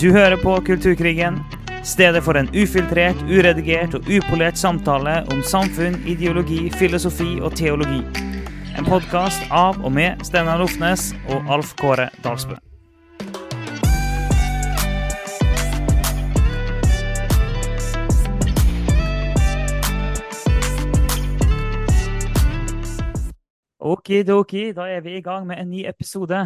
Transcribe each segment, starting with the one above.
Du hører på Kulturkrigen, stedet for en ufiltrert, uredigert og upolert samtale om samfunn, ideologi, filosofi og teologi. En podkast av og med Steinar Lofnes og Alf Kåre Dalsbø. Okidoki, da er vi i gang med en ny episode.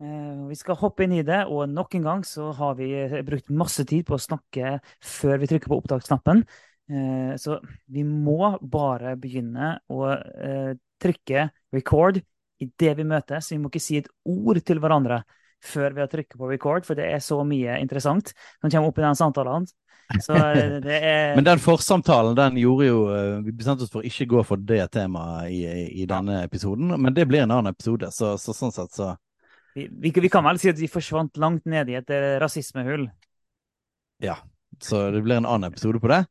Eh, Vi skal hoppe inn i det, og nok en gang så har vi eh, brukt masse tid på å snakke før vi trykker på opptaksknappen. Eh, Så vi må bare begynne å trykke record idet vi møtes. Vi må ikke si et ord til hverandre før vi har trykket på record, for det er så mye interessant som kommer opp i den samtalen. Er Men den forsamtalen den gjorde jo Vi bestemte oss for ikke gå for det temaet i, i denne episoden, men det blir en annen episode, så, så sånn sett så vi, vi, vi kan vel si at vi forsvant langt ned i et eh, rasismehull. Ja. Så det blir en annen episode på det.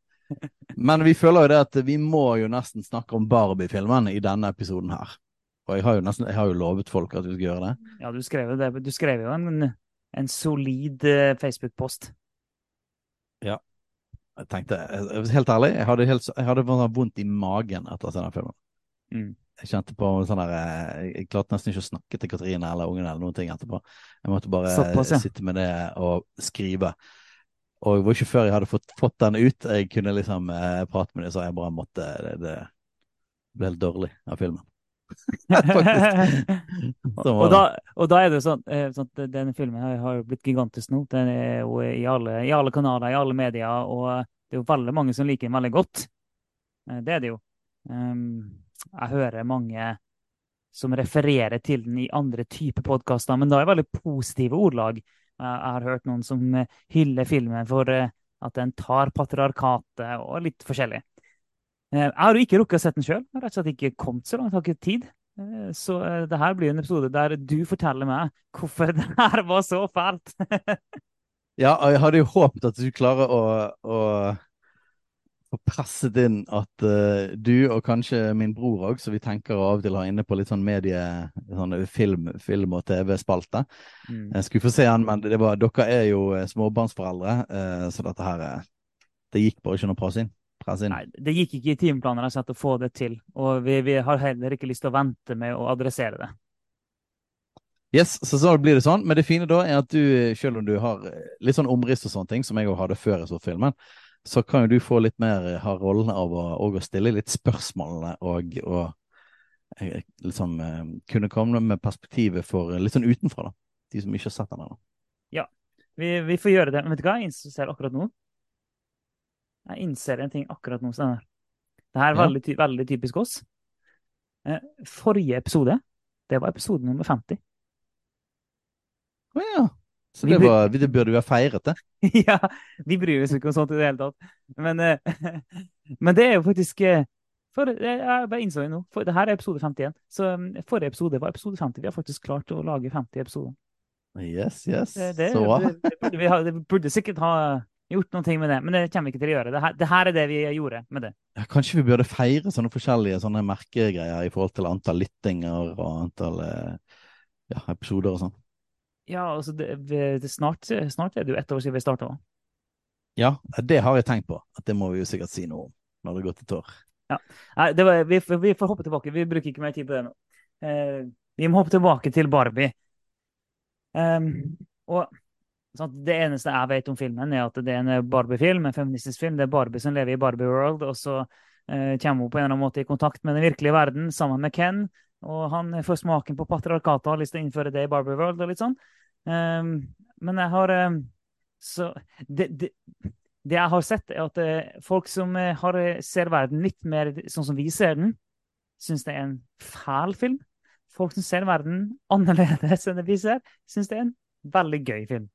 Men vi føler jo det at vi må jo nesten snakke om Barbie-filmen i denne episoden her. Og jeg har jo nesten, jeg har jo lovet folk at vi skal gjøre det. Ja, du skrev det. Du skrev jo en, en solid eh, Facebook-post. Ja. Jeg tenkte, helt ærlig, jeg hadde, helt, jeg hadde vondt i magen etter å se den filmen. Mm. Jeg kjente på sånn der eh, Jeg klarte nesten ikke å snakke til Katrine eller ungene eller noen ting etterpå. Jeg måtte bare Såpass, ja. sitte med det og skrive. Og det var ikke før jeg hadde fått, fått den ut, jeg kunne liksom eh, prate med dem, så jeg bare måtte Det, det ble helt dårlig av filmen. Faktisk. Og, da, og da er det sånn, eh, sånn at denne filmen her har jo blitt gigantisk nå. Den er jo i alle, i alle kanaler, i alle medier, og det er jo veldig mange som liker den veldig godt. Eh, Det er det jo. Um, jeg hører mange som refererer til den i andre typer podkaster, men da det veldig positive ordlag. Jeg har hørt noen som eh, hyller filmen for eh, at den tar patriarkatet, og litt forskjellig. Eh, Jeg har jo ikke rukket å sett den sjøl. Rett og slett ikke kommet så langt, har ikke tid. Så det her blir en episode der du forteller meg hvorfor det her var så fælt. Ja, jeg hadde jo håpet at du klarer å, å få presset inn at uh, du, og kanskje min bror òg, som vi tenker å av og til ha inne på litt sånn medie, sånn film, film og TV-spalte. Jeg skulle få se han, men det var, dere er jo eh, småbarnsforeldre, uh, så dette her eh, Det gikk bare ikke noe press inn. Press inn. Nei, det gikk ikke i timeplanen rett og å få det til. Og vi, vi har heller ikke lyst til å vente med å adressere det. Yes, så så blir det sånn. Men det fine da er at du, selv om du har eh, litt sånn omriss og sånne ting, som jeg òg hadde før jeg så filmen, så kan jo du få litt mer eh, ha rollen av å, å stille litt spørsmålene og, og eh, liksom eh, kunne komme med perspektivet for litt sånn utenfra, da. De som ikke har sett den ennå. Vi, vi får gjøre det. Men vet du hva jeg innser akkurat nå? Jeg innser en ting akkurat nå. Sånn. Det her er veldig, ty veldig typisk oss. Forrige episode, det var episode nummer 50. Å ja. Så det, var, det burde vi ha feiret, det. ja, vi bryr oss ikke om sånt i det hele tatt. Men, uh, men det er jo faktisk uh, for, eh, Jeg bare innså det nå. For, det her er episode 51. Så um, forrige episode var episode 50. Vi har faktisk klart å lage 50 episoder. Yes, yes. Det, det, så bra. vi burde sikkert ha gjort noen ting med det, men det kommer vi ikke til å gjøre. Det her, det her er det vi gjorde med det. Ja, kanskje vi burde feire sånne forskjellige sånne merkegreier i forhold til antall lyttinger og antall ja, episoder og sånn. Ja, altså det, det snart, snart er det jo ett år siden vi starta. Ja, det har jeg tenkt på. At det må vi jo sikkert si noe om når det går til Ja. Nei, det var, vi, vi får hoppe tilbake. Vi bruker ikke mer tid på det nå. Eh, vi må hoppe tilbake til Barbie. Ehm, og sant, Det eneste jeg vet om filmen, er at det er en Barbie-film, en feministisk film. Det er Barbie som lever i Barbie World, og så eh, kommer hun på en eller annen måte i kontakt med den virkelige verden sammen med Ken. Og han får smaken på patriarkatet og har lyst til å innføre det i Barbie World og litt sånn. Ehm, men jeg har ehm, Så det, det, det jeg har sett, er at eh, folk som eh, har, ser verden litt mer sånn som vi ser den, syns det er en fæl film. Folk som ser verden annerledes enn det vi ser, syns det er en veldig gøy film.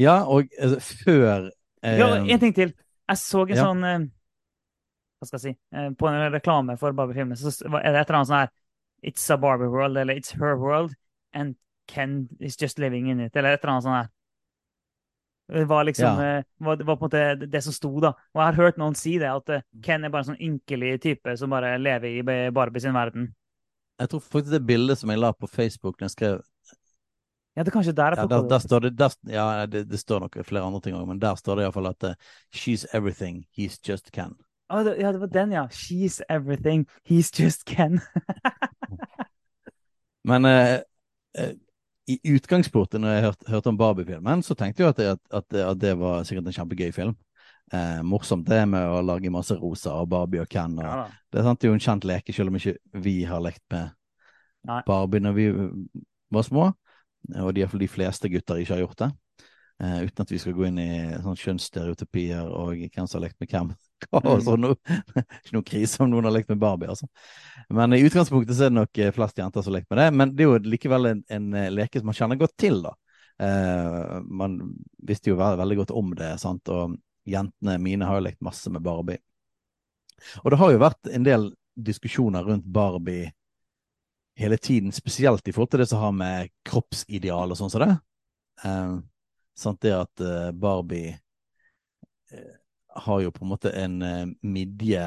Ja, og altså, før eh, Ja, en ting til. Jeg så en ja. sånn eh, Hva skal jeg si? eh, På en reklame for Barbie-filmen så er det et eller annet sånn her It's a Barbie world, eller It's her world, and Ken is just living in it, eller et eller annet sånt her. Det var liksom Ja. eh, var, var på en måte det, det som sto, da. Og jeg har hørt noen si det, at eh, Ken er bare en sånn ynkelig type som bare lever i Barbie sin verden. Jeg tror faktisk det bildet som jeg la på Facebook den jeg skrev Ja, det er kanskje der jeg Ja, der, der står det, der, ja, det, det står nok flere andre ting òg, men der står det iallfall at uh, she's everything he's just Ken. Oh, det, ja, det var den, ja. She's everything. He's just Ken. Men eh, eh, i utgangspunktet, når jeg hørte, hørte om Barbie-filmen, så tenkte jeg at det, at, at, at det var sikkert en kjempegøy film. Eh, morsomt det med å lage masse rosa og Barbie og Ken. Og, Ja. Det sant, det er jo en kjent leke, selv om ikke vi har lekt med Nei. Barbie når vi var små. Og de, de fleste gutter ikke har gjort det. Eh, uten at vi skal gå inn i sånn kjønnsstereotypier og hvem som har lekt med hvem. og Mm. sånn no, ikke noe krise om noen har lekt med Barbie, altså. Men i utgangspunktet så er det nok eh, flest jenter som lekt med det. Men det er jo likevel en, en eh, leke som man kjenner godt til, da. Eh, man visste jo ve veldig godt om det, sant. Og jentene mine har jo lekt masse med Barbie. Og det har jo vært en del diskusjoner rundt Barbie hele tiden, spesielt i forhold til det som har med kroppsideal og sånn som det. Eh, sant det at eh, Barbie har jo på en måte en midje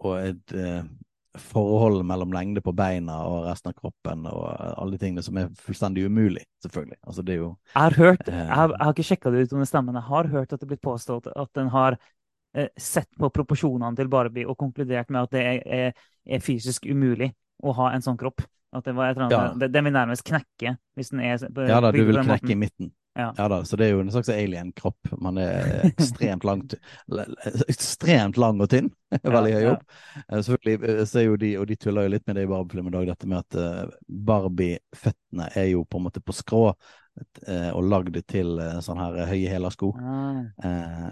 og et forhold mellom lengde på beina og resten av kroppen og alle de tingene som er fullstendig umulig, selvfølgelig. Altså det er jo Jeg har hørt, Eh. jeg har, jeg har ikke sjekka det ut om det stemmer, men jeg har hørt at det blitt påstått at den har eh, sett på proporsjonene til Barbie og konkludert med at det er, er, er fysisk umulig å ha en sånn kropp. At det, var et eller annet, Ja. det vil nærmest knekke hvis den er på- Ja da, du vil den knekke i midten. Ja. Ja da, så det er jo en slags alien-kropp. Man er ekstremt langt Ekstremt lang og tynn. Veldig høy opp. Eh, Selvfølgelig eh, så er jo de, og de tuller jo litt med det i Barbie-filmen i dag, dette med at eh, Barbie-føttene er jo på en måte på skrå og lagd til eh, sånn her høye hælersko. Ah, Eh,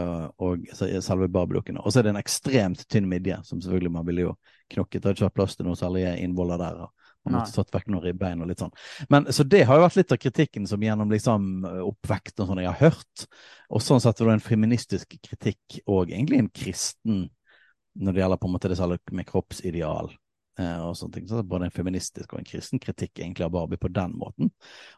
øh, og selve Barbie-dukkene. Og så er det en ekstremt tynn midje, som selvfølgelig man ville jo knokket. Hadde ikke vært plass til noe særlig innvoller der. og Man måtte tatt vekk noen ribbein og litt sånn. Men Så det har jo vært litt av kritikken som gjennom liksom oppvekst og sånn jeg har hørt. Og sånn sett var det en feministisk kritikk og egentlig en kristen når det gjelder på en måte det som med kroppsideal eh, og sånne ting. Så det er både en feministisk og en kristen kritikk egentlig av Barbie på den måten.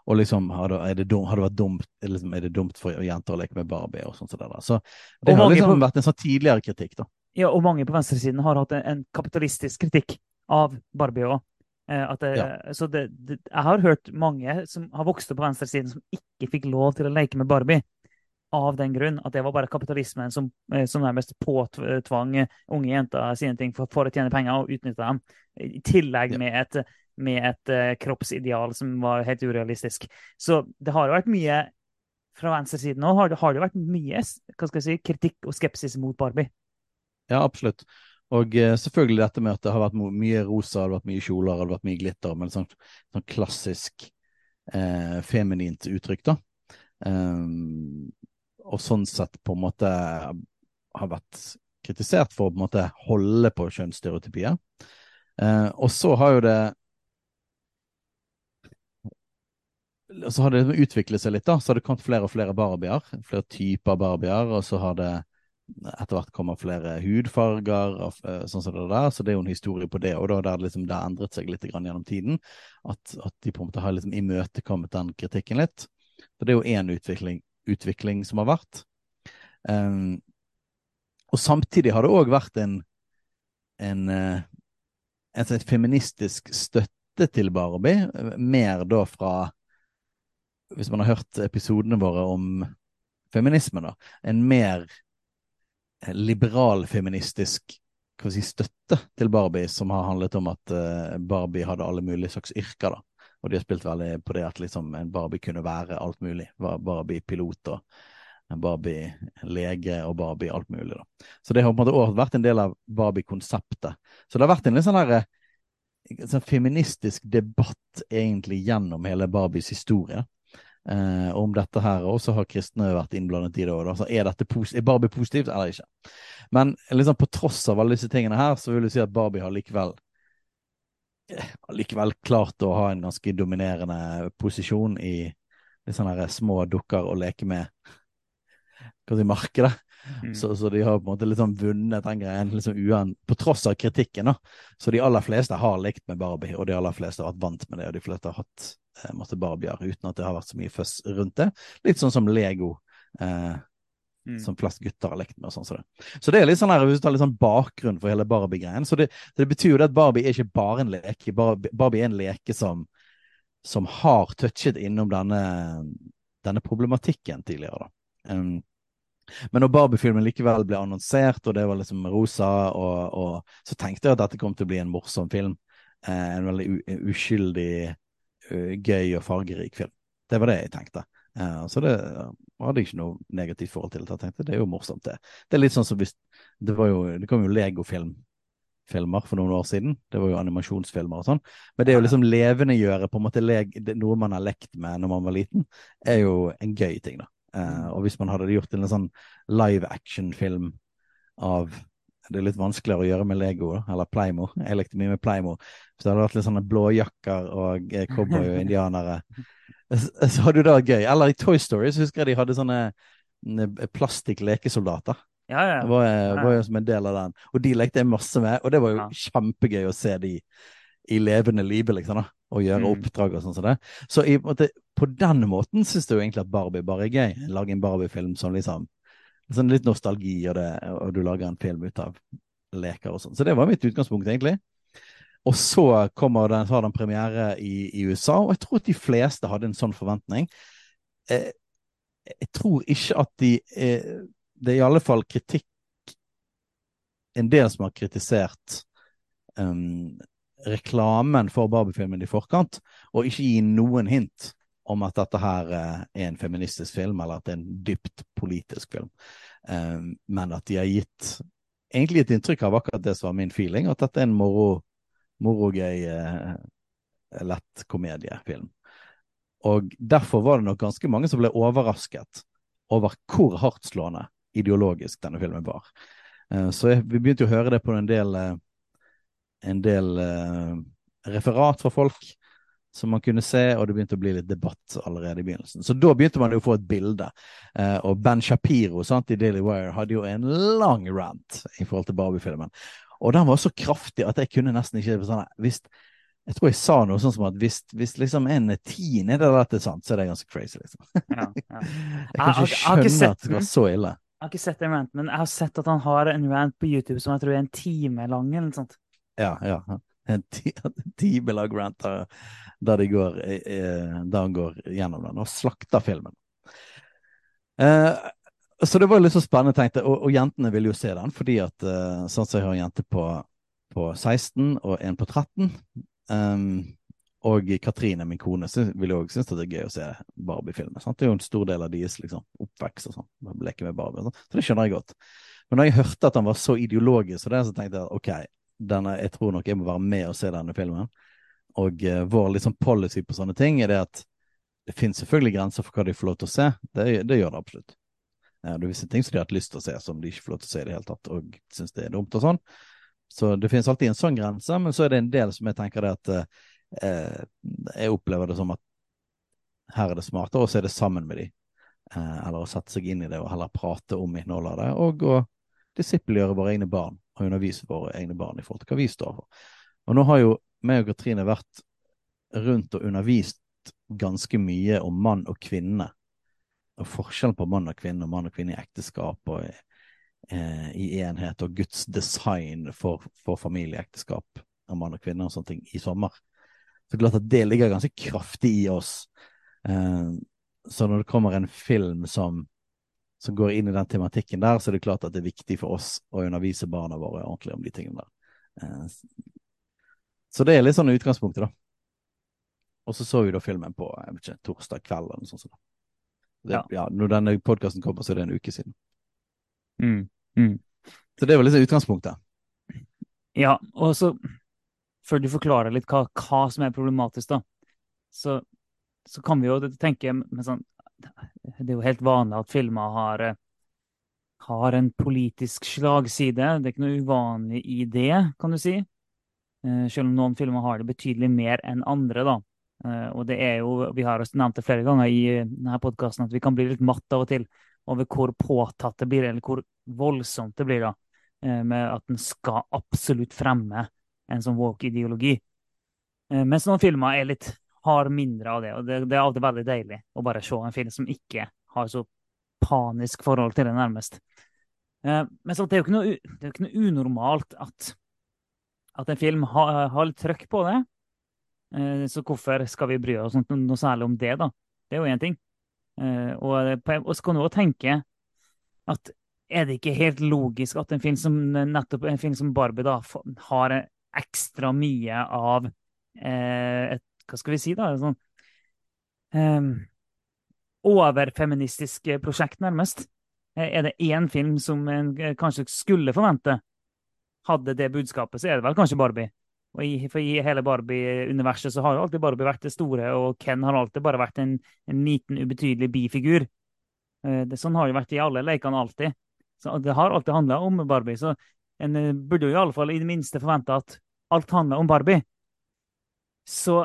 Og liksom, har det, er det, dum, har det vært dumt, liksom, er det dumt for jenter å leke med Barbie og sånn som det der. Så det har liksom på- vært en sånn tidligere kritikk, da. Ja, og mange på venstresiden har hatt en, en kapitalistisk kritikk av Barbie òg. Eh, det, Ja. Så det, det, jeg har hørt mange som har vokst opp på venstresiden, som ikke fikk lov til å leke med Barbie. Av den grunn at det var bare kapitalismen som, eh, som nærmest påtvang unge jenter sine ting for, for å tjene penger og utnytte dem. I tillegg Ja. med et, med et uh, kroppsideal som var helt urealistisk. Så det har jo vært mye fra venstresiden nå har det, har det vært mye si, kritikk og skepsis mot Barbie. Ja, absolutt. Og eh, selvfølgelig dette med at det har vært mye rosa, det har vært mye kjoler, det har vært mye glitter, men sånn, sånn klassisk eh, feminint uttrykk, da. Um, og sånn sett på en måte har vært kritisert for å på en måte holde på kjønnsstereotypier. Eh, og så har jo det så har det liksom utviklet seg litt, da. Så har det kommet flere og flere barbier. Flere typer barbier. Og så har det etter hvert kommet flere hudfarger, og, eh, sånn som det der. Så det er jo en historie på det. Og da det liksom det endret seg litt gjennom tiden. At, at de på en måte har liksom imøtekommet den kritikken litt. Så det er jo én utvikling, utvikling som har vært. Um, og samtidig har det òg vært en, en, en, en, sånn feministisk støtte til Barbie, eh, mer da fra Hvis man har hørt episodene våre om feminisme, da. En mer liberal feministisk hva skal jeg si, støtte til Barbie, som har handlet om at eh, Barbie hadde alle mulige slags yrker. da. Og de har spilt veldig på det at liksom en Barbie kunne være alt mulig. Barbie pilot og Barbie lege og Barbie alt mulig. da. Så det har på en måte også vært en del av Barbie-konseptet. Så det har vært en litt sånn der, eh, sånn feministisk debatt egentlig gjennom hele Barbies historie. Eh, om dette her, og så har kristne vært innblandet i det. òg. Altså, Så er, dette er Barbie positivt eller ikke? Men liksom på tross av alle disse tingene her, så vil jeg si at Barbie har likevel eh, likevel klart å ha en ganske dominerende posisjon i litt sånne små dukker å leke med hva skal si, markedet. Mm. Så, så de har på en måte liksom vunnet den greien liksom uen, på tross av kritikken. da. Så de aller fleste har lekt med Barbie, og de aller fleste har vært vant med det. Og de fleste har hatt eh, masse Barbier uten at det har vært så mye føss rundt det. Litt sånn som Lego. Eh, Mm. som flest gutter har lekt med. og sånn så det. Så det er litt sånn her, hvis du tar litt sånn bakgrunn for hele Barbie-greien, så det, det betyr jo det at Barbie er ikke bare en leke. Barbie, Barbie er en leke som, som har touchet innom denne, denne problematikken tidligere. da. Um, men når Barbie-filmen likevel ble annonsert, og det var liksom rosa, og, og, så tenkte jeg at dette kom til å bli en morsom film. Eh, en veldig uskyldig, gøy og fargerik film. Det var det jeg tenkte. Eh, så det hadde jeg ikke noe negativt forhold til. Jeg tenkte det er jo morsomt, det. Det er litt sånn som hvis Det, var jo, det kom jo Lego-filmer for noen år siden. Det var jo animasjonsfilmer og sånn. Men det å liksom levendegjøre noe man har lekt med når man var liten, er jo en gøy ting, da. Uh, og hvis man hadde gjort en sånn live action-film av det er litt vanskeligere å gjøre med Lego, eller Playmo. Jeg lekte mye med Playmo. Så det hadde vært litt sånne blåjakker og eh, cowboy og indianere så hadde jo det gøy. Eller i Toy Story så husker jeg de hadde sånne mm, plastikk-lekesoldater. Ja, ja. Det var, eh, var, jo som en del av den. Og de lekte jeg masse med, og det var jo ja. kjempegøy å se de i levende live, liksom, da. Og gjøre mm. oppdrag og sånn som det. Så i, på den måten syns jeg jo egentlig at Barbie bare er gøy. Lage en Barbie-film som liksom sånn Litt nostalgi, og, det, og du lager en film ut av leker og sånn. Så det var mitt utgangspunkt, egentlig. Og så kommer den, har den premiere i, i, USA, og jeg tror at de fleste hadde en sånn forventning. Eh, jeg tror ikke at de eh, Det er i alle fall kritikk En del som har kritisert um, reklamen for Barbie-filmen i forkant, og ikke gi noen hint om at dette her eh, er en feministisk film, eller at det er en dypt politisk film. Um, men at de har gitt egentlig et inntrykk av akkurat det som var min feeling, at dette er en moro morogøy, eh, lett komediefilm. Og derfor var det nok ganske mange som ble overrasket over hvor hardtslående ideologisk denne filmen var. Eh, så vi begynte å høre det på en del, eh, en del eh, referat fra folk som man kunne se, og det begynte å bli litt debatt allerede i begynnelsen. Så da begynte man jo å få et bilde. Eh, og Ben Shapiro sant, i Daily Wire hadde jo en lang rant i forhold til Barbie-filmen. Og den var så kraftig at jeg kunne nesten ikke sånn, hvis, Jeg tror jeg sa noe sånn som at hvis, hvis liksom en tiende av dette er sant, så er det ganske crazy, liksom. Ja, ja. jeg kan ikke skjønne at det var så ille. Jeg har ikke sett en rant, men jeg har sett at han har en rant på YouTube som jeg tror er en time lang. eller noe sånt. Ja, ja. En timelang rant der, der, de går, eh, der han går gjennom den og slakter filmen. Eh, så det var litt så spennende, tenkte jeg. Og, og, jentene ville jo se den, fordi at uh, sånn som jeg har en jente på, på 16 og en på 13. Um, ehm, og Katrine, min kone, vil jo òg synes det er gøy å se Barbie-filmer. Det er jo en stor del av deres liksom, oppvekst og sånn. Leke med Barbie og sånn. Så det skjønner jeg godt. Men da jeg hørte at han var så ideologisk, så, det, så tenkte jeg OK, denne, jeg tror nok jeg må være med og se denne filmen. Og uh, vår liksom, policy på sånne ting er det at det finnes selvfølgelig grenser for hva de får lov til å se. Det, det gjør det absolutt. Det er visse ting som de har hatt lyst til å se, som de ikke får lov til å se i det hele tatt, og syns det er dumt og sånn. Så det finnes alltid en sånn grense, men så er det en del som jeg tenker det at uh, Jeg opplever det som at her er det smartere å se det sammen med de, eller å sette seg inn i det og heller prate om innholdet av det, og å disippelgjøre våre egne barn og undervise våre egne barn i forhold til hva vi står for. Og nå har jo meg og Katrine vært rundt og undervist ganske mye om mann og kvinne og forskjellen på mann og kvinne og mann og kvinne i ekteskap og eh, i enhet og Guds design for, for familieekteskap av mann og kvinne og sånne ting i sommer. Så klart at det ligger ganske kraftig i oss. Eh, så når det kommer en film som, som går inn i den tematikken der, så er det klart at det er viktig for oss å undervise barna våre ordentlig om de tingene der. Eh, så det er litt sånn utgangspunktet, da. Og så så vi da filmen på ikke, torsdag kveld eller noe sånt. Det, ja. ja. Når denne podkasten kommer, så er det en uke siden. Mm. Mm. Så det var liksom utgangspunktet. Ja, og så før du forklarer litt hva, hva som er problematisk, da, så, så, kan vi jo tenke med sånn Det er jo helt vanlig at filmer har, har en politisk slagside. Det er ikke noe uvanlig i det, kan du si. Eh, selv om noen filmer har det betydelig mer enn andre, da. Uh, og det er jo, Vi har nevnt det flere ganger i uh, denne podkasten at vi kan bli litt matt av og til over hvor påtatt det blir, eller hvor voldsomt det blir da, med at en skal absolutt fremme en sånn woke-ideologi. mens noen filmer er litt, har mindre av det. og det, det, er alltid veldig deilig å bare se en film som ikke har så panisk forhold til det, nærmest. men så det er jo ikke noe, er ikke noe unormalt at, at en film har, har litt trøkk på det. Eh, så hvorfor skal vi bry oss noe særlig om det, da? Det er jo én ting. Eh, og, og så kan du òg tenke at er det ikke helt logisk at en film som nettopp en film som Barbie da har ekstra mye av eh, et Hva skal vi si, da? sånn um, overfeministisk prosjekt, nærmest. Eh, er det én film som en kanskje skulle forvente hadde det budskapet, så er det vel kanskje Barbie. Og i, for I hele Barbie-universet så har jo alltid Barbie vært det store, og Ken har alltid bare vært en, en liten, ubetydelig bifigur. Eh, det, sånn har det vært i alle lekene alltid. Så Det har alltid handla om Barbie. Så en eh, burde jo i alle fall i det minste forvente at alt handler om Barbie. Så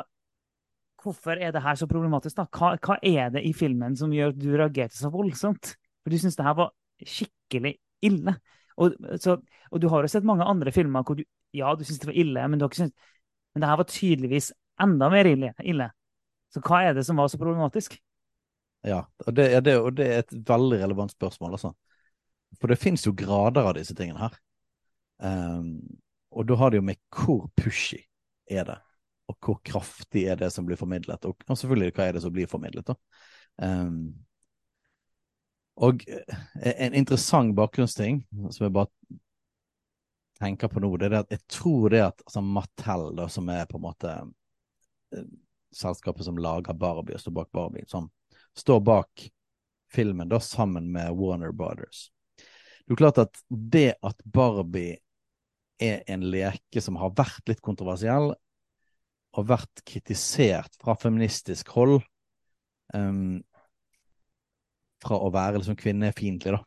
hvorfor er det her så problematisk, da? Hva, hva er det i filmen som gjør at du reagerte så voldsomt? For du syns det her var skikkelig ille. Og, så, og, du har jo sett mange andre filmer hvor du ja, du syns det var ille, men, synes, men det her var tydeligvis enda mer ille, ille. Så hva er det som var så problematisk? Ja, og det, det, og det er et veldig relevant spørsmål, altså. For det fins jo grader av disse tingene her. Um, og da har det jo med hvor pushy er det, og hvor kraftig er det som blir formidlet, og, og selvfølgelig hva er det som blir formidlet, da. Um, og eh, en interessant bakgrunnsting som jeg bare tenker på nå, det er at jeg tror det at altså Mattel, da, som er på en måte eh, selskapet som lager Barbie og står bak Barbie, som står bak filmen da sammen med Warner Brothers. Det er klart at det at Barbie er en leke som har vært litt kontroversiell, og vært kritisert fra feministisk hold um, fra å være liksom kvinnefiendtlig, da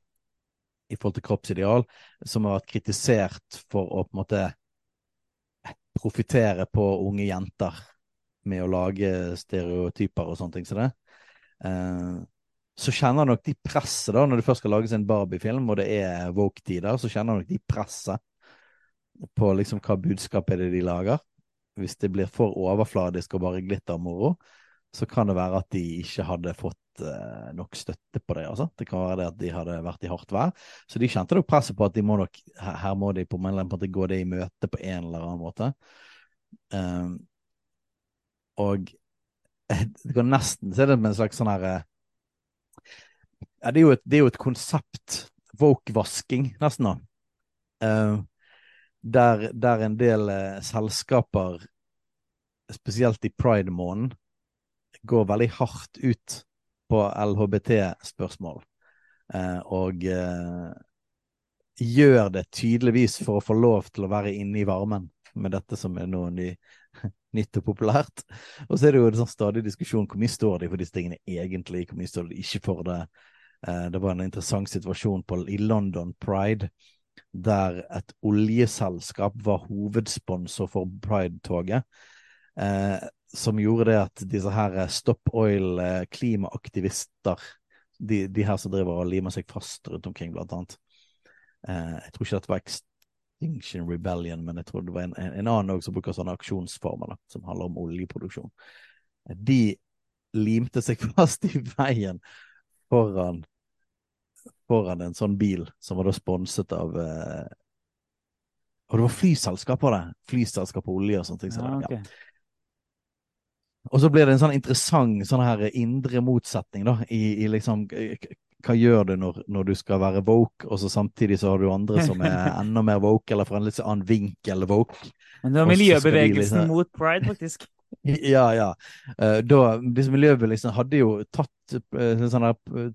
i forhold til kroppsideal, som har vært kritisert for å på en måte profitere på unge jenter med å lage stereotyper og sånne ting som så det. Uh, så kjenner nok de presset, da, når det først skal lages en Barbie-film, og det er woke-tider, så kjenner nok de presset på liksom hva budskapet er det de lager. Hvis det blir for overfladisk og bare glittermoro, så kan det være at de ikke hadde fått uh, nok støtte på det. Altså. Det kan være det at de hadde vært i hardt vær. Så de kjente nok presset på at de må nok, her, må de på en eller annen måte gå det i møte på en eller annen måte. Um, og det kan nesten se det som en slags sånn her uh, ja, det, er jo et, det er jo et konsept, woke-vasking, nesten, da. Uh, der, der, en del eh, selskaper, spesielt i pride-måneden, går veldig hardt ut på LHBT-spørsmål. Eh, og eh, gjør det tydeligvis for å få lov til å være inne i varmen med dette som er noe ny, nytt og populært. Og så er det jo en sånn stadig diskusjon hvor mye står de for disse tingene egentlig, hvor mye står de ikke for det. Eh, det var en interessant situasjon på, i London Pride der et oljeselskap var hovedsponsor for Pride-toget. Eh, som gjorde det at disse her Stop Oil-klimaaktivister, eh, de, de, her som driver og limer seg fast rundt omkring, blant annet eh, Jeg tror ikke dette var Extinction Rebellion, men jeg tror det var en, en annen også som bruker sånne aksjonsformer da, som handler om oljeproduksjon. De limte seg fast i veien foran, foran en sånn bil som var da sponset av eh, og det var flyselskap på det. Flyselskap på olje og sånne ting. Så ja, okay. ja. Og så blir det en sånn interessant sånn her indre motsetning da, i, i liksom hva gjør du når, når, du skal være woke, og så samtidig så har du andre som er enda mer woke, eller fra en litt annen vinkel woke. Men det var miljøbevegelsen liksom, mot pride, faktisk. Ja, ja. Uh, da, disse miljøbevegelsene hadde jo tatt uh, sånne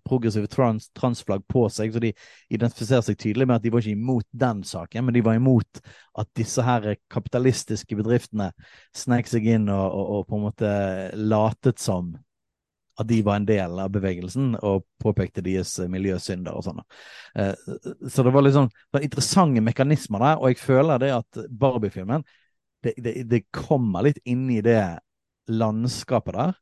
progressive trans, transflagg på seg, så de identifiserer seg tydelig med at de var ikke imot den saken, men de var imot at disse her kapitalistiske bedriftene snek seg inn og, og, og på en måte latet som at de var en del av bevegelsen, og påpekte deres miljøsynder og sånn. Så det var litt sånn interessante mekanismer der, og jeg føler det at Barbie-filmen det, det, det kommer litt inn i det landskapet der.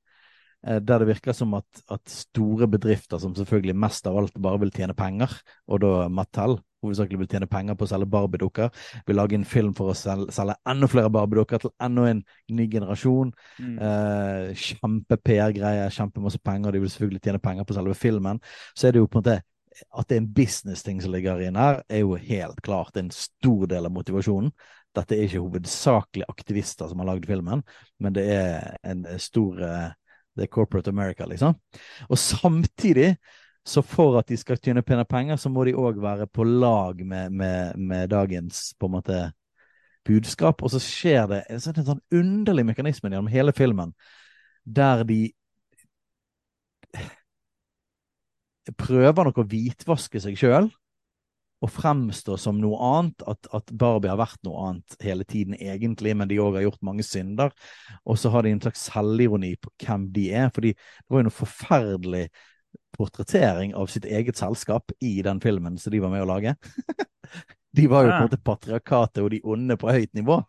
Eh, der det virker som at, at, store bedrifter, som selvfølgelig mest av alt bare vil tjene penger, og da Mattel hovedsakelig vil tjene penger på å selge Barbie-dukker, vil lage en film for å selge, selge enda flere Barbie-dukker til enda en ny generasjon. Mm. Eh, Kjempe-PR-greie, kjempemasse penger, de vil selvfølgelig tjene penger på selve filmen. Så er det jo på en måte at det er en business-ting som ligger inne her, er jo helt klart en stor del av motivasjonen dette er ikke hovedsakelig aktivister som har lagd filmen, men det er en stor eh, Det er corporate America, liksom. Og samtidig så for at de skal tjene pene penger, så må de òg være på lag med, med, med, dagens på en måte budskap. Og så skjer det en sånn, en sånn underlig mekanisme gjennom hele filmen, der de prøver nok å hvitvaske seg sjøl og fremstå som noe annet. At, at, Barbie har vært noe annet hele tiden, egentlig, men de òg har gjort mange synder. Og så har de en slags selvironi på hvem de er. fordi det var jo noe forferdelig portrettering av sitt eget selskap i den filmen som de var med å lage. de var jo på en måte patriarkatet og de onde på høyt nivå.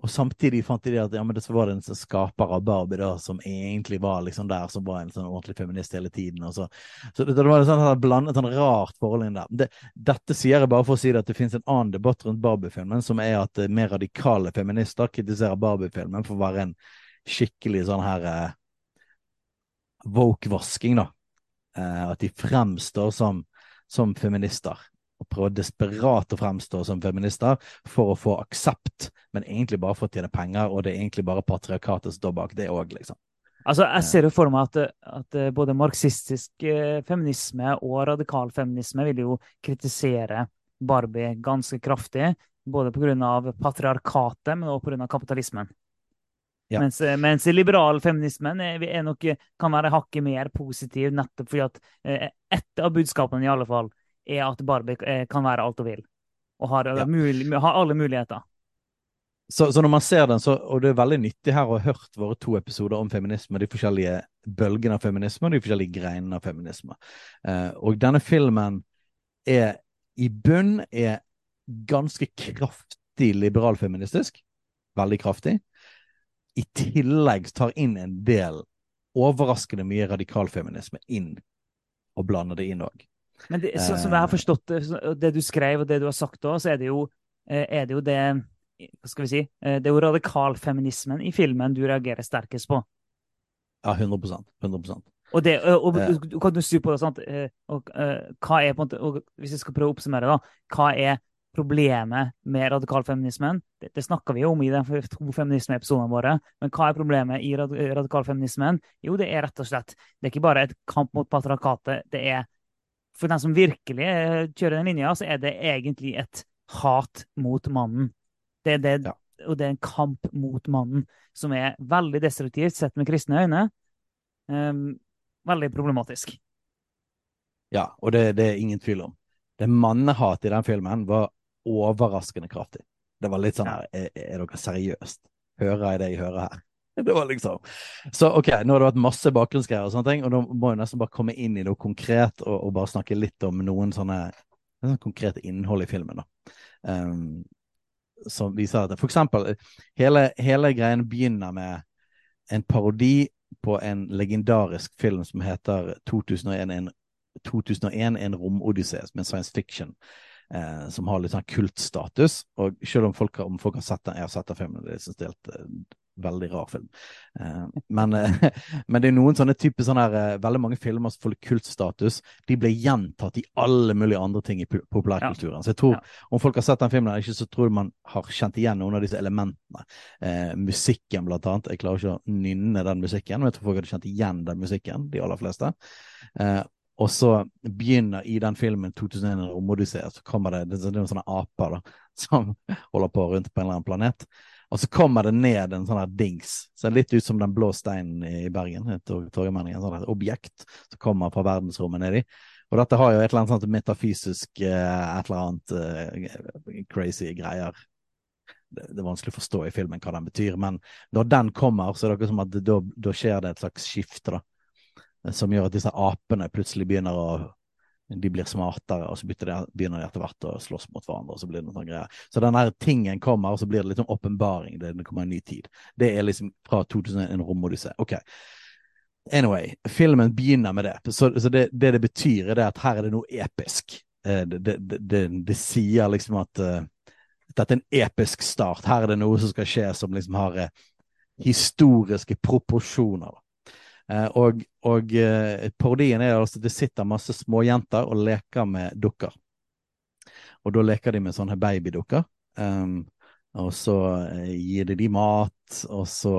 Og samtidig fant de at ja, men det var det en skaper av Barbie da, som egentlig var liksom der, som var en sånn ordentlig feminist hele tiden. Så, så, det, det, var et sånn, blandet, sånn rart forhold inn der. Det, dette sier jeg bare for å si at det finnes en annen debatt rundt Barbie-filmen, som er at eh, mer radikale feminister kritiserer Barbie-filmen for å være en skikkelig sånn her eh, woke-vasking, da. Eh, at de fremstår som, som feminister og prøver desperat å fremstå som feminister for å få aksept, men egentlig bare for å tjene penger, og det er egentlig bare patriarkatet som står bak det òg, liksom. Altså, jeg ser jo for meg at, at både marxistisk eh, feminisme og radikal feminisme vil jo kritisere Barbie ganske kraftig, både pga. patriarkatet, men også pga. kapitalismen. Ja. Mens, eh, mens liberal feminismen er, er nok, kan være hakket mer positiv, nettopp fordi at ett et av budskapene i alle fall er at Barbie eh, kan være alt hun vil, og har, ja. mulig, har alle muligheter. Så, så, når man ser den, så, og det er veldig nyttig her å ha hørt våre to episoder om feminisme, de forskjellige bølgene av feminisme og de forskjellige greinene av feminisme. Eh, og denne filmen er i bunn er ganske kraftig liberalfeministisk. Veldig kraftig. I tillegg tar inn en del overraskende mye radikalfeminisme inn, og blander det inn òg. Men det, så, som jeg har eh. forstått det, det du skrev og det du har sagt òg, så er det, jo, eh, er det jo det Hva skal vi si? Eh, det er jo radikalfeminismen i filmen du reagerer sterkest på. Ja, 100 100 og, det, og, og, kan du snu på det, sant? Og, hva er på en måte, og Hvis jeg skal prøve å oppsummere, da, hva er problemet med radikalfeminismen? Det, det snakker vi jo om i de to feminismeepisodene våre, men hva er problemet i radikalfeminismen? Jo, det er rett og slett Det er ikke bare et kamp mot patriarkatet, det er for den som virkelig eh, kjører den linja, så er det egentlig et hat mot mannen. Det er det, ja. Og det er en kamp mot mannen som er veldig destruktivt sett med kristne øyne. Um, veldig problematisk. Ja, og det, det, er ingen tvil om. Det mannehatet i den filmen var overraskende kraftig. Det var litt sånn her, er, er dere seriøst? Hører jeg det jeg hører her? Det var liksom Så OK, nå har det vært masse bakgrunnsgreier og sånne ting, og da må jeg nesten bare komme inn i noe konkret og, og bare snakke litt om noen sånne, sånne konkrete innhold i filmen, da. Um, som viser at For eksempel, hele, hele greien begynner med en parodi på en legendarisk film som heter 2001, en, 2001, en romodyssé, med science fiction. Eh, som har litt sånn kultstatus. Og selv om folk, om folk har sett den, jeg har sett den filmen, det er helt eh, veldig rar film. Uh, men, uh, men, det er noen sånne type sånne her, uh, Veldig mange filmer som får kultstatus, de blir gjentatt i alle mulige andre ting i populærkulturen. Ja. Så jeg tror, ja. om folk har sett den filmen, ikke så tror man har kjent igjen noen av disse elementene. musikken, blant annet. Jeg klarer ikke å nynne den musikken, men jeg tror folk hadde kjent igjen den musikken, de aller fleste. Og så begynner i den filmen 2001 romodyssé, så kommer det, det er noen sånne aper da, som holder på rundt på en eller annen planet. Og så kommer det ned en sånn her dings. Ser litt ut som den blå steinen i Bergen. Torgallmenningen. En sånn objekt som kommer fra verdensrommet nedi. Og dette har jo et eller annet sånt metafysisk eh, et eller annet uh, crazy greier. Det, det, er vanskelig å forstå i filmen hva den betyr, men når den kommer, så er det akkurat som at da skjer det et slags skifte, da. Som gjør at disse apene plutselig begynner å de blir smartere, og så de, begynner de etter hvert å slåss mot hverandre. og Så blir det noen greier. Så den der tingen kommer, og så blir det litt sånn åpenbaring. Det, kommer en ny tid. Det er liksom fra 2001, en romodyssé. Ok. Anyway, filmen begynner med det. Så, så det, det, det betyr, er at her er det noe episk. Det, det, sier liksom at uh, dette er en episk start. Her er det noe som skal skje som liksom har uh, historiske proporsjoner. Eh, og, og eh, parodien er altså at det sitter masse småjenter og leker med dukker. Og da leker de med sånne babydukker. Um, og så eh, gir de de mat, og så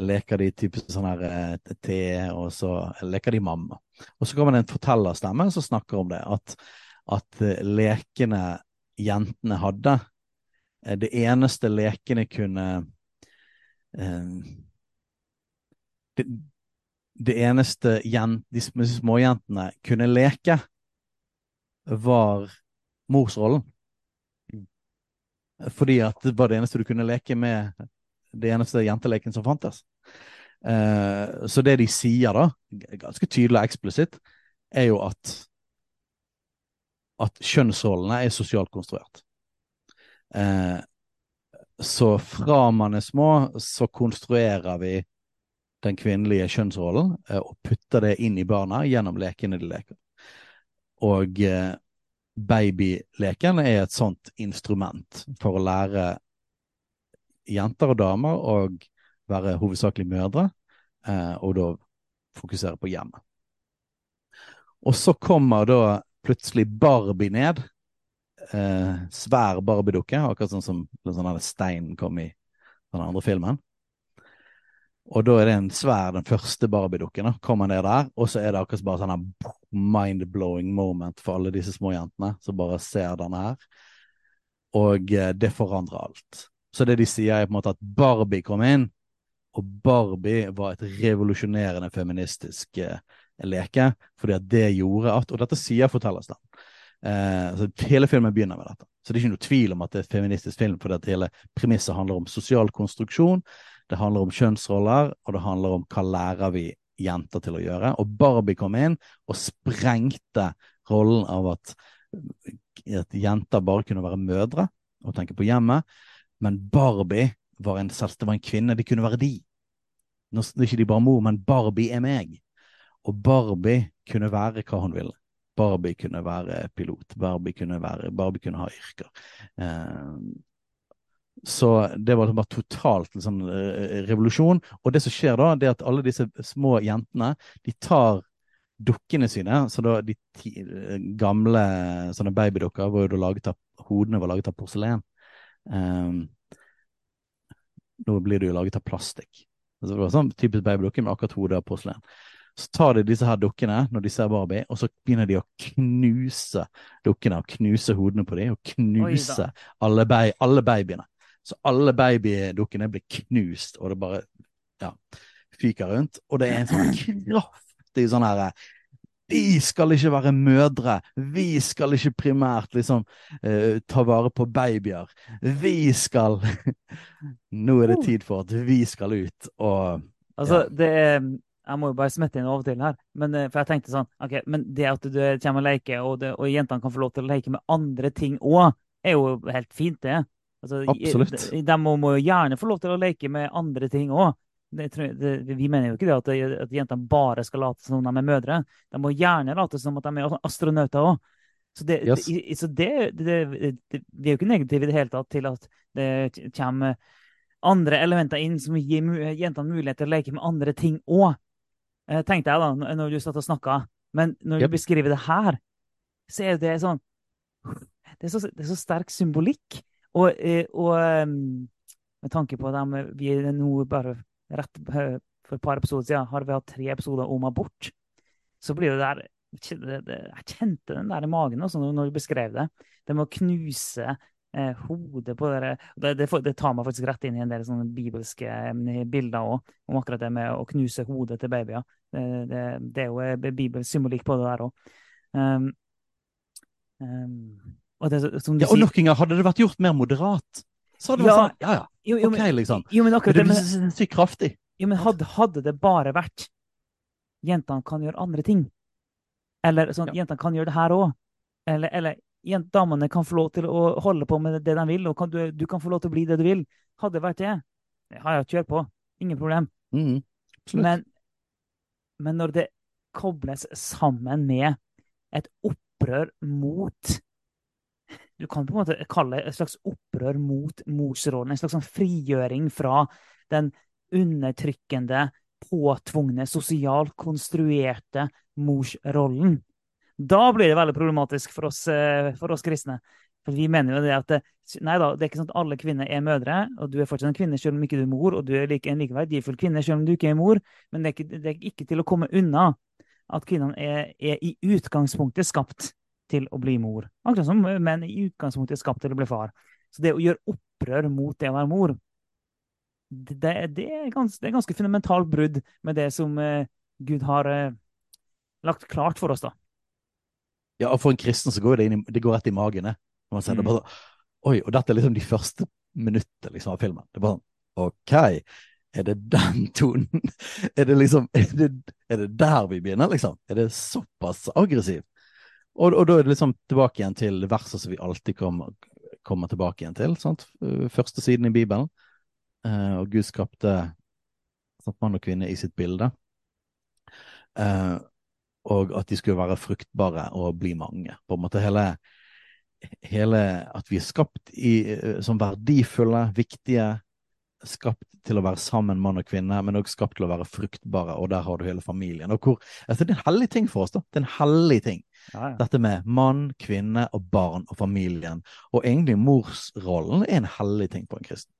leker de type sånn her te, og så leker de mamma. Og så kommer det en fortellerstemme som snakker om det, at, at lekene jentene hadde, det eneste lekene kunne eh, det, det, eneste de småjentene kunne leke, var morsrollen. Fordi at det var det eneste du kunne leke med det eneste jenteleken som fantes. Uh, så det de sier, da, ganske tydelig og eksplisitt, er jo at at kjønnsrollene er sosialt konstruert. Uh, så fra man er små, så konstruerer vi den kvinnelige kjønnsrollen uh, og putter det inn i barna gjennom lekene de leker. Og babyleken er et sånt instrument for å lære jenter og damer å være hovedsakelig mødre, eh, og da fokusere på hjemmet. Og så kommer da plutselig Barbie ned. Eh, svær Barbie-dukke, akkurat sånn som sånn steinen kom i den andre filmen. Og da er det en svær, den første Barbie-dukken, kommer ned der, og så er det akkurat bare sånn mind-blowing moment for alle disse små jentene som bare ser denne her. Og eh, det forandrer alt. Så det de sier, er på en måte at Barbie kom inn, og Barbie var et revolusjonerende feministisk eh, leke, fordi at det gjorde at Og dette sier fortellerstemmen. Eh, så hele filmen begynner med dette. Så det er ikke noe tvil om at det er feministisk film, fordi at hele premisset handler om sosial konstruksjon, det handler om kjønnsroller, og det handler om hva lærer vi jenter til å gjøre. Og Barbie kom inn og sprengte rollen av at, at jenter bare kunne være mødre og tenke på hjemmet. Men Barbie var en, det var en kvinne. de kunne være de. Nå er ikke de bare mor, men Barbie er meg. Og Barbie kunne være hva hun ville. Barbie kunne være pilot. Barbie kunne, være, Barbie kunne ha yrker. Eh, så det var bare totalt en sånn eh, revolusjon. Og det som skjer da, det er at alle disse små jentene de tar dukkene sine, så da de ti, gamle sånne babydukker var jo da laget av hodene var laget av porselen. Um, nå blir det jo laget av plastikk. Altså, det var sånn typisk babydukke med akkurat hodet av porselen. Så tar de disse her dukkene når de ser Barbie, og så begynner de å knuse dukkene. og Knuse hodene på dem, og knuse alle, alle, babyene. Så alle babydukkene blir knust, og det bare ja, fyker rundt. Og det er en sånn kraftig sånn herre vi skal ikke være mødre. Vi skal ikke primært liksom uh, ta vare på babyer. Vi skal Nå er det oh. tid for at vi skal ut og Altså, det er Jeg må jo bare smette inn av og til her. Men, eh, for jeg tenkte sånn ok, Men det at du kommer og leker, og, det, og jentene kan få lov til å leke med andre ting òg, er jo helt fint, det. Altså, Absolutt. De, de må, må, jo gjerne få lov til å leke med andre ting òg det, det, vi mener jo ikke det at, at jentene bare skal late som de er mødre. De må gjerne late som at de er astronauter òg. Så, det, yes. det, så det, Vi er jo ikke negative i det hele tatt til at det kommer andre elementer inn som gir jentene mulighet til å leke med andre ting òg. Eh, tenkte jeg da, når du satt og snakka. Men når du beskriver det her, så er det sånn Det er så, det er så sterk symbolikk. Og, eh, og, med tanke på at vi er nå bare rett for et par episoder siden har vi hatt tre episoder om abort. Så blir det der Jeg kjente den der i magen også når du beskrev det. Det med å knuse eh, hodet på dere det, det, det, tar meg faktisk rett inn i en del sånne bibelske eh, bilder òg, om akkurat det med å knuse hodet til babyer. Det, det er jo eh, bibelsymbolikk på det der òg. Um, um, og, ja, og gang, hadde det vært gjort mer moderat, så hadde det ja, vært sånn Ja, ja. Jo, jo, ok, liksom. Jo, men akkurat det, men, sykt kraftig. Jo, men hadde, hadde, det bare vært Jentene kan gjøre andre ting. Eller sånn, ja. jentene kan gjøre det her òg. Eller, eller damene kan få lov til å holde på med det de vil, og kan du, du, kan få lov til å bli det du vil. Hadde det vært det, har jeg kjørt på. Ingen problem. Mm, men, men når det kobles sammen med et opprør mot du kan på en måte kalle det et slags opprør mot morsrollen. En slags sånn frigjøring fra den undertrykkende, påtvungne, sosialt konstruerte morsrollen. Da blir det veldig problematisk for oss, eh, for oss kristne. For vi mener jo det at det, nei da, det er ikke sånn at alle kvinner er mødre, og du er fortsatt en kvinne selv om ikke du er mor, og du er like, en likeverdifull kvinne selv om du ikke er mor, men det er ikke, det er ikke til å komme unna at kvinnene er, er, i utgangspunktet skapt til å bli mor. Akkurat som menn i utgangspunktet er skapt til å bli far. Så det å gjøre opprør mot det å være mor, det, det, er, ganske, det er ganske fundamentalt brudd med det som eh, Gud har eh, lagt klart for oss, da. Ja, og for en kristen så går det, inn i, det går rett i magen. Når man ser mm. det bare sånn, Oi, og dette er liksom de første minuttene liksom, av filmen. Det er bare sånn OK, er det den tonen? Er det liksom er det, er det der vi begynner, liksom? Er det såpass aggressivt? Og, og, da er det liksom tilbake igjen til verset som vi alltid kommer, kommer tilbake igjen til. Sant? Første siden i Bibelen. Eh, og Gud skapte sant, mann og kvinne i sitt bilde. Eh, og at de skulle være fruktbare og bli mange. På en måte hele, hele At vi er skapt i, eh, som verdifulle, viktige, skapt til å være sammen, mann og kvinne, men også skapt til å være fruktbare, og der har du hele familien. Og hvor, altså, det er en hellig ting for oss, da. Det er en hellig ting. Ja, ja. Dette med mann, kvinne og barn og familien. Og egentlig morsrollen er en hellig ting på en kristen.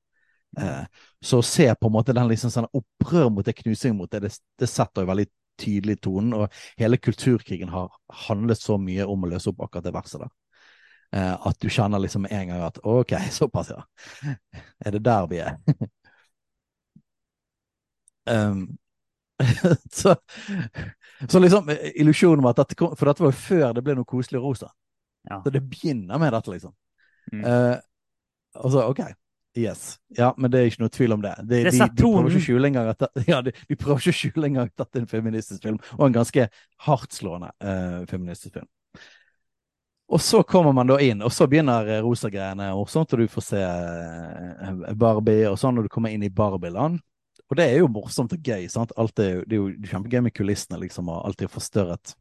Eh, så å se på en måte den liksom sånn opprør mot det, knusing mot det, det, det setter jo veldig tydelig tonen. Og hele kulturkrigen har handlet så mye om å løse opp akkurat det verset der. Eh, at du kjenner liksom en gang at OK, såpass, ja. Er det der vi er? um, så, så, liksom illusjonen om at dette kom, For dette var jo før det ble noe koselig rosa. Ja. Så det begynner med dette, liksom. Mm. Uh, og så OK. Yes. Ja, men det er ikke noe tvil om det. De, det de, de, prøver ikke å skjule engang at, ja, de, de prøver ikke å skjule engang at det er en feministisk film, og en ganske hardtslående uh, feministisk film. Og så kommer man da inn, og så begynner rosa-greiene og sånt, og du får se Barbie og sånn når du kommer inn i Barbieland. Og det er jo morsomt og gøy. sant? Alt er, det er jo kjempegøy med kulissene, liksom, og alt er forstørret.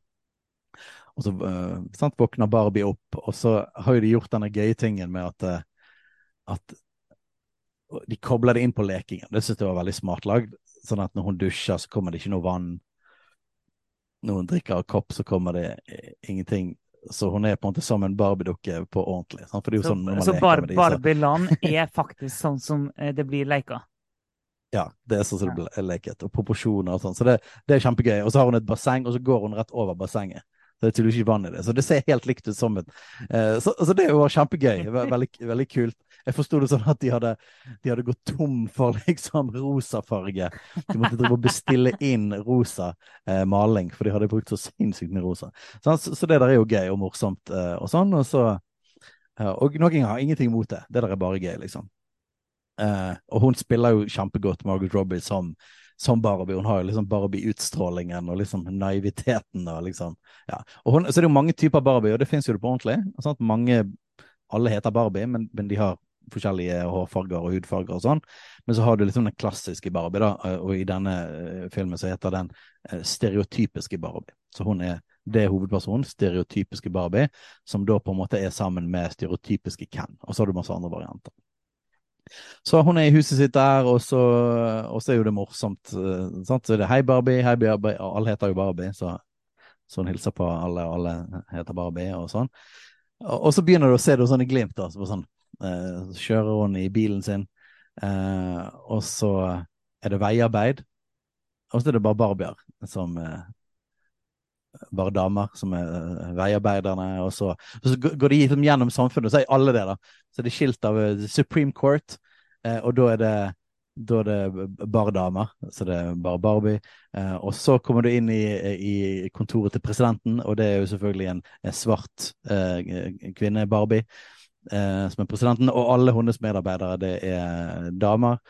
Og så uh, sant, våkner Barbie opp, og så har jo de gjort denne gøye tingen med at, at de kobler det inn på lekingen. Det synes jeg var veldig smart lagd. Sånn at når hun dusjer, så kommer det ikke noe vann. Når hun drikker av kopp, så kommer det ingenting. Så hun er på en måte som en Barbie-dukke på ordentlig. Sant? så, sånn så bar Barbie-land er faktisk sånn som eh, det blir leka? Ja, det er sånn som det blir leket. Og proporsjoner og sånn. Så det, det, er kjempegøy. Og så har hun et basseng, og så går hun rett over bassenget. Så Det er tydeligvis ikke vann i det. Så det ser helt likt ut som et eh, så, så, det var kjempegøy. Veldig, veldig kult. Jeg forsto det sånn at de hadde, de hadde, gått tom for liksom rosafarge. De måtte drive og bestille inn rosa eh, maling, for de hadde brukt så sinnssykt mye rosa. Så, så, det der er jo gøy og morsomt eh, og sånn. Og, så, og noen har ingenting imot det. Det der er bare gøy, liksom. Eh, og hun spiller jo kjempegodt Margaret Robbie som, som Barbie. Hun har jo liksom Barbie-utstrålingen og liksom naiviteten og liksom ja. Og hun, så det er jo mange typer Barbie, og det fins jo det på ordentlig. Sånn mange alle heter Barbie, men, men de har forskjellige hårfarger og hudfarger og sånn. Men så har du liksom den klassiske Barbie, da, eh, og i denne eh, filmen så heter den stereotypiske Barbie. Så hun er det er hovedpersonen, stereotypiske Barbie, som da på en måte er sammen med stereotypiske Ken. Og så har du masse andre varianter. Så hun er i huset sitt der, og så, og så er jo det morsomt. Sant? Så er det 'Hei, Barbie', hei Barbie. Alle heter jo Barbie, så, så hun hilser på alle, og alle heter Barbie, og sånn. Og, og så begynner du å se det sånne glimt. da, så sånn, eh, kjører hun i bilen sin, eh, og så er det veiarbeid. Og så er det bare barbier som uh, Bare damer som er veiarbeiderne. Og så, og så går de liksom gjennom samfunnet, og så er alle det, da. Så er det skilt av Supreme Court, og da er det da er det bare damer, så det er bare Barbie. Eh, og så kommer du inn i, i, kontoret til presidenten, og det er jo selvfølgelig en, en svart eh, kvinne, Barbie eh, som er presidenten, og alle hennes medarbeidere det er damer.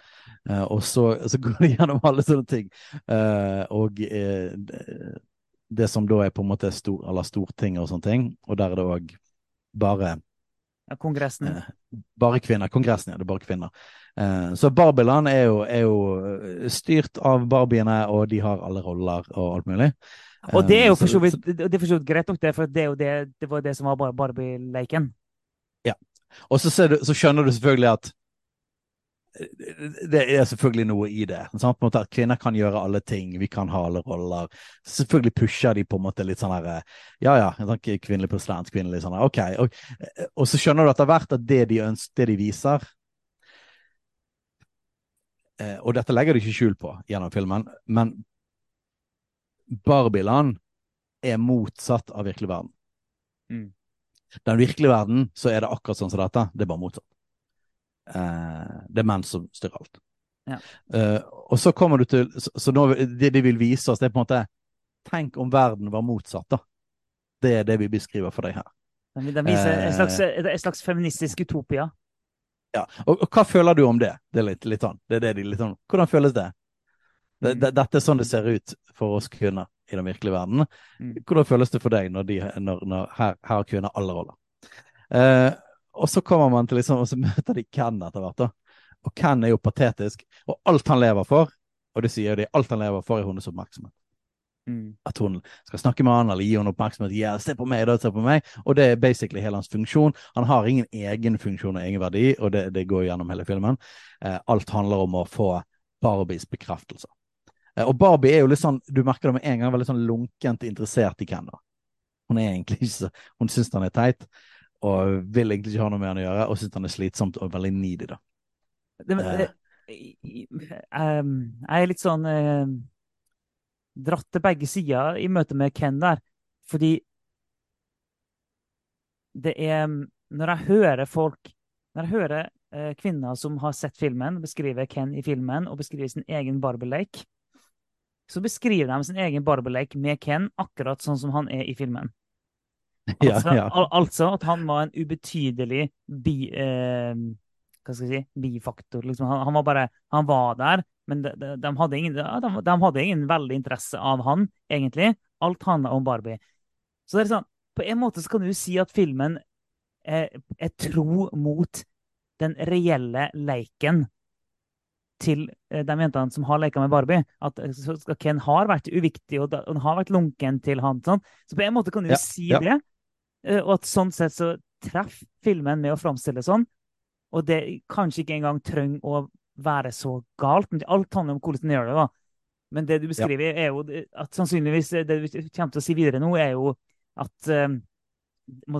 Eh, og så, så, går de gjennom alle sånne ting. Eh, og eh, det som da er på en måte stor, eller Stortinget og sånne ting, og der er det òg bare ja, Kongressen. Eh, bare kvinner. Kongressen, ja. Det er bare kvinner. Eh, så Barbiland er jo, er jo styrt av barbiene, og de har alle roller og alt mulig. Og det er jo for så vidt, greit nok, det, for det, det, det var det som var Barbie-leken. Ja. Og så, du, så, skjønner du selvfølgelig at det er selvfølgelig noe i det. På en måte at Kvinner kan gjøre alle ting, vi kan ha alle roller. Selvfølgelig pusher de på en måte litt sånn her Ja ja, en kvinnelig president, kvinnelig sånn her, OK. Og, og, så skjønner du etter hvert at det de ønsker, det de viser eh, Og dette legger du ikke skjul på gjennom filmen, men Barbieland er motsatt av virkelig verden. Mm. Den virkelige verden så er det akkurat sånn som dette, det er bare motsatt. Eh, det er menn som styrer alt. Ja. Eh, og så kommer du til Så, så nå, det de vil vise oss, det er på en måte Tenk om verden var motsatt, da. Det er det vi beskriver for deg her. Den viser en slags, en slags feministisk utopia. Ja, og, og, hva føler du om det? Det er litt, litt sånn, det er det de litt sånn, Hvordan føles det? det, mm. det dette er sånn det ser ut for oss kvinner i den virkelige verden. Mm. Hvordan føles det for deg når, de, når, når her, her kvinner alle roller? Eh, og så kommer man til liksom, og så møter de Ken etter hvert. da. Og Ken er jo patetisk, og alt han lever for, og det sier de, alt han lever for, er hennes oppmerksomhet. Mm. At hun skal snakke med han eller gi henne oppmerksomhet. Ja, se på meg, da, se på meg. Og det er basically hele hans funksjon. Han har ingen egen funksjon og egen verdi, og det, det går gjennom hele filmen. Eh, alt handler om å få Barbies bekreftelse. Eh, og Barbie er jo litt sånn, du merker det med en gang, veldig sånn lunkent interessert i Ken. da. Hun er egentlig ikke så, hun syns han er teit og vil egentlig ikke ha noe med han å gjøre, og syns han er slitsomt og veldig needy, da. Det, det, um, jeg er litt sånn eh, dratt til begge sider i møte med Ken der, fordi det er Når jeg hører folk Når jeg hører eh, kvinner som har sett filmen, beskrive Ken i filmen og beskrive sin egen barbelake, så beskriver de sin egen barbelake med Ken akkurat sånn som han er i filmen. Altså, ja, ja. Al altså, at han var en ubetydelig bi, eh, hva skal jeg si, bifaktor. Liksom. Han, han, var bare Han var der, men de, de, de, hadde ingen, de, de, hadde ingen veldig interesse av han, egentlig. Alt handla om Barbie. Så det er sånn, på en måte så kan du si at filmen er, er tro mot den reelle leiken til eh, de jentene som har leka med Barbie. At Ken har vært uviktig, og han har vært lunken til han. Sånn. Så på en måte kan du ja, si ja. det. Eh, og at sånn sett så treffer filmen med å framstille sånn. Og det kanskje ikke engang trenger å være så galt. men Alt handler om hvordan den gjør det. da. Men det du beskriver, ja. er jo at sannsynligvis det du kommer til å si videre nå, er jo at um,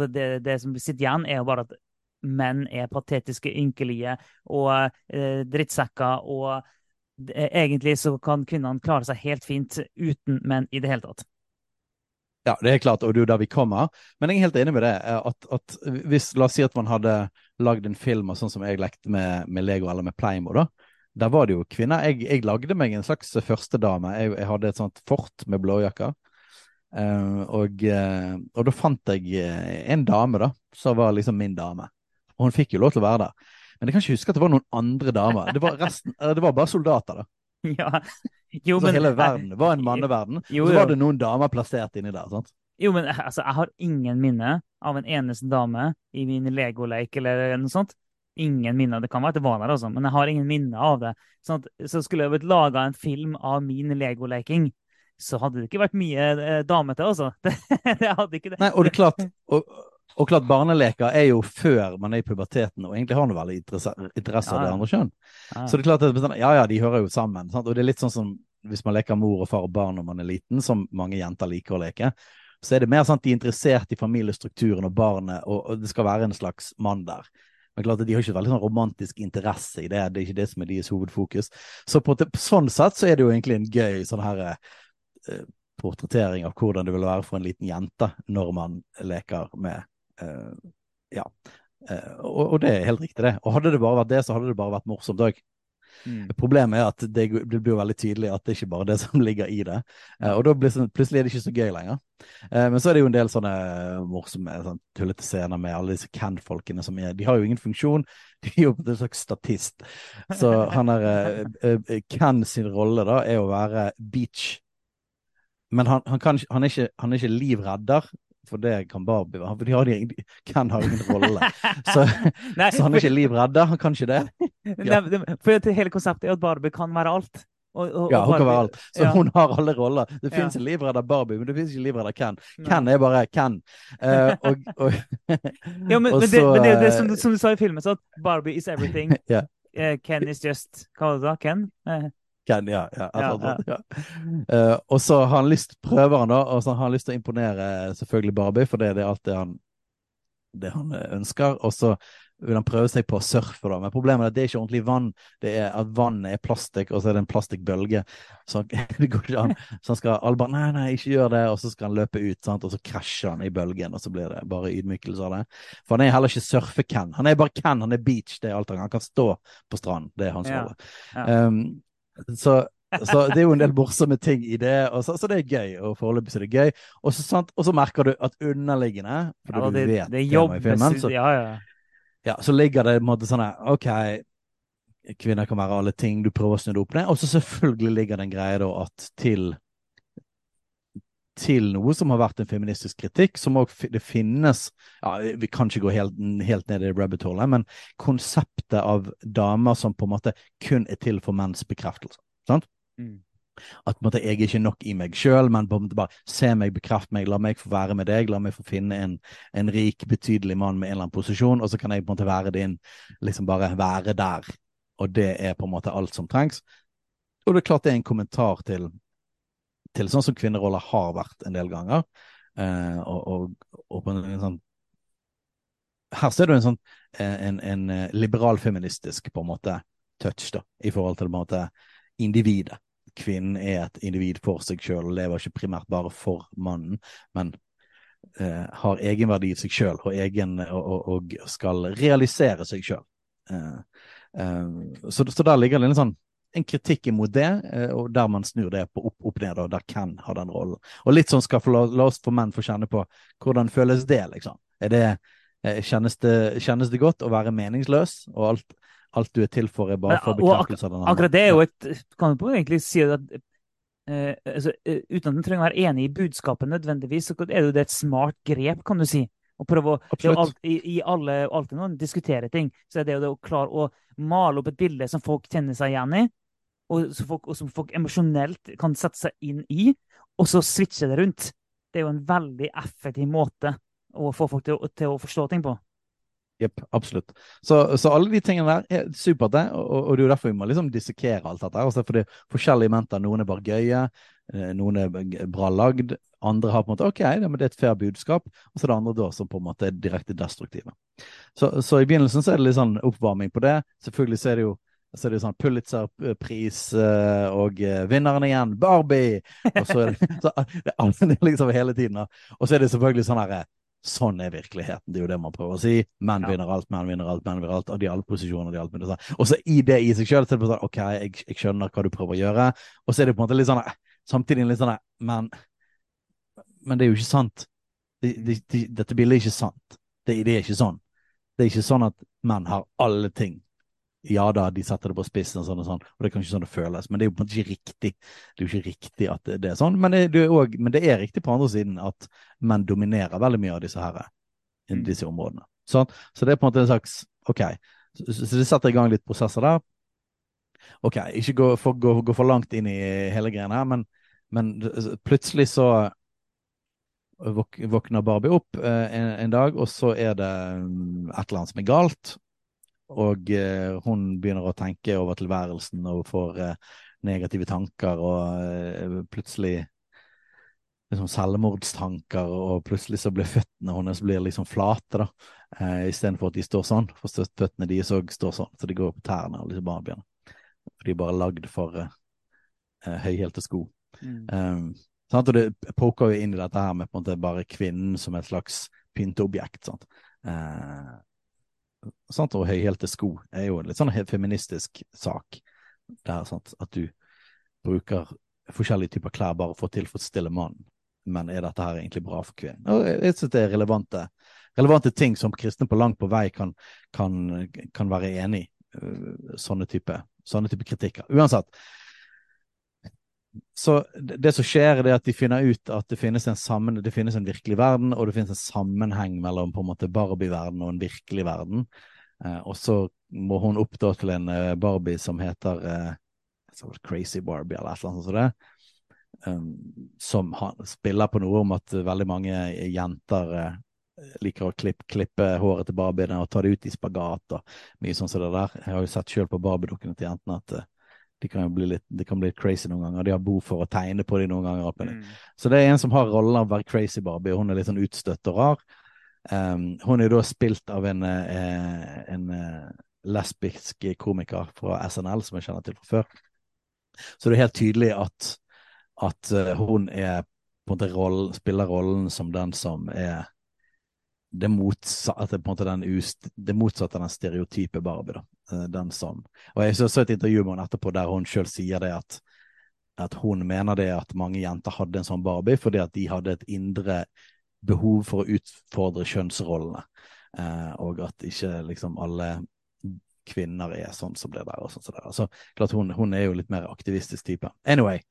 det, det, som sitter igjen, er jo bare at menn er patetiske, ynkelige og uh, drittsekker. Og uh, egentlig så kan kvinnene klare seg helt fint uten menn i det hele tatt. Ja, det er klart, og det er jo der vi kommer. Men jeg er helt enig med det. At, at hvis, La oss si at man hadde lagd en film sånn som jeg lekte med, med Lego eller med Pleimo, da. Der var det jo kvinner. Jeg, jeg lagde meg en slags førstedame. Jeg, jeg hadde et sånt fort med blåjakker. Uh, og, uh, og, da fant jeg en dame, da, som var liksom min dame. Og hun fikk jo lov til å være der. Men jeg kan ikke huske at det var noen andre damer. Det var, resten, det var bare soldater, da. Ja, jo, så men, hele verden var en manneverden. Jo, så var det noen damer plassert inni der. sant? Jo, men altså, jeg har ingen minne av en eneste dame i min legoleik eller noe sånt. Ingen minne. Det kan være at det var der, altså, men jeg har ingen minne av det. Sånn at, så skulle jeg blitt laga en film av min legoleking, så hadde det ikke vært mye eh, damete, altså. Det, det, hadde ikke det. Nei, og det er klart, og, og klart, barneleker er jo før man er i puberteten og egentlig har noe veldig interesse, interesse av det andre kjønn. Så det er klart at ja, ja, de hører jo sammen. Sant? Og det er litt sånn som hvis man leker mor og far og barn når man er liten, som mange jenter liker å leke. Så er det mer sånn at de er interessert i familiestrukturen og barnet, og, og det skal være en slags mann der. Men klart at De har ikke veldig sånn romantisk interesse i det, det er ikke det som er deres hovedfokus. Så på, sånn sett så er det jo egentlig en gøy sånn her eh, portrettering av hvordan det vil være for en liten jente når man leker med ja. Uh, og, og, det er helt riktig, det. Og hadde det bare vært det, så hadde det bare vært morsomt òg. Mm. Problemet er at det, det, blir veldig tydelig at det ikke bare er det som ligger i det. Uh, og da blir det, plutselig er det ikke så gøy lenger. men så er det jo en del sånne morsomme sånn, tullete scener med alle disse Ken-folkene som er De har jo ingen funksjon, de er jo en slags statist. Så han er Ken sin rolle da er å være beach men han, han, kan, han, er ikke, han, er ikke, livredder, for det kan Barbie være. For de har, ingen, Ken har ingen rolle. Så, Nei, så, han er ikke livredda. Han kan ikke det. Ja. for hele konseptet er at Barbie kan være alt. Og, og, ja, hun kan være alt. Så ja. hun har alle roller. Det ja. fins en livredder Barbie, men det fins ikke livredder Ken. Ken er bare Ken. Uh, og, ja, men, men, det, men, det, det som, som, du sa i filmen, så at Barbie is everything. yeah. uh, Ken is just Hva var det da? Ken? Eh, Ken, ja. ja, Ja, ja. Uh, og så har han lyst, prøver han da, og så har han lyst til å imponere selvfølgelig Barbie, for det er alt det han, det han eh, ønsker. Og så vil han prøve seg på å surfe, da. Men problemet er at det er ikke ordentlig vann. Det er at vannet er plastikk, og så er det en plastikkbølge. Så det går ikke an. Så han skal alle bare Nei, nei, ikke gjør det. Og så skal han løpe ut, sant? og så krasjer han i bølgen, og så blir det bare ydmykelse av det. For han er heller ikke surfe-Ken. Han er bare Ken, han er beach, det er alt han kan. Han kan stå på stranden. Det er hans Ja. Ja. Um, så, så det er jo en del morsomme ting i det, og så, så det er gøy. Og foreløpig er det gøy. Og så, sant, og så merker du at underliggende, fordi ja, du det, vet det er i jobbes filmen, så, Ja, ja. ja, så ligger det på en måte sånn her OK, kvinner kan være alle ting, du prøver å snu det opp ned. Og så selvfølgelig ligger det en greie da at til til noe som har vært en feministisk kritikk, som òg det finnes ja, Vi kan ikke gå helt, helt ned i rabbit hole, men konseptet av damer som på en måte kun er til for menns bekreftelse. Sant? Mm. At måte, jeg er ikke nok i meg sjøl, men på en måte bare se meg, bekreft meg, la meg få være med deg, la meg få finne en, en rik, betydelig mann med en eller annen posisjon, og så kan jeg på en måte være din, liksom bare være der. Og det er på en måte alt som trengs. Og det er klart det er en kommentar til, til sånn som kvinneroller har vært en del ganger. Eh, og, og, og på en, sånn Her ser du en sånn eh, en, en eh, liberal feministisk på en måte touch, da, i forhold til på en måte individet kvinnen er et individ for seg sjøl lever ikke primært bare for mannen, men eh, har egenverdi i seg sjøl og, og, og skal realisere seg sjøl. Eh, eh, så, så der ligger det en sånn en kritikk imot det, eh, og der man snur det på opp, opp ned, og der Ken har den rollen. Og litt sånn skal få la, la oss få menn få kjenne på hvordan føles det, liksom. Det, eh, kjennes, det kjennes det godt å være meningsløs, og alt, alt du er til for, er bare for bekreftelse av den andre? Akkurat det er jo et kan du egentlig si at Uh, altså, uh, Uten at en trenger å være enig i budskapet nødvendigvis, så er det et smart grep, kan du si. Å prøve å det alt, i, i alle, alltid når en diskuterer ting, så er det jo det å klare å male opp et bilde som folk kjenner seg igjen i, og, som folk, og som folk emosjonelt kan sette seg inn i, og så switche det rundt. Det er jo en veldig effektiv måte å få folk til, til å forstå ting på. Jepp, absolutt. Så, så alle de tingene der er supert. Og, og det er jo derfor vi må liksom dissekere alt dette. Altså for det er forskjellige elementer. Noen er bare gøye, eh, noen er bra lagd. Andre har på en måte OK, det er et fair budskap. Og så er det andre da som på en måte er direkte destruktive. Så, så i begynnelsen så er det litt sånn oppvarming på det. Selvfølgelig så er det jo så er det sånn Pulitzer-pris eh, og eh, vinneren igjen, Barbie! Og så er det, så, det er liksom hele tiden. Og så er det selvfølgelig sånn herre Sånn er virkeligheten. Det er jo det man prøver å si. Menn vinner alt, menn vinner alt, menn vinner alt. Og de alle posisjoner. de alle alt mulig sånn. Og så i det i seg sjøl, så er det sånn OK, jeg, jeg skjønner hva du prøver å gjøre. Og så er det på en måte litt sånn Samtidig litt sånn Men, men det er jo ikke sant. Det, det, det, dette bildet er ikke sant. Det, det er ikke sånn. Det er ikke sånn at menn har alle ting. Ja da, de setter det på spissen og sånn og sånn, og det er kanskje sånn det føles, men det er jo på en måte ikke riktig. Det er jo ikke riktig at det, det er sånn, men det, det er også, men det er riktig på andre siden at menn dominerer veldig mye av disse her, Mm. disse områdene. Sånn? Så det er på en måte en slags OK. Så, så så det setter i gang litt prosesser der. OK, ikke gå for, gå, gå for langt inn i hele greien her, men, men plutselig så våkner Barbie opp eh, en, en dag, og så er det mm, et eller annet som er galt. Og eh, hun begynner å tenke over tilværelsen og får eh, negative tanker, og eh, plutselig liksom selvmordstanker, og plutselig så blir føttene hennes blir liksom flate, da, eh, istedenfor at de står sånn. For føttene deres òg står sånn, så de går på tærne og liksom barnebeina. For de er bare lagd for eh, eh, høyhælte sko. Mm. Um, sant? Og det poker jo inn i dette her med på en måte bare kvinnen som et slags pynteobjekt. Sant? Eh, sant? Og høyhælte sko er jo en litt sånn feministisk sak. Der, sant? At du bruker forskjellige typer klær bare for å tilfredsstille mannen. Men er dette her egentlig bra for kvinnen? Og jeg synes det er relevante, relevante ting som kristne på langt på vei kan, kan, kan være enig i. øh, Sånne type, sånne type kritikker. Uansett. Så det, som skjer, er at de finner ut at det finnes en sammen, det finnes en virkelig verden, og det finnes en sammenheng mellom på en måte Barbie-verden og en virkelig verden. Eh, og så må hun opp da til en eh, Barbie som heter eh, Crazy Barbie eller et eller annet sånt som det. Um, som han, spiller på noe om at veldig mange jenter eh, liker å klippe, klippe håret til barbiene og ta det ut i spagat og mye sånn som det der. Jeg har jo sett sjøl på barbiedukkene til jentene at uh, de kan jo bli litt, de kan bli litt crazy noen ganger. De har behov for å tegne på dem noen ganger. Mm. Så det er en som har rollen av å være crazy Barbie, og hun er litt sånn utstøtt og rar. Um, hun er jo da spilt av en, uh, en uh, lesbisk komiker fra SNL, som jeg kjenner til fra før. Så det er helt tydelig at, at hun er på en måte rollen, spiller rollen som den som er det, motsatte, måte ust, det motsatte av den stereotype Barbie. da. Eh, den som Og jeg så, så et intervju med henne etterpå der hun sjøl sier det at, at hun mener det at mange jenter hadde en sånn Barbie fordi at de hadde et indre behov for å utfordre kjønnsrollene. Eh, og at ikke liksom alle kvinner er sånn som det der. og sånn som det der. Så klart hun, hun er jo litt mer aktivistisk type. Anyway,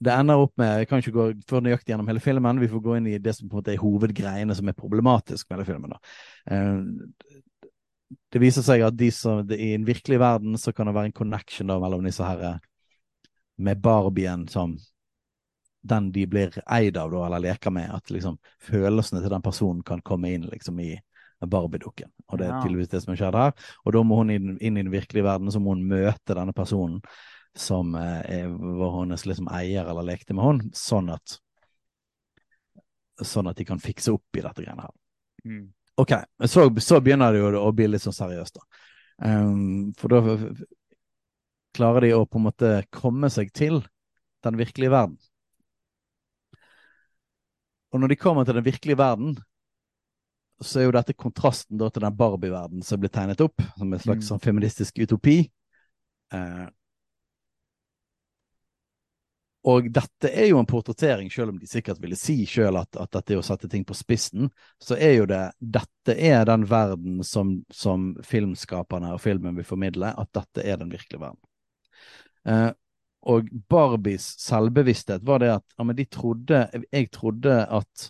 det ender opp med Jeg kan ikke gå for nøyaktig gjennom hele filmen. Vi får gå inn i det som på en måte er hovedgreiene som er problematisk med hele filmen. da. Eh, det viser seg at de som, i en virkelig verden så kan det være en connection da mellom disse her eh, med Barbien som den de blir eid av, da, eller leker med. At liksom følelsene til den personen kan komme inn liksom i Barbie-dukken. Og det er tydeligvis det som skjer her. Og da må hun inn, inn, i den virkelige verden, så må hun møte denne personen som eh, var hennes liksom eier eller lekte med henne, sånn at sånn at de kan fikse opp i dette greiene her. Mm. Ok, så, så, begynner det jo å bli litt sånn seriøst, da. Um, for da klarer de å på en måte komme seg til den virkelige verden. Og når de kommer til den virkelige verden, så er jo dette kontrasten da til den Barbie-verden som blir tegnet opp som en slags mm. sånn feministisk utopi. Uh, og dette er jo en portrettering, selv om de sikkert ville si selv at, at, dette er å sette ting på spissen, så er jo det Dette er den verden som, som filmskaperne og filmen vil formidle, at dette er den virkelige verden. Eh, og Barbies selvbevissthet var det at ja, men de trodde Jeg trodde at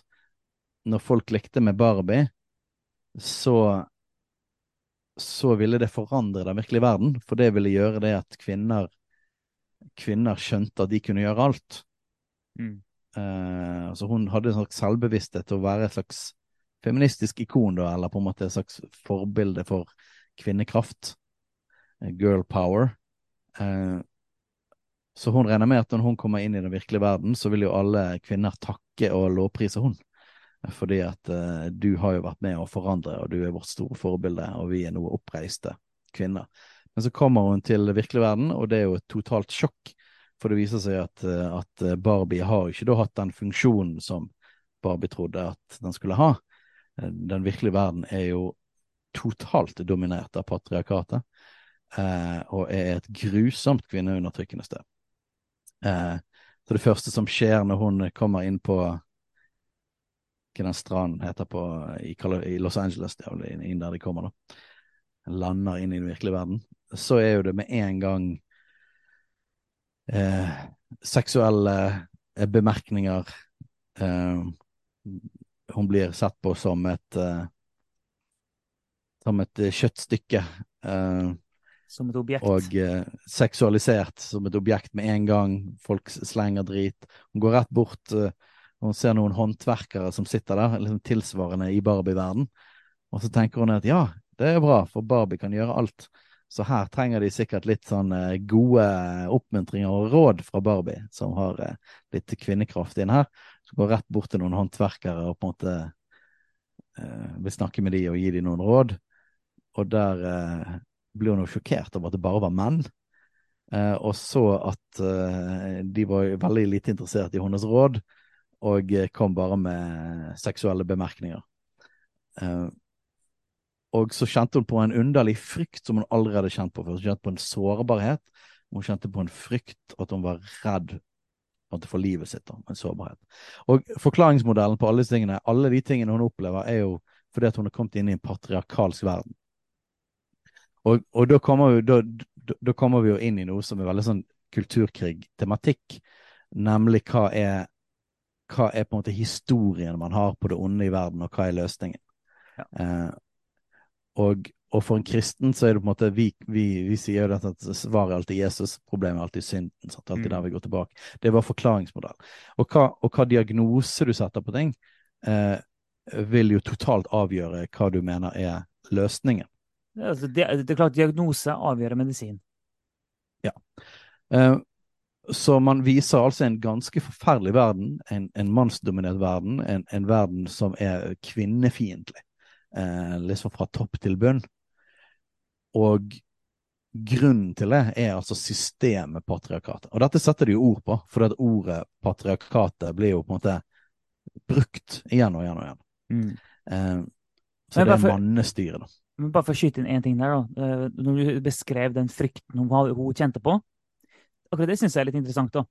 når folk likte med Barbie, så så ville det forandre den virkelige verden, for det ville gjøre det at kvinner kvinner skjønte at de kunne gjøre alt. Mm. Uh, altså hun hadde en slags selvbevissthet til å være et slags feministisk ikon, da, eller på en måte et slags forbilde for kvinnekraft. Uh, girl power. Uh, så hun regner med at når hun kommer inn i den virkelige verden, så vil jo alle kvinner takke og lovprise hun. Fordi at du har jo vært med å forandre, og du er vårt store forbilde, og vi er noe oppreiste kvinner. Men så kommer hun til virkelig verden, og det er jo et totalt sjokk. For det viser seg at, eh, at Barbie har ikke da hatt den funksjonen som Barbie trodde at den skulle ha. Eh, den virkelige verden er jo totalt dominert av patriarkatet, eh, og er et grusomt kvinneundertrykkende sted. Eh, så det første som skjer når hun kommer inn på hva den stranden heter på, i Los Angeles, det er vel inn der de kommer, da lander inn i den virkelige verden, så er jo det med en gang eh, seksuelle eh, bemerkninger eh, Hun blir sett på som et eh, som et kjøttstykke. Eh, som et objekt. Og eh, seksualisert som et objekt med en gang. Folk slenger drit. Hun går rett bort og ser noen håndverkere som sitter der, liksom tilsvarende i Barbie-verden. Og så tenker hun at ja, det er bra, for Barbie kan gjøre alt. Så her trenger de sikkert litt sånn eh, gode oppmuntringer og råd fra Barbie, som har eh, litt kvinnekraft inn her. Så går rett bort til noen håndverkere og på en måte eh, vil snakke med de og gi de noen råd. Og der eh, blir hun jo sjokkert over at det bare var menn. Eh, og så at eh, de var veldig lite interessert i hennes råd, og kom bare med seksuelle bemerkninger. Uh, og så kjente hun på en underlig frykt som hun aldri hadde kjent på før. Hun kjente på en sårbarhet. Hun kjente på en frykt, at hun var redd for livet sitt. Da, en sårbarhet. Og forklaringsmodellen på alle disse tingene, alle de tingene hun opplever, er jo fordi at hun har kommet inn i en patriarkalsk verden. Og, og da, kommer vi, da, da, kommer vi, jo inn i noe som er veldig sånn kulturkrig-tematikk, nemlig hva er, hva er på en måte historien man har på det onde i verden, og hva er løsningen? Ja. Eh, og, og, for en kristen så er det på en måte Vi, vi, vi sier jo dette at svaret er alltid Jesus, problemet er alltid synden. Sant? Alltid mm. der vi går tilbake. Det var forklaringsmodell. Og hva, og hva diagnose du setter på ting, eh, vil jo totalt avgjøre hva du mener er løsningen. Altså, det, det, er klart diagnose avgjør medisin. Ja. Eh, så man viser altså en ganske forferdelig verden, en, en mannsdominert verden, en, en, verden som er kvinnefiendtlig. Uh, liksom fra topp til bunn. Og grunnen til det er altså systemet patriarkatet. Og dette setter de jo ord på, for det ordet patriarkatet blir jo på en måte brukt igjen og igjen og igjen. Mm. Eh, så det er mannestyret, da. Men bare for å skyte inn én ting der, da. Eh, når du beskrev den frykten hun, hun kjente på Akkurat det syns jeg er litt interessant, da.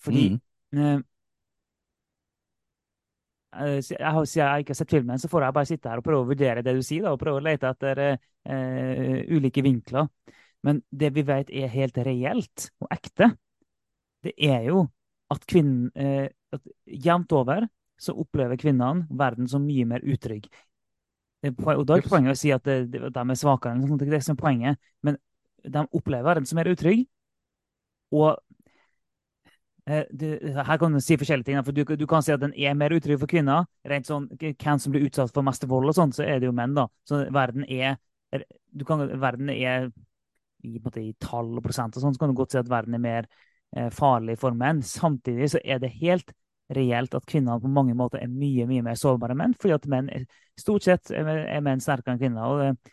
Fordi mm. Eh, jeg har, Siden jeg ikke har sett filmen, så får jeg bare sitte her og prøve å vurdere det du sier, da, og prøve å lete etter eh, ulike vinkler. Men det vi vet er helt reelt og ekte, det er jo at kvinnen eh, at Jevnt over så opplever kvinnene verden som mye mer utrygg. Og da er ikke poenget å si at de, er svakere, det er ikke det som er poenget. Men de opplever verden som er utrygg. Og eh, det, her kan du si forskjellige ting. for du, du, kan si at den er mer utrygg for kvinner. Rent sånn, Hvem som blir utsatt for mest vold, og sånn, så er det jo menn. da. Så verden er du kan, verden er i, måte, i tall og prosent og sånn, så kan du godt si at verden er mer eh, farlig for menn. Samtidig så er det helt reelt at kvinner på mange måter er mye mye mer sårbare enn menn, fordi at menn er, stort sett er, menn sterkere enn kvinner. og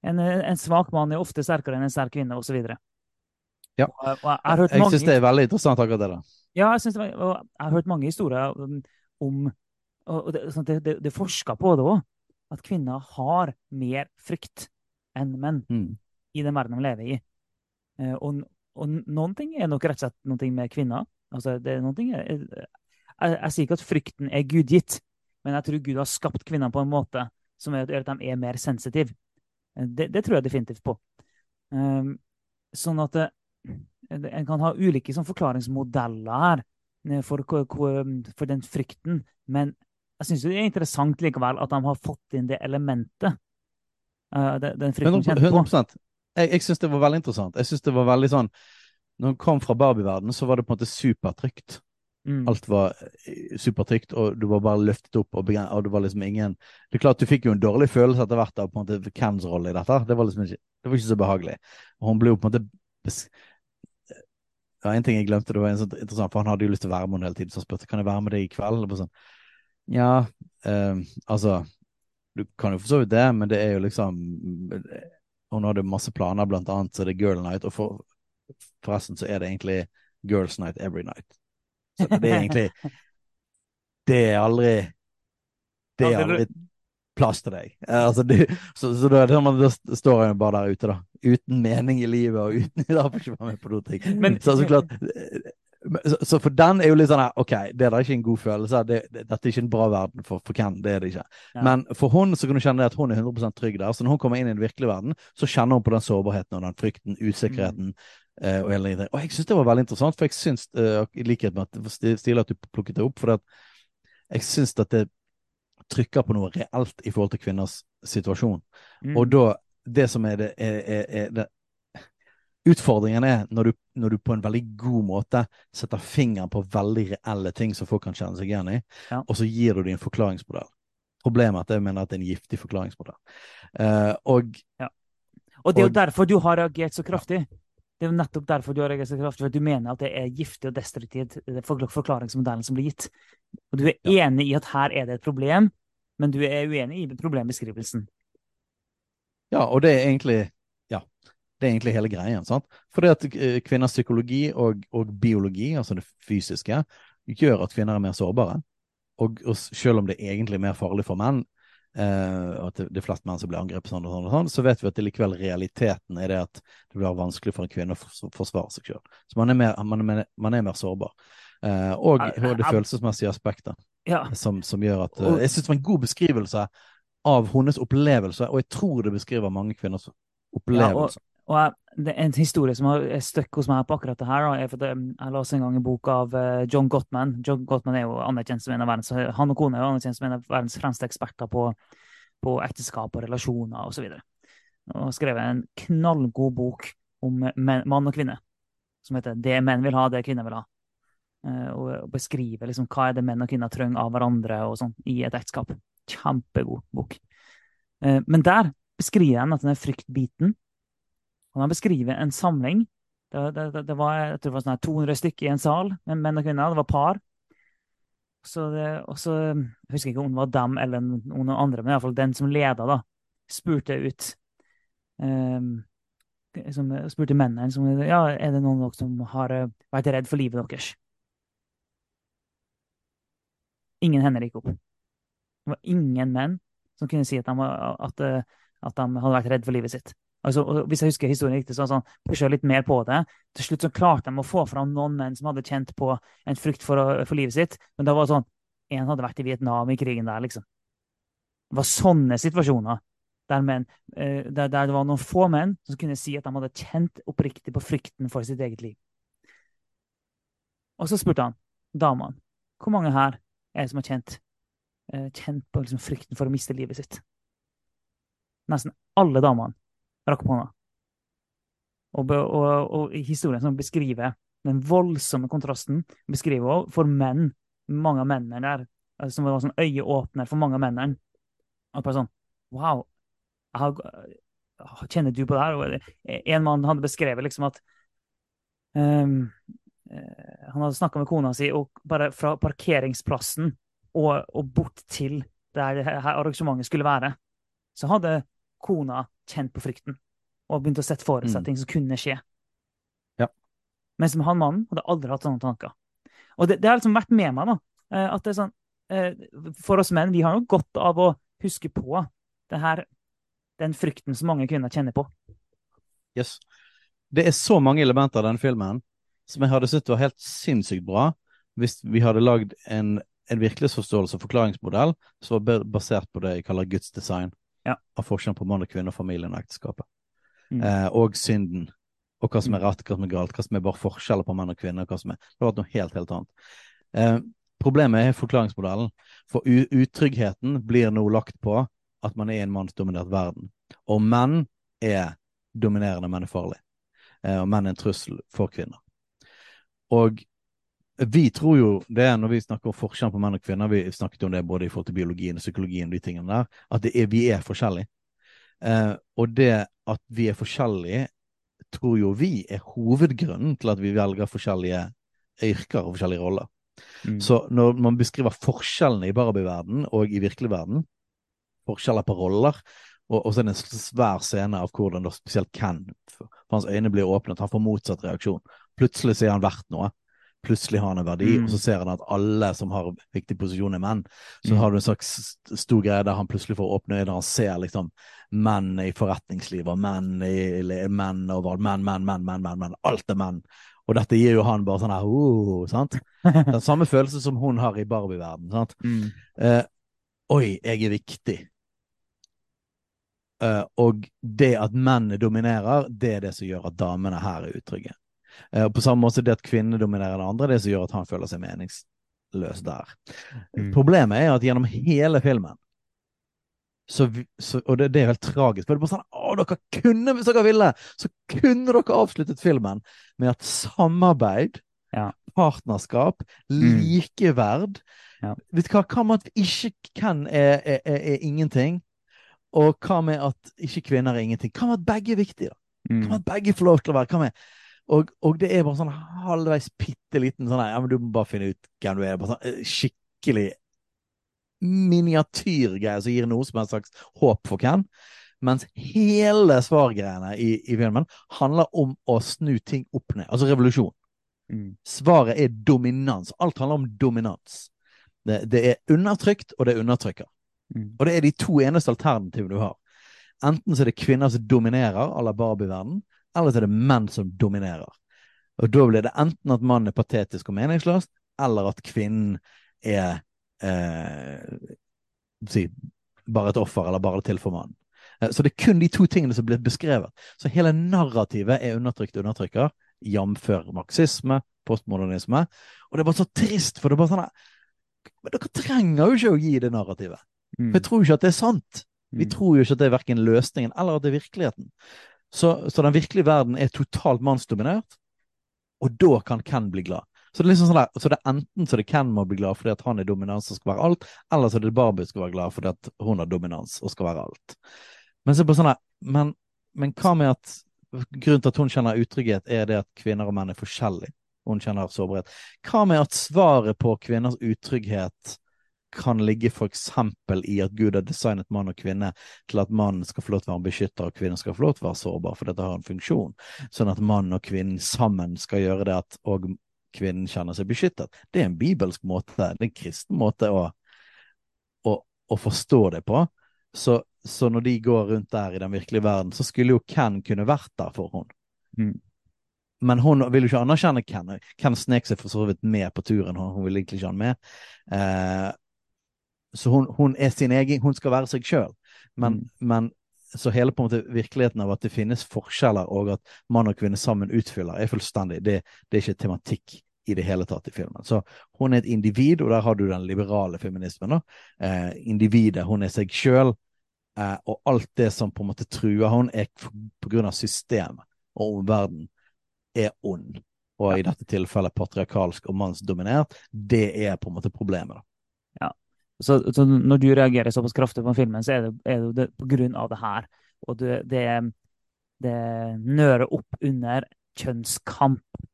en, en, svak mann er ofte sterkere enn en sterk kvinne, osv. Ja. Og, og jeg, jeg, jeg syns det er veldig interessant, akkurat det. der. Ja, jeg, det, var... jeg har hørt mange historier om, om og det, sånn det, det, forsker på det òg, at kvinner har mer frykt enn menn mm. i den verden de lever i. Eh, og, og, noen ting er nok rett og slett noen ting med kvinner. Altså, det er noen ting, jeg, jeg, sier ikke at frykten er gudgitt, men jeg tror Gud har skapt kvinner på en måte som gjør at de er mer sensitive. Det, det tror jeg definitivt på. Um, sånn at eh, en kan ha ulike sånn, forklaringsmodeller her eh, for, for, den frykten, men jeg syns det er interessant likevel at de har fått inn det elementet. Uh, den frykten 100%, 100%. Jeg, jeg syns det var veldig interessant. Jeg synes det var veldig sånn Når hun kom fra Barbie-verdenen, så var det på en måte supertrygt. Mm. Alt var eh, supertrygt, og du var bare løftet opp. Og, og, det var liksom ingen Det er klart Du fikk jo en dårlig følelse etter hvert av på en måte Kens rolle i dette. Det var liksom ikke, det var ikke så behagelig. Og hun ble jo på en måte ja, En ting jeg glemte, det var en sånn interessant, for han hadde jo lyst til å være med henne hele tiden. Så han spurte kan jeg være med deg i kveld. Og sånn, ja, eh, altså Du kan jo for så vidt det, men det er jo liksom Hun hadde masse planer, blant annet, så det er girl night. Og for, forresten så er det egentlig girls night every night. Så det er egentlig Det er aldri Det er aldri plass til deg. Eh, altså, det, så, så da, da, står jeg bare der ute, da. Uten mening i livet og uten Da får ikke være med på noe. ting. Så, så klart så, så, for den er jo litt sånn her OK, det er da ikke en god følelse. Det, det, dette er ikke en bra verden for, for Ken. Det er det ikke. Ja. Men for hun så kan du kjenne at hun er 100 trygg der. Så når hun kommer inn i den virkelige verden, så kjenner hun på den sårbarheten og den frykten, usikkerheten. Mm. Uh, og, og jeg syns det var veldig interessant, for jeg syns, uh, i likhet med at stilig at du plukket det opp, for at jeg syns at det trykker på noe reelt i forhold til kvinners situasjon. Mm. Og da Det som er det, er, er, er det Utfordringen er når du, når du, på en veldig god måte setter fingeren på veldig reelle ting som folk kan kjenne seg igjen i, ja. og så gir du dem en forklaringsmodell. Problemet er at jeg mener at det er en giftig forklaringsmodell. Uh, og, ja. og det er jo derfor du har reagert så kraftig. Det er jo nettopp derfor du har reagert så kraftig, for du mener at det er giftig og destruktivt, forklaringsmodellen som blir gitt. Og du er ja. enig i at her er det et problem, men du er uenig i problembeskrivelsen. Ja, og det er egentlig ja, det er egentlig hele greien. sant? Fordi at eh, kvinners psykologi og, og biologi, altså det fysiske, gjør at kvinner er mer sårbare. Og, og selv om det er egentlig mer farlig for menn, eh, at det, det, er flest menn som blir angrepet sånn og sånn, og sånn, så vet vi at det likevel realiteten er det at det blir vanskelig for en kvinne å forsvare seg sjøl. Så man er mer, man er, man er mer sårbar. Eh, og, og det følelsesmessige aspektet ja. som, som, gjør at uh, Jeg syns det var en god beskrivelse av hennes opplevelse, og jeg tror det beskriver mange kvinners opplevelse. Ja, og jeg, det er En historie som har støkk hos meg på akkurat det her, da, er for jeg leste en gang en bok av uh, John Gottman. John Gottman er jo anerkjent som en av verdens, Han og kone er jo anerkjent som en av verdens fremste eksperter på, på ekteskap og relasjoner osv. Og, og skrevet en knallgod bok om menn, mann og kvinne, som heter 'Det menn vil ha, det kvinner vil ha'. Og, og beskriver liksom hva er det menn og kvinner trenger av hverandre og sånn i et ekteskap. Kjempegod bok. Eh, men der beskriver han at den fryktbiten Han har beskrevet en samling. Det, det, det var, jeg tror det var sånn 200 stykker i en sal, med menn og kvinner. Det var par. Så det, og så Jeg husker ikke om det var dem eller noen andre, men iallfall den som leda, da, spurte ut um, som spurte mennene som, ja, er det noen av dere som har eh, vært redd for livet deres. Ingen hender gikk opp. Det var ingen menn som kunne si at de, at, eh, at de hadde vært redd for livet sitt. Altså, hvis jeg husker historien riktig, så sånn, pusha litt mer på det. Til slutt så klarte de å få fram noen menn som hadde kjent på en frykt for, for livet sitt. Men det var sånn En hadde vært i Vietnam i krigen der, liksom. Det var sånne situasjoner der, menn, eh, der, der, det var noen få menn som kunne si at de hadde kjent oppriktig på frykten for sitt eget liv. Og så spurte han damene hvor mange her er det som har kjent, eh, kjent på liksom, frykten for å miste livet sitt. Nesten alle damene rakk opp hånda. Og, og, og, historien som beskriver den voldsomme kontrasten, beskriver også for menn, mange av mennene der, altså, som var sånn øyeåpner for mange av mennene. At bare sånn Wow, kjenner du på det her? En mann hadde beskrevet liksom at um, Han hadde snakka med kona si, og bare fra parkeringsplassen og, og bort til der arrangementet skulle være, så hadde kona kjent på frykten og begynt å sette for seg mm. ting som kunne skje. Ja. Mens han mannen hadde aldri hatt sånne tanker. Og det, det har liksom vært med meg, da. Eh, at det er sånn eh, For oss menn, vi har jo godt av å huske på det her, den frykten som mange kvinner kjenner på. Yes. Det er så mange elementer av den filmen som jeg hadde syntes var helt sinnssykt bra hvis vi hadde lagd en, en virkelighetsforståelse og forklaringsmodell som var basert på det jeg kaller Guds design. Ja. Av forskjellen på mann og kvinne, familien og ekteskapet. Mm. Eh, og synden. Og hva som er rett, hva som er galt, hva som er bare forskjeller på menn og kvinner. hva som er, Det var noe helt, helt annet. Eh, problemet er forklaringsmodellen. For utryggheten blir nå lagt på at man er i en mannsdominert verden. Og menn er dominerende, menn er farlig. Eh, og menn er en trussel for kvinner. Og vi tror jo det, når vi snakker om forskjellen på menn og kvinner, vi snakket om det både i forhold til biologien og psykologien, og de tingene der, at er, vi er forskjellige. Eh, og det at vi er forskjellige, tror jo vi er hovedgrunnen til at vi velger forskjellige yrker og forskjellige roller. Mm. Så når man beskriver forskjellene i Barbie-verden og i virkelig verden, forskjeller på roller, og, og så er det en svær scene av hvordan da spesielt Ken, for hans øyne blir åpnet, han får motsatt reaksjon. Plutselig så er han verdt noe. Plutselig har han en verdi, Mm. og så ser han at alle som har viktig posisjon, er menn. Så Mm. har du en slags stor greie der han plutselig får åpne øyne, han ser liksom menn i forretningslivet, menn i menn overalt. Menn, menn, menn, menn, menn, menn. Alt er menn. Og dette gir jo han bare sånn her oh, sant? Den samme følelse som hun har i Barbie-verden. sant? Mm. Eh, Oi, jeg er viktig. Eh, og det at mennene dominerer, det er det som gjør at damene her er utrygge. Eh, og på samme måte det at kvinnene dominerer det andre, det som gjør at han føler seg meningsløs der. Mm. Problemet er at gjennom hele filmen så, så, og det, det er helt tragisk. For det er bare sånn, å, dere kunne, Hvis dere ville, så kunne dere avsluttet filmen med at samarbeid, Ja. partnerskap, Mm. likeverd Ja. Vet du hva, hva med at ikke hvem er, er, er, er ingenting? Og hva med at ikke kvinner er ingenting? Hva med at begge er viktige? da? Hva med Mm. at begge får lov til å være? Hva med og, og det er bare sånn halvveis bitte liten sånn Ja, men du må bare finne ut hvem du er. Bare sånn eh, skikkelig miniatyrgreie som gir noe som er en slags håp for hvem. Mens hele svargreiene i, i filmen handler om å snu ting opp ned. Altså revolusjon. Mm. Svaret er dominans. Alt handler om dominans. Det, det er undertrykt, og det er undertrykker. Mm. Og det er de to eneste alternativene du har. Enten så er det kvinner som dominerer, à la Barbie-verden, eller så er det menn som dominerer. Og da blir det enten at mannen er patetisk og meningsløs, eller at kvinnen er eh, si, bare et offer, eller bare til for mannen. Eh, Så det er kun de to tingene som blir beskrevet. Så hele narrativet er undertrykt undertrykker, jf. marxisme, postmodernisme. Og det er bare så trist, for det er bare sånn Men dere trenger jo ikke å gi det narrativet. Mm. For jeg tror jo ikke at det er sant. Vi Mm. tror jo ikke at det er verken løsningen eller at det er virkeligheten. Så, så den virkelige verden er totalt mannsdominert, og da kan Ken bli glad. Så det er liksom sånn der, så det er enten så det Ken må bli glad fordi at han er dominans og skal være alt, eller så det Barbie skal være glad fordi at hun har dominans og skal være alt. Men så på sånn der, men, men hva med at grunnen til at hun kjenner utrygghet, er det at kvinner og menn er forskjellige? Hun kjenner sårbarhet. Hva med at svaret på kvinners utrygghet kan ligge f.eks. i at Gud har designet mann og kvinne til at mannen skal få lov til å være en beskytter, og kvinnen skal få lov til å være sårbar, for dette har en funksjon. Sånn at mann og kvinnen sammen skal gjøre det at òg kvinnen kjenner seg beskyttet. Det er en bibelsk måte, det er en kristen måte å, å, å forstå det på. Så, så, når de går rundt der i den virkelige verden, så skulle jo Ken kunne vært der for henne. Mm. Men hun vil jo ikke anerkjenne Ken. Ken snek seg for så vidt med på turen, hun, hun vil egentlig ikke ha han med. Eh, så hun, hun, er sin egen, hun skal være seg sjøl. Men, mm. men, så hele på en måte virkeligheten av at det finnes forskjeller, og at mann og kvinne sammen utfyller, er fullstendig. Det, det er ikke tematikk i det hele tatt i filmen. Så hun er et individ, og der har du den liberale feminismen. Eh, individet, hun er seg sjøl, eh, og alt det som på en måte truer hun er på grunn av systemet og omverdenen, er ond. Og i dette tilfellet patriarkalsk og mannsdominert. Det er på en måte problemet. da. Så, så, når du reagerer såpass kraftig på filmen, så er det, er det på grunn av det her. Og det, det, det nører opp under kjønnskamp.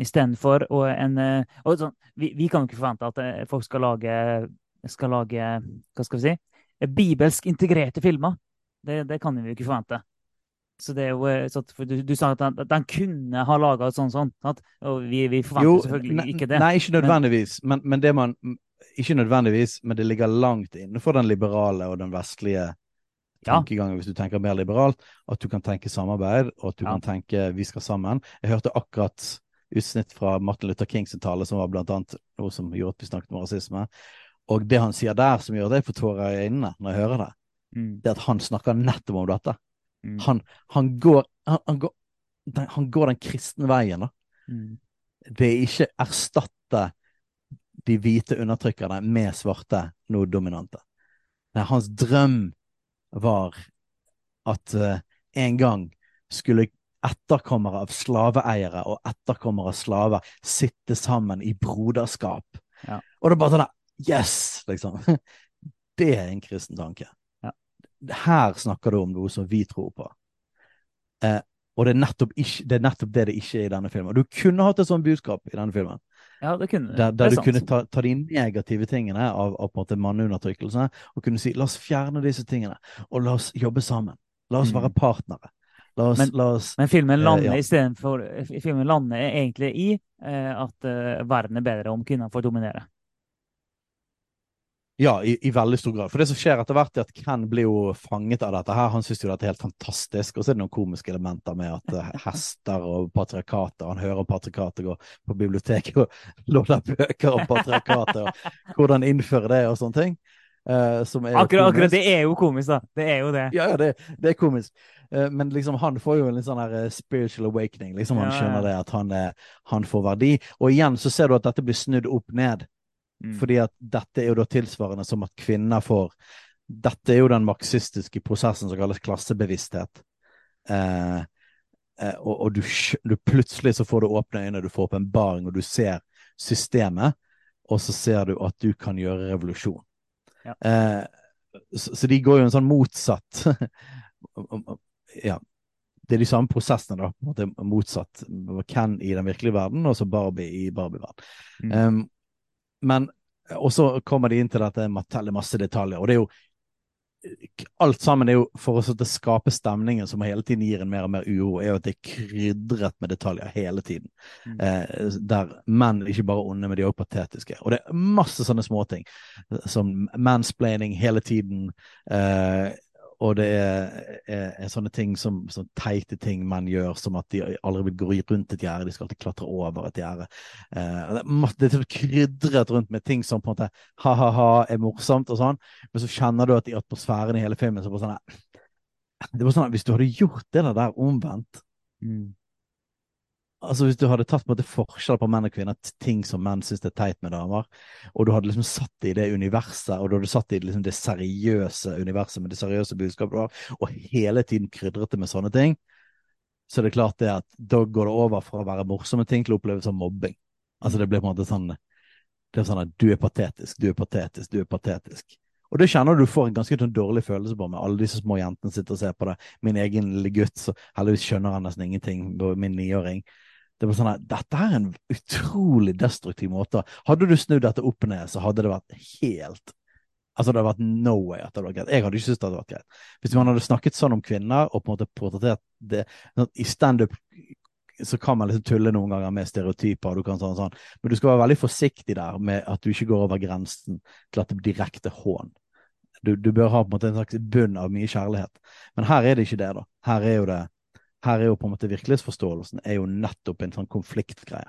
Istedenfor en eh, og sånn, vi, vi, kan jo ikke forvente at eh, folk skal lage, skal lage Hva skal vi si? Bibelsk integrerte filmer. Det, det kan vi jo ikke forvente. Så det er jo, eh, så du, du, sa at den, den kunne ha laga sånn sånn. Og vi, vi forventer jo, selvfølgelig ikke det. Nei, ikke nødvendigvis. Men, men, det man ikke nødvendigvis, men det ligger langt innenfor den liberale og den vestlige tankegangen, ja. hvis du tenker mer liberalt, at du kan tenke samarbeid, og at du ja. kan tenke vi skal sammen. Jeg hørte akkurat utsnitt fra Martin Luther Kings tale, som var blant annet noe som gjorde at vi snakket om rasisme. Og det han sier der, som gjør at jeg får tårer i øynene når jeg hører det, mm. det er at han snakker nettopp om dette. Mm. Han, han, går, han, han, går, han, går, den kristne veien, da. Mm. Det er ikke erstatte de hvite undertrykkerne med svarte norddominante. Nei, hans drøm var at uh, en gang skulle etterkommere av slaveeiere og etterkommere av slaver sitte sammen i broderskap. Ja. Og det er bare sånn Yes! Liksom. Det er en kristen tanke. Ja. Her snakker du om noe som vi tror på. Eh, og det er, ikke, det er, nettopp det det ikke er i denne filmen. Du kunne hatt et sånt budskap i denne filmen. Ja, det kunne Der, der det du kunne ta, ta, de negative tingene av, av på en måte manneundertrykkelse og kunne si la oss fjerne disse tingene, og la oss jobbe sammen. La oss mm. være partnere. Oss, men, oss, men, filmen eh, lander uh, ja. istedenfor Filmen lander egentlig i uh, at uh, verden er bedre om kvinner får dominere. Ja, i, i, veldig stor grad. For det som skjer etter hvert, er at Ken blir jo fanget av dette her. Han syns jo dette er helt fantastisk. Og så er det noen komiske elementer med at uh, hester og patriarkater Han hører patriarkatet gå på biblioteket og låner bøker om patriarkatet, og hvordan innføre det og sånne ting. Uh, akkurat, akkurat, det er jo komisk, da. Det er jo det. Ja, ja, det, det er komisk. Uh, men liksom, han får jo en litt sånn her spiritual awakening. Liksom, han ja, skjønner det, at han, han får verdi. Og igjen så ser du at dette blir snudd opp ned. Mm. Fordi at dette er jo da tilsvarende som at kvinner får Dette er jo den marxistiske prosessen som kalles klassebevissthet. Eh, eh, og, og du, du, plutselig så får du åpne øyne, du får åpenbaring, og du ser systemet, og så ser du at du kan gjøre revolusjon. Ja. Eh, så, så, de går jo en sånn motsatt Ja. Det er de samme prosessene, da. på en måte Motsatt. Ken i den virkelige verden, og så Barbie i Barbie-verden. Mm. Um, men Og så kommer de inn til dette med å telle masse detaljer. Og det er jo Alt sammen er jo for å skape stemningen som hele tiden gir en mer og mer uro, er jo at det er krydret med detaljer hele tiden. Mm. Eh, der menn ikke bare onde, men de er også patetiske. Og det er masse sånne småting. Som mansplaining hele tiden. Eh, og det er, er, er sånne ting som sånne teite ting menn gjør, som at de aldri vil gå rundt et gjerde, de skal alltid klatre over et gjerde. Eh, det er krydret rundt med ting som på en måte ha-ha-ha er morsomt og sånn, men så kjenner du at i atmosfæren i hele filmen så bare sånn Det var sånn at hvis du hadde gjort det der omvendt mm altså Hvis du hadde tatt på en måte forskjell på menn og kvinner, ting som menn syns er teit med damer, og du hadde liksom satt det i det universet, og du hadde satt det i liksom det seriøse universet med det seriøse budskapet, du har, og hele tiden krydret det med sånne ting, så er det klart det at da går det over fra å være morsomme ting til å oppleves som mobbing. Altså det blir på en måte sånn det er sånn at du er patetisk, du er patetisk, du er patetisk. Og det kjenner du får en ganske sånn dårlig følelse på med alle disse små jentene sitter og ser på det. Min egen lille gutt, så heldigvis skjønner han nesten ingenting, min niåring. Det var sånn at Dette er en utrolig destruktiv måte. Hadde du snudd dette opp ned, så hadde det vært helt Altså, det hadde vært no way at det vært greit. Jeg hadde ikke syntes det hadde vært greit. Hvis man hadde snakket sånn om kvinner, og på en måte portrettert det sånn I standup så kan man liksom tulle noen ganger med stereotyper, du sånn, sånn. men du skal være veldig forsiktig der med at du ikke går over grensen til at det blir direkte hån. Du, du, bør ha på en måte en slags bunn av mye kjærlighet. Men her er det ikke det, da. Her er jo det her er jo på en måte virkelighetsforståelsen er jo nettopp en sånn konfliktgreie.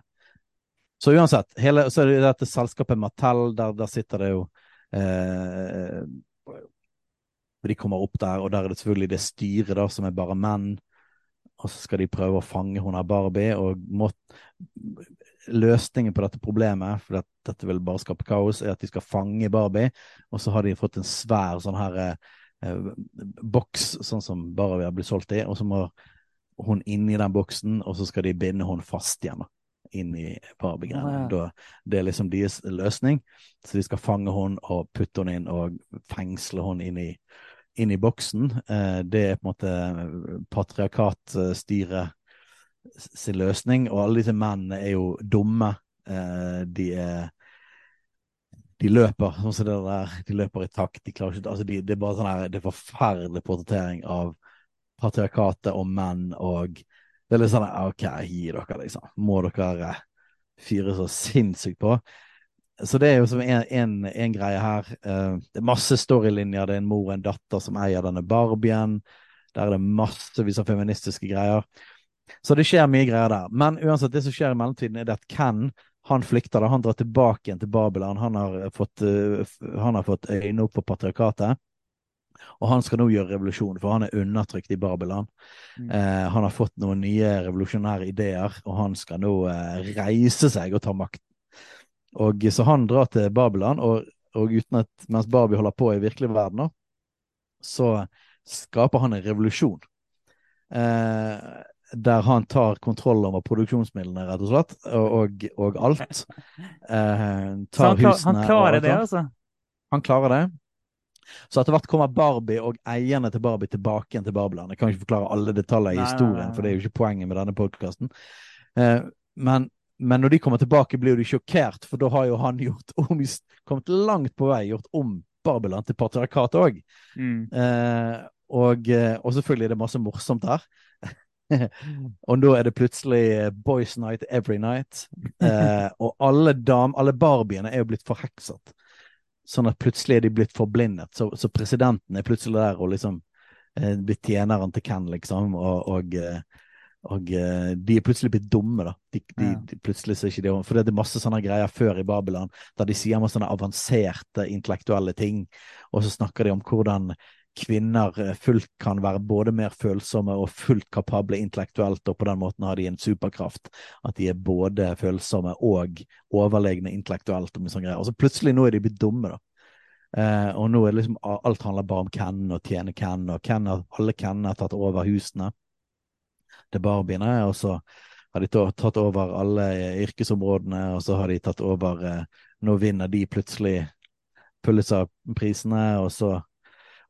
Så uansett, hele, så er det dette selskapet Mattel, der, der sitter det jo eh, De kommer opp der, og der er det selvfølgelig det styret da, som er bare menn og så skal de prøve å fange hun her Barbie. og må, Løsningen på dette problemet, for at dette vil bare skape kaos, er at de skal fange Barbie, og så har de fått en svær sånn her eh, boks, sånn som Barbie har blitt solgt i, og så må hun i den boksen, og så skal de binde hun fast igjen. inn i Barbie-greiene. Ja. Det er liksom deres løsning. Så de skal fange hun og putte hun inn og fengsle hun inn i inn i boksen. Eh, det er på en måte patriarkatstyret sin løsning, og alle disse mennene er jo dumme. Eh, de er de løper sånn som det der, de løper i takt. De klarer ikke, altså de, det er bare sånn her, det er forferdelig portrettering av patriarkatet og menn, og det er litt sånn OK, gi dere, liksom. Må dere fyre så sinnssykt på? så det er jo som en, greie her. Uh, det er masse storylinjer. Det er en mor og en datter som eier denne Barbien. Der er det massevis av feministiske greier. Så det skjer mye greier der. Men uansett, det som skjer i mellomtiden, er det at Ken han flykter. da, Han drar tilbake igjen til Babylon. Han har fått, uh, han har fått øyne opp for patriarkatet. Og han skal nå gjøre revolusjon, for han er undertrykt i Babylon. Mm. Eh, han har fått noen nye revolusjonære ideer, og han skal nå eh, reise seg og ta makt og Så han drar til Babylon, og, og at, mens Barbie holder på i virkelig verden, så skaper han en revolusjon. Eh, der han tar kontroll over produksjonsmidlene, rett og slett, og, og alt. Eh, tar han, klar, han klarer det, altså? Han klarer det. Så etter hvert kommer Barbie og eierne til Barbie tilbake igjen til Babylon. Jeg kan ikke forklare alle detaljer i historien, for det er jo ikke poenget med denne podkasten. Eh, men men når de kommer tilbake, blir de sjokkert, for da har jo han gjort om, kommet langt på vei, gjort om Barbeland til patriarkat òg. Mm. Eh, og, eh, og, selvfølgelig er det masse morsomt her. og da er det plutselig eh, Boys Night every night. Eh, og alle, dam, alle barbiene er jo blitt forhekset. Sånn at plutselig er de blitt forblindet. Så, så presidenten er plutselig der og liksom eh, blitt tjeneren til Ken, liksom. Og, og eh, og uh, de er plutselig blitt dumme, da. De, de, ja. de, plutselig så ikke de, For det er masse sånne greier før i Babylon der de sier masse sånne avanserte intellektuelle ting, og så snakker de om hvordan kvinner eh, fullt kan være både mer følsomme og fullt kapable intellektuelt, og på den måten har de en superkraft. At de er både følsomme og overlegne intellektuelt. Og sånn. Og så plutselig nå er de blitt dumme, da. Eh, og nå er liksom alt handler bare om Ken og tjene Ken, og Ken, alle Ken har tatt over husene til barbiene. Og så har de tatt over alle yrkesområdene, og så har de tatt over eh, Nå vinner de plutselig Pulitzer-prisene, og så,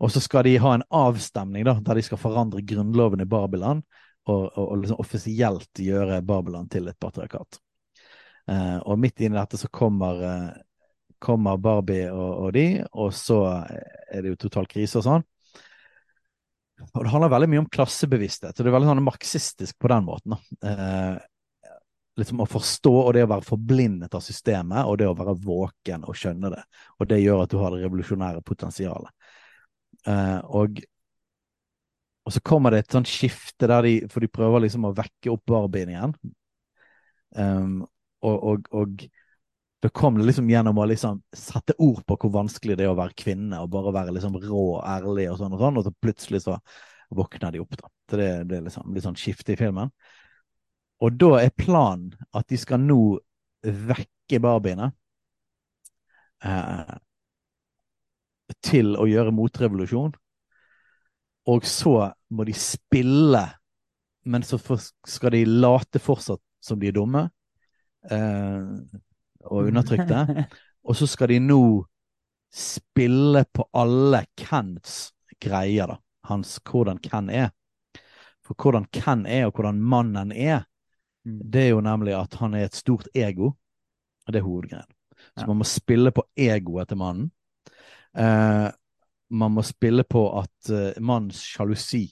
og så skal de ha en avstemning da, der de skal forandre grunnloven i Babylon, og, og, og liksom offisielt gjøre Babylon til et patriarkat. Eh, og midt inni dette så kommer, eh, kommer Barbie og, og, de, og så er det jo total krise og sånn. Og det handler veldig mye om klassebevissthet. og Det er veldig sånn marxistisk på den måten. Eh, liksom Å forstå og det å være forblindet av systemet, og det å være våken og skjønne det. Og det gjør at du har det revolusjonære potensialet. Eh, og, og, så kommer det et sånt skifte der de For de prøver liksom å vekke opp Barbien igjen. Um, og, og, og da kom det liksom gjennom å liksom sette ord på hvor vanskelig det er å være kvinne og bare være liksom rå og ærlig og sånn og sånn, og så plutselig så våkner de opp, da. Så det, det er liksom litt sånn skifte i filmen. Og da er planen at de skal nå vekke barbiene eh, til å gjøre motrevolusjon. Og så må de spille, men så skal de late fortsatt som de er dumme. eh, og undertrykte. Og så skal de nå spille på alle Kens greier, da. Hans, hvordan Ken er. For hvordan Ken er, og hvordan mannen er, Mm. det er jo nemlig at han er et stort ego. Og det er hovedgreien. Så man må spille på egoet til mannen. Eh, man må spille på at eh, mannens sjalusi.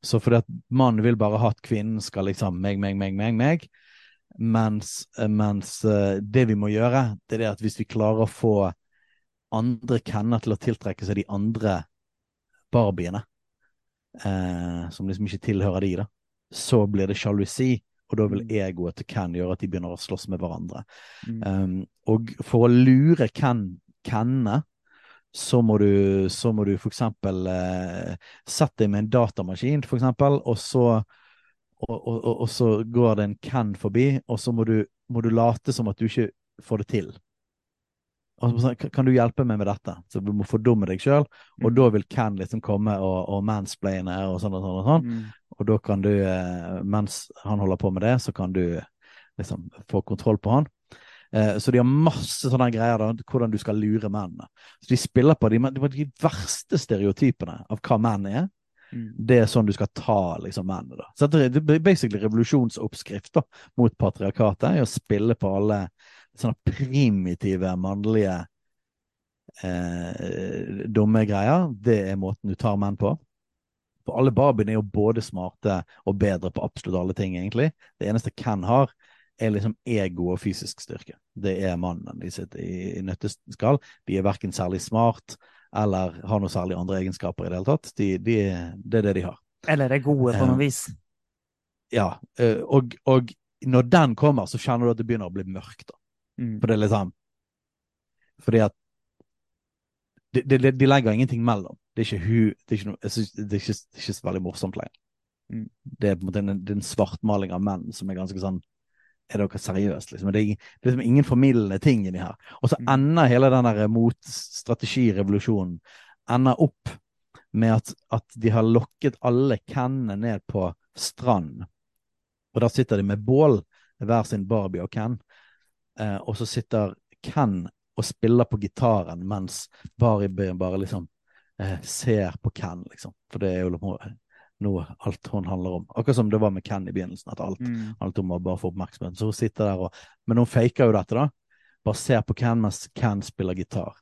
Så fordi at mannen vil bare ha at kvinnen skal liksom meg, meg, meg, meg, meg. Mens, eh, mens eh, det vi må gjøre, det er det at hvis vi klarer å få andre kenner til å tiltrekke seg de andre barbiene, eh, som liksom ikke tilhører de, da, så blir det sjalusi. Og da vil Mm. egoet til Ken gjøre at de begynner å slåss med hverandre. Mm. Um, og for å lure Ken Kenne, så må du, så må du for eksempel eh, sette deg med en datamaskin, for eksempel, og så, og, og, og, og så går det en Ken forbi, og så må du, må du late som at du ikke får det til. Og så, sånn, kan du hjelpe meg med dette? Så du må fordumme deg sjøl, og Mm. da vil Ken liksom komme og, og mansplaine og sånn og sånn. og sånn. Mm. Og da kan du, eh, mens han holder på med det, så kan du liksom få kontroll på han. Eh, så de har masse sånne greier da, hvordan du skal lure mennene. Så de spiller på de, de, verste stereotypene av hva menn er. Mm. Det er sånn du skal ta liksom mennene. da. Så det er- basically revolusjonsoppskrift da, mot patriarkatet, å spille på alle sånne primitive mannlige eh, dumme greier. Det er måten du tar menn på. For alle barbiene er jo både smarte og bedre på absolutt alle ting, egentlig. Det eneste Ken har, er liksom ego og fysisk styrke. Det er mannen de sitter i, i nøtteskall. De er verken særlig smart eller har noe særlig andre egenskaper i det hele tatt. De, de, det er det de har. Eller er gode på noe vis. Ja, eh, og, og når den kommer, så kjenner du at det begynner å bli mørkt. Mm. For det er liksom Fordi at de, de, de- legger ingenting mellom. Det er ikke hu Det er ikke, noe, synes, det er ikke, det er ikke så veldig morsomt lenger. Mm. Det er på en måte en, en svartmaling av menn som er ganske sånn Er dere seriøse, liksom? Det er, det er liksom ingen formildende ting inni her. Og så Mm. ender hele den der motstrategirevolusjonen ender opp med at, at de har lokket alle Kennene ned på strand. Og der sitter de med bål, hver sin Barbie og Ken. Eh, og så sitter Ken og spiller på gitaren, mens Barbie bare liksom eh, ser på Ken, liksom. For det er jo noe, alt hun handler om. Akkurat som det var med Ken i begynnelsen, at alt Mm. alt om å bare få oppmerksomhet. Så hun sitter der og Men hun faker jo dette, da. Bare ser på Ken mens Ken spiller gitar.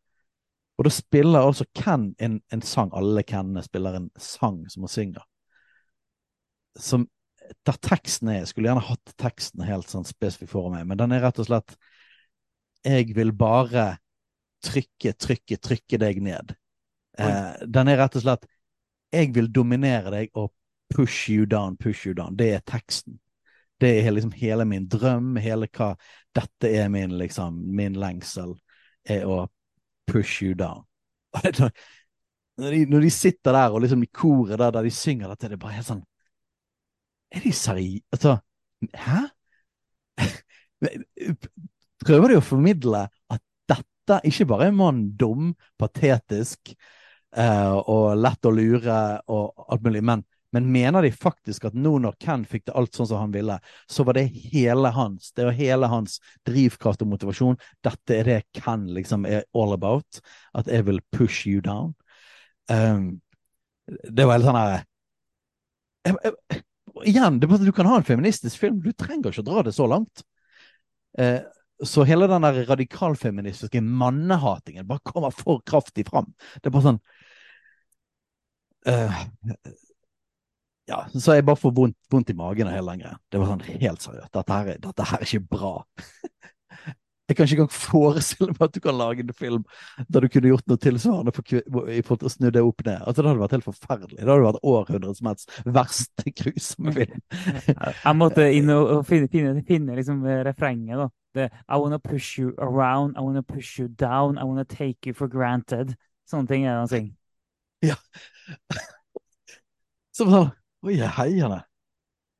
Og da spiller altså Ken en, en sang. Alle Kenene spiller en sang som hun synger. Som der teksten er Jeg skulle gjerne hatt teksten helt sånn spesifikt for meg, men den er rett og slett Jeg vil bare trykke, trykke, trykke deg ned. Eh, den er rett og slett Jeg vil dominere deg og push you down, push you down. Det er teksten. Det er liksom hele min drøm, hele hva Dette er min, liksom, min lengsel, er å push you down. Når de, når de sitter der og liksom i koret der, der de synger dette, det er bare helt sånn Er de seriøse? Altså, hæ? Prøver de å formidle at dette ikke bare er mann dum, patetisk og lett å lure og alt mulig, men, men mener de faktisk at nå når Ken fikk det alt sånn som han ville, så var det hele hans, det var hele hans drivkraft og motivasjon. Dette er det Ken liksom er all about. At jeg vil push you down. Um, det var helt sånn her jeg, jeg, Igjen, at du kan ha en feministisk film, du trenger ikke å dra det så langt. Eh, så hele den der radikalfeministiske mannehatingen bare kommer for kraftig fram. Det er bare sånn uh, Ja, så jeg bare får vondt, vondt i magen av hele den greia. Det var sånn helt seriøst. Dette her, er- dette her er ikke bra. Jeg kan ikke engang forestille meg at du kan lage en film der du kunne gjort noe tilsvarende for, å snu det opp ned. Altså, det hadde vært helt forferdelig. Det hadde vært århundrets mest verste grusomme film. Jeg måtte inn og finne, finne, finne liksom eh, refrenget, da. Det, I wanna push you around, I wanna push you down, I wanna take you for granted. Sånne ting er det han synger. Så var det sånn Oi, heierne.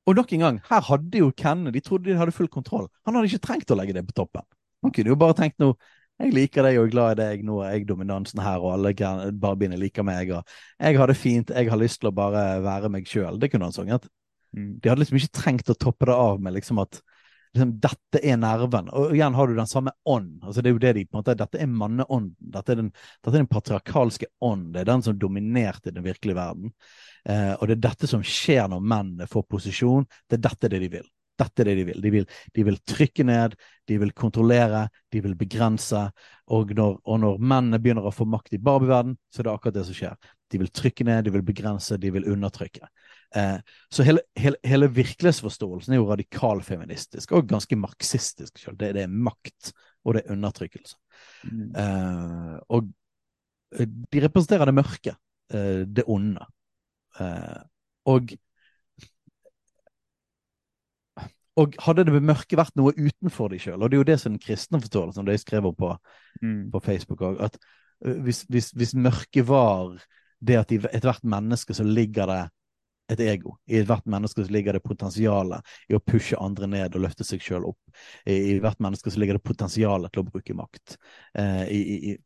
Og nok en gang, her hadde jo Kenne De trodde de hadde full kontroll. Han hadde ikke trengt å legge det på toppen. Han kunne jo bare tenkt nå jeg liker deg og er glad i deg, nå er jeg dominansen her, og alle barbiene liker meg, og jeg har det fint, jeg har lyst til å bare være meg sjøl. Det kunne han sunget. Mm. De hadde liksom ikke trengt å toppe det av med liksom at liksom, Dette er nerven. Og igjen har du den samme ånd. altså det er jo det de, på en måte, Dette er manneånden. Dette er den, dette er den patriarkalske ånd. Det er den som dominerte den virkelige verden. Eh, og det er dette som skjer når mennene får posisjon. Det er dette det de vil. Dette er det de vil. De vil, de vil trykke ned, de vil kontrollere, de vil begrense. Og når, og når mennene begynner å få makt i Barbie-verden, så er det akkurat det som skjer. De vil trykke ned, de vil begrense, de vil undertrykke. Eh, så hele, hele, hele, virkelighetsforståelsen er jo radikalfeministisk og ganske marxistisk selv. Det, det, er makt, og det er undertrykkelse. Mm. Eh, og eh, de representerer det mørke, eh, det onde. Eh, og og hadde det mørke vært noe utenfor de sjøl, og det er jo det som den kristne forståelsen, det jeg skrev om på, mm. på Facebook òg, at hvis, hvis, hvis mørket var det at i ethvert menneske så ligger det et ego. I ethvert menneske så ligger det potensialet i å pushe andre ned og løfte seg sjøl opp. I hvert menneske så ligger det potensialet til å bruke makt. Eh, i, i,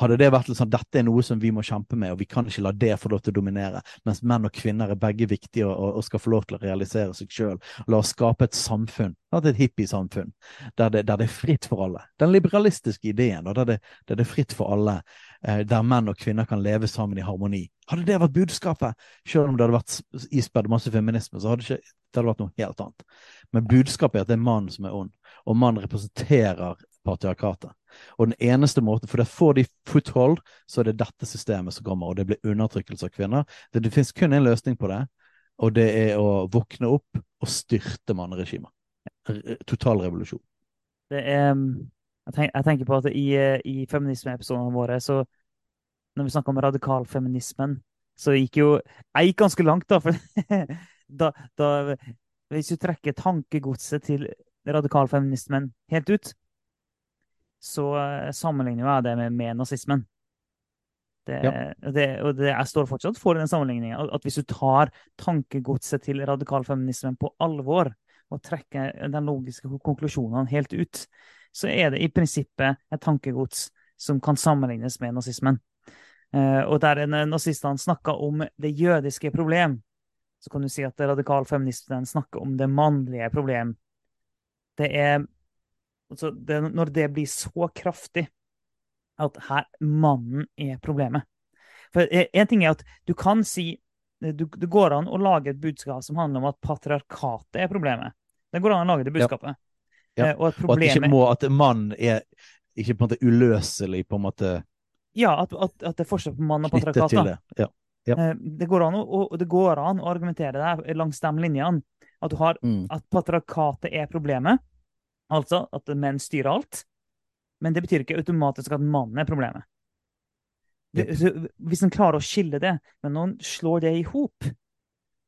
hadde det vært sånn dette er noe som vi må kjempe med, og vi kan ikke la det få lov til å dominere, mens menn og kvinner er begge viktige og, og skal få lov til å realisere seg sjøl. La oss skape et samfunn, et hippiesamfunn, der, det, der det er fritt for alle. Den liberalistiske ideen, der det, der det er fritt for alle, der menn og kvinner kan leve sammen i harmoni. Hadde det vært budskapet, selv om det hadde vært ispedd masse feminisme, så hadde ikke, det hadde vært noe helt annet. Men budskapet er at det er mannen som er ond, og mannen representerer patriarkatet. Og den eneste måten, for det får de foothold, så er det dette systemet som kommer, og det blir undertrykkelse av kvinner. Det, det finnes kun en løsning på det, og det er å våkne opp og styrte manneregimet. Total revolusjon. Det er jeg, tenk, jeg tenker på at i, i feminismeepisodene våre, så når vi snakker om radikalfeminismen, så gikk jo Jeg gikk ganske langt, da. For da, da Hvis du trekker tankegodset til radikalfeminismen helt ut, så eh, sammenligner jeg det med, med nazismen. Det, ja. det, og det, jeg står fortsatt for den sammenligninga. At hvis du tar tankegodset til radikalfeminismen på alvor, og trekker den logiske konklusjonene helt ut, så er det i prinsippet et tankegods som kan sammenlignes med nazismen. Eh, og der nazistene snakka om det jødiske problem, så kan du si at radikalfeministene snakker om det mannlige problem. Det er altså det, Når det blir så kraftig at her mannen er problemet For en ting er at du kan si du, Det går an å lage et budskap som handler om at patriarkatet er problemet. Det går an å lage det budskapet. Ja. Ja. Og, at problemet, og at, må, at mann er ikke på en måte uløselig på en måte Ja, at, at, at det er forskjell på mann og patriarkat. Det. Ja. Ja. Eh, det, går an å, det går an å argumentere der langs de linjene. At, du har, mm. at patriarkatet er problemet, Altså at menn styrer alt. Men det betyr ikke automatisk at mannen er problemet. Det, hvis en klarer å skille det, men når en slår det i hop,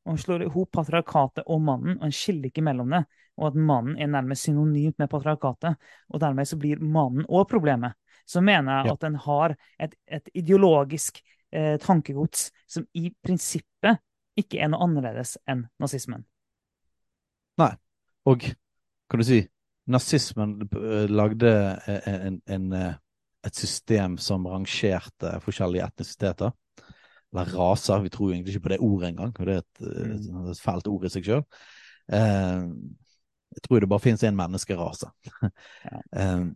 og en slår i hop patriarkatet og mannen, og en skiller ikke mellom det, og at mannen er nærmest synonymt med patriarkatet, og dermed så blir mannen òg problemet, så mener jeg ja. at en har et, et ideologisk eh, tankegods som i prinsippet ikke er noe annerledes enn nazismen. Nei, og kan du si nazismen eh, lagde eh, en, en, eh, et system som rangerte forskjellige etnisiteter. Eller raser. Vi tror egentlig ikke på det ordet engang. Det er et, mm. et fælt ord i seg sjøl. Eh, jeg tror det bare finnes én menneskerase. Ja. eh,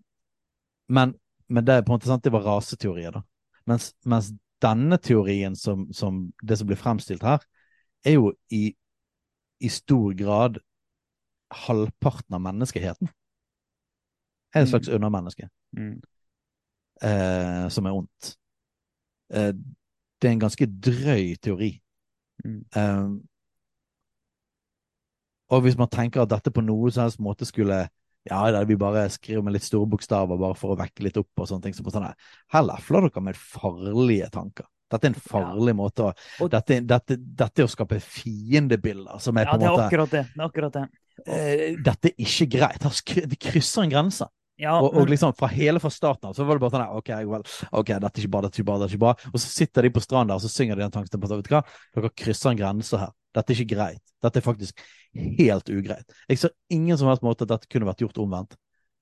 men, men, det på en måte sant, det var raseteorier, da. Mens, mens denne teorien, som, som, det som blir fremstilt her, er jo i, i stor grad halvparten av menneskeheten er et slags mm. undermenneske mm. eh, som er ondt. Eh, det er en ganske drøy teori. Mm. Eh, og hvis man tenker at dette på noen som helst måte skulle ja, det vi bare skriver med litt store bokstaver bare for å vekke litt opp og sånne ting. Så sånn her, her lefler dere med farlige tanker. Dette er en farlig ja. måte å dette, dette, dette, er å skape fiendebilder som er ja, på en måte Ja, det er akkurat det. det, er akkurat det. Eh, dette er ikke greit. Det krysser en grense. Ja, og, og, liksom fra hele fra starten av så var det bare sånn OK, well, ok, dette er ikke bra, dette er ikke bra, dette er ikke bra. Og så sitter de på stranda og så synger de den tanken på vet du hva, dere krysser en grense her. Dette er ikke greit. Dette er faktisk helt ugreit. Jeg ser ingen som helst måte at dette kunne vært gjort omvendt.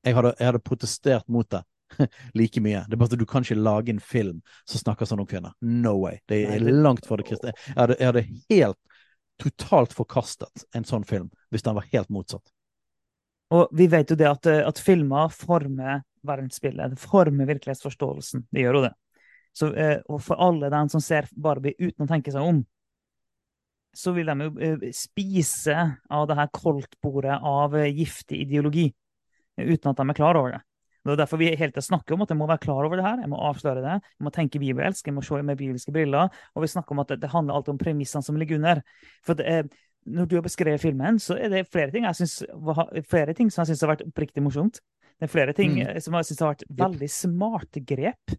Jeg hadde, jeg hadde protestert mot det like mye. Det er bare at Du kan ikke lage en film som snakker sånn om kvinner. No way. Det er langt fra det kristne. Jeg hadde, jeg hadde helt totalt forkastet en sånn film hvis den var helt motsatt. Og vi vet jo det at, at filmer former verdensbildet, det former virkelighetsforståelsen. Det gjør jo det. Så, og for alle den som ser Barbie uten å tenke seg om, så vil de jo spise av det her koldtbordet av giftig ideologi, uten at de er klar over det. Det er derfor vi helt til snakker om at jeg må være klar over det her. Jeg må avsløre det. Jeg må tenke bibelsk, jeg må se med bibelske briller. Og vi snakker om at det, handler alltid om premissene som ligger under. For det, når du har beskrevet filmen, så er det flere ting, synes, flere ting som jeg syns har vært oppriktig morsomt. Det er flere ting mm. som jeg syns har vært veldig smarte grep.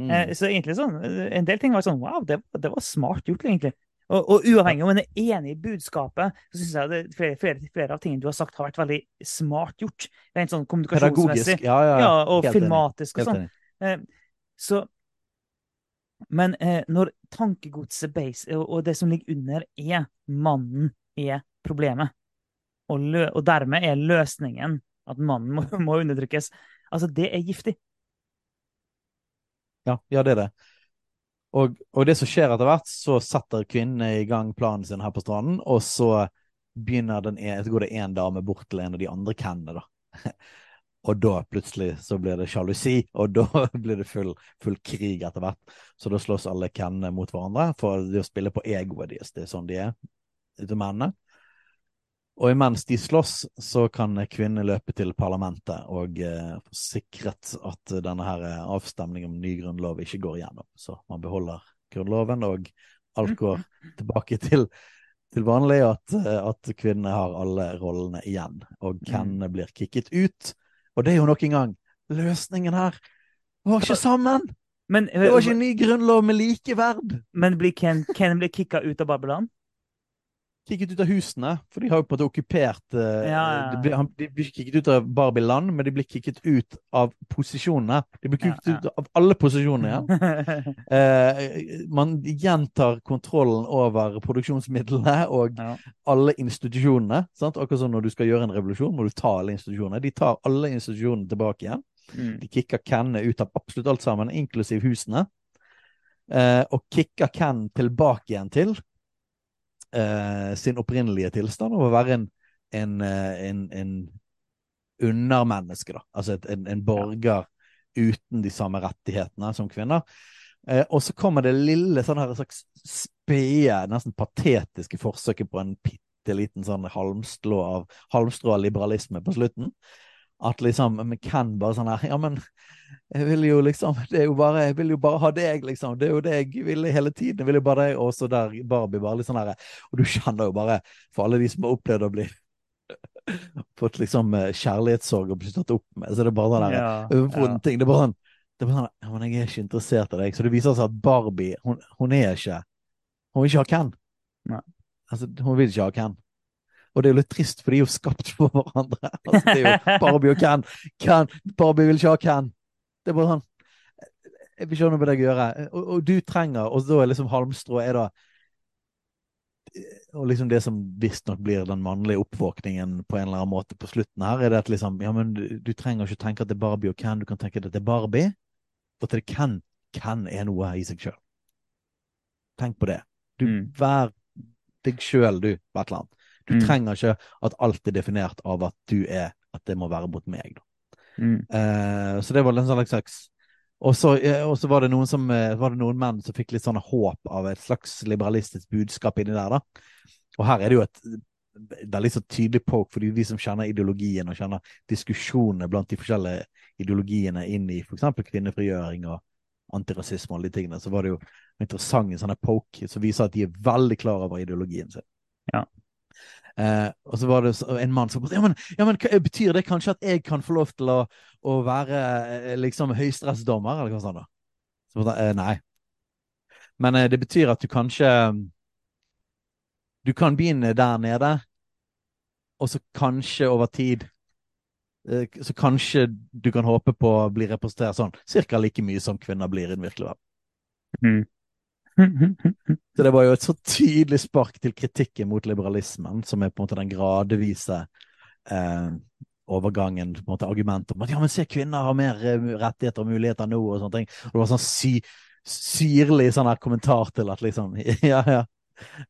Mm. Eh, så egentlig sånn, En del ting var sånn Wow, det, det var smart gjort, egentlig. Og, og, uavhengig om en er enig i budskapet, så syns jeg det, flere, flere, flere, av tingene du har sagt, har vært veldig smart gjort. Rent sånn kommunikasjonsmessig. Ja, ja, ja, og filmatisk og sånn. Eh, så Men eh, når tankegodset base, og, og, det som ligger under, er mannen er problemet, og, lø, og dermed er løsningen at mannen må, må undertrykkes, altså, det er giftig. Ja, ja, det er det. Og, og, det som skjer etter hvert, så setter kvinnene i gang planen sin her på stranden, og så begynner den, så går det én dame bort til en av de andre kennene, da. Og da plutselig så blir det sjalusi, og da blir det full, full krig etter hvert. Så da slåss alle kennene mot hverandre for å spille på egoet deres. Det er sånn de er, ute mennene. Og imens de slåss, så kan kvinnene løpe til parlamentet og eh, få sikret at denne her eh, avstemningen om ny grunnlov ikke går igjennom. Så man beholder grunnloven, og alt går tilbake til, til vanlig. At, eh, at kvinnene har alle rollene igjen, og Ken mm. blir kicket ut. Og det er jo nok en gang løsningen her. Var ikke sammen! Men, det var ikke en ny grunnlov med likeverd. Men blir Ken, Ken blir kicka ut av Babylon? Kikket ut av husene, for de har jo på en måte okkupert uh, ja, ja. De, blir, kikket ut av Barbie-land, men de blir kikket ut av posisjonene. De blir kikket ja, ut av alle posisjonene igjen. uh, man gjentar kontrollen over produksjonsmidlene og alle institusjonene. Sant? Akkurat som når du skal gjøre en revolusjon, må du ta alle institusjonene. De tar alle institusjonene tilbake igjen. Mm. De kicker Kenne ut av absolutt alt sammen, inklusiv husene. Uh, og kicker Ken tilbake igjen til eh, sin opprinnelige tilstand og å være en, en, eh, en, en undermenneske, da. Altså et, en, borger uten de samme rettighetene som kvinner. Eh, og så kommer det lille sånn her slags spede, nesten patetiske forsøket på en bitte liten sånn halmstrå av, halmstrå av liberalisme på slutten. At liksom Men Ken bare sånn her Ja, men jeg vil jo liksom det er jo bare, Jeg vil jo bare ha deg, liksom. Det er jo det jeg vil hele tiden. Jeg vil jo bare deg. Og så der Barbie bare litt sånn her Og du kjenner jo bare, for alle de som har opplevd å bli fått liksom eh, kjærlighetssorg og blitt tatt opp med, så det er bare sånn ja, ja. ting. Det er bare sånn det er bare sånn, ja, men jeg er ikke interessert i deg. Så det viser seg at Barbie, hun, hun er ikke Hun vil ikke ha Ken. Nei. Altså, hun vil ikke ha Ken. Og det er jo litt trist, for de er jo skapt for hverandre. Altså, det er jo Barbie og Ken. Ken. Barbie vil ikke ha Ken. Det er bare sånn Jeg vil ikke ha noe med deg å gjøre. Og, og, du trenger Og da er liksom halmstrå er da og liksom det som visstnok blir den mannlige oppvåkningen på en eller annen måte på slutten her, er det at liksom Ja, men du, du trenger ikke tenke at det er Barbie og Ken, du kan tenke at det er Barbie, og at det Ken. Ken er noe i seg sjøl. Tenk på det. Du, mm. Vær deg sjøl, du, Betland. Du mm. trenger ikke at alt er definert av at du er At det må være mot meg. Mm. Eh, så det var en sånn slags og så, eh, var, det noen som, eh, var det noen menn som fikk litt sånn håp av et slags liberalistisk budskap inni der. da. Og her er det jo et veldig så tydelig poke, fordi de som kjenner ideologien og kjenner diskusjonene blant de forskjellige ideologiene inn i f.eks. kvinnefrigjøring og antirasisme og alle de tingene, så var det jo interessant en sånn poke som viser at de er veldig klar over ideologien sin. Ja. Eh, og så var det en mann som ja men, ja, men Betyr det kanskje at jeg kan få lov til å, å være eh, liksom høyesterettsdommer, eller hva sånt? da? Så, eh, nei. Men eh, det betyr at du kanskje Du kan begynne der nede, og så kanskje over tid eh, Så kanskje du kan håpe på å bli representert sånn cirka like mye som kvinner blir i den virkelige verden. Mm. Så det var jo et så tydelig spark til kritikken mot liberalismen, som er på en måte den gradvise eh, overgangen, på en måte argumentet om at ja, men se, kvinner har mer eh, rettigheter og muligheter nå, og sånne ting. Og det var sånn sy syrlig sånn her kommentar til at liksom Ja, ja,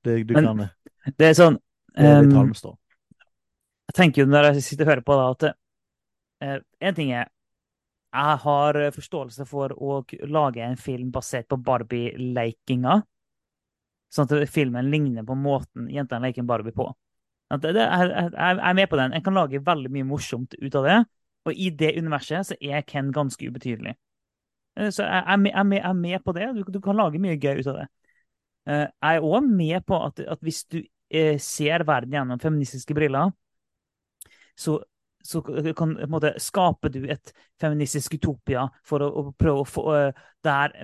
det, du men, kan Det er sånn Det litt jeg tenker jo når jeg sitter og hører på da, at uh, en ting er jeg har forståelse for å lage en film basert på Barbie-leikinga. Sånn at filmen ligner på måten jentene leker Barbie på. Jeg, er med på den. En kan lage veldig mye morsomt ut av det. Og i det universet så er Ken ganske ubetydelig. Eh, så jeg, er med på det. Du, kan lage mye gøy ut av det. Eh, jeg er òg med på at, hvis du eh, ser verden gjennom feministiske briller, så så kan, på en måte, skaper du et feministisk utopia for å, å prøve å få Der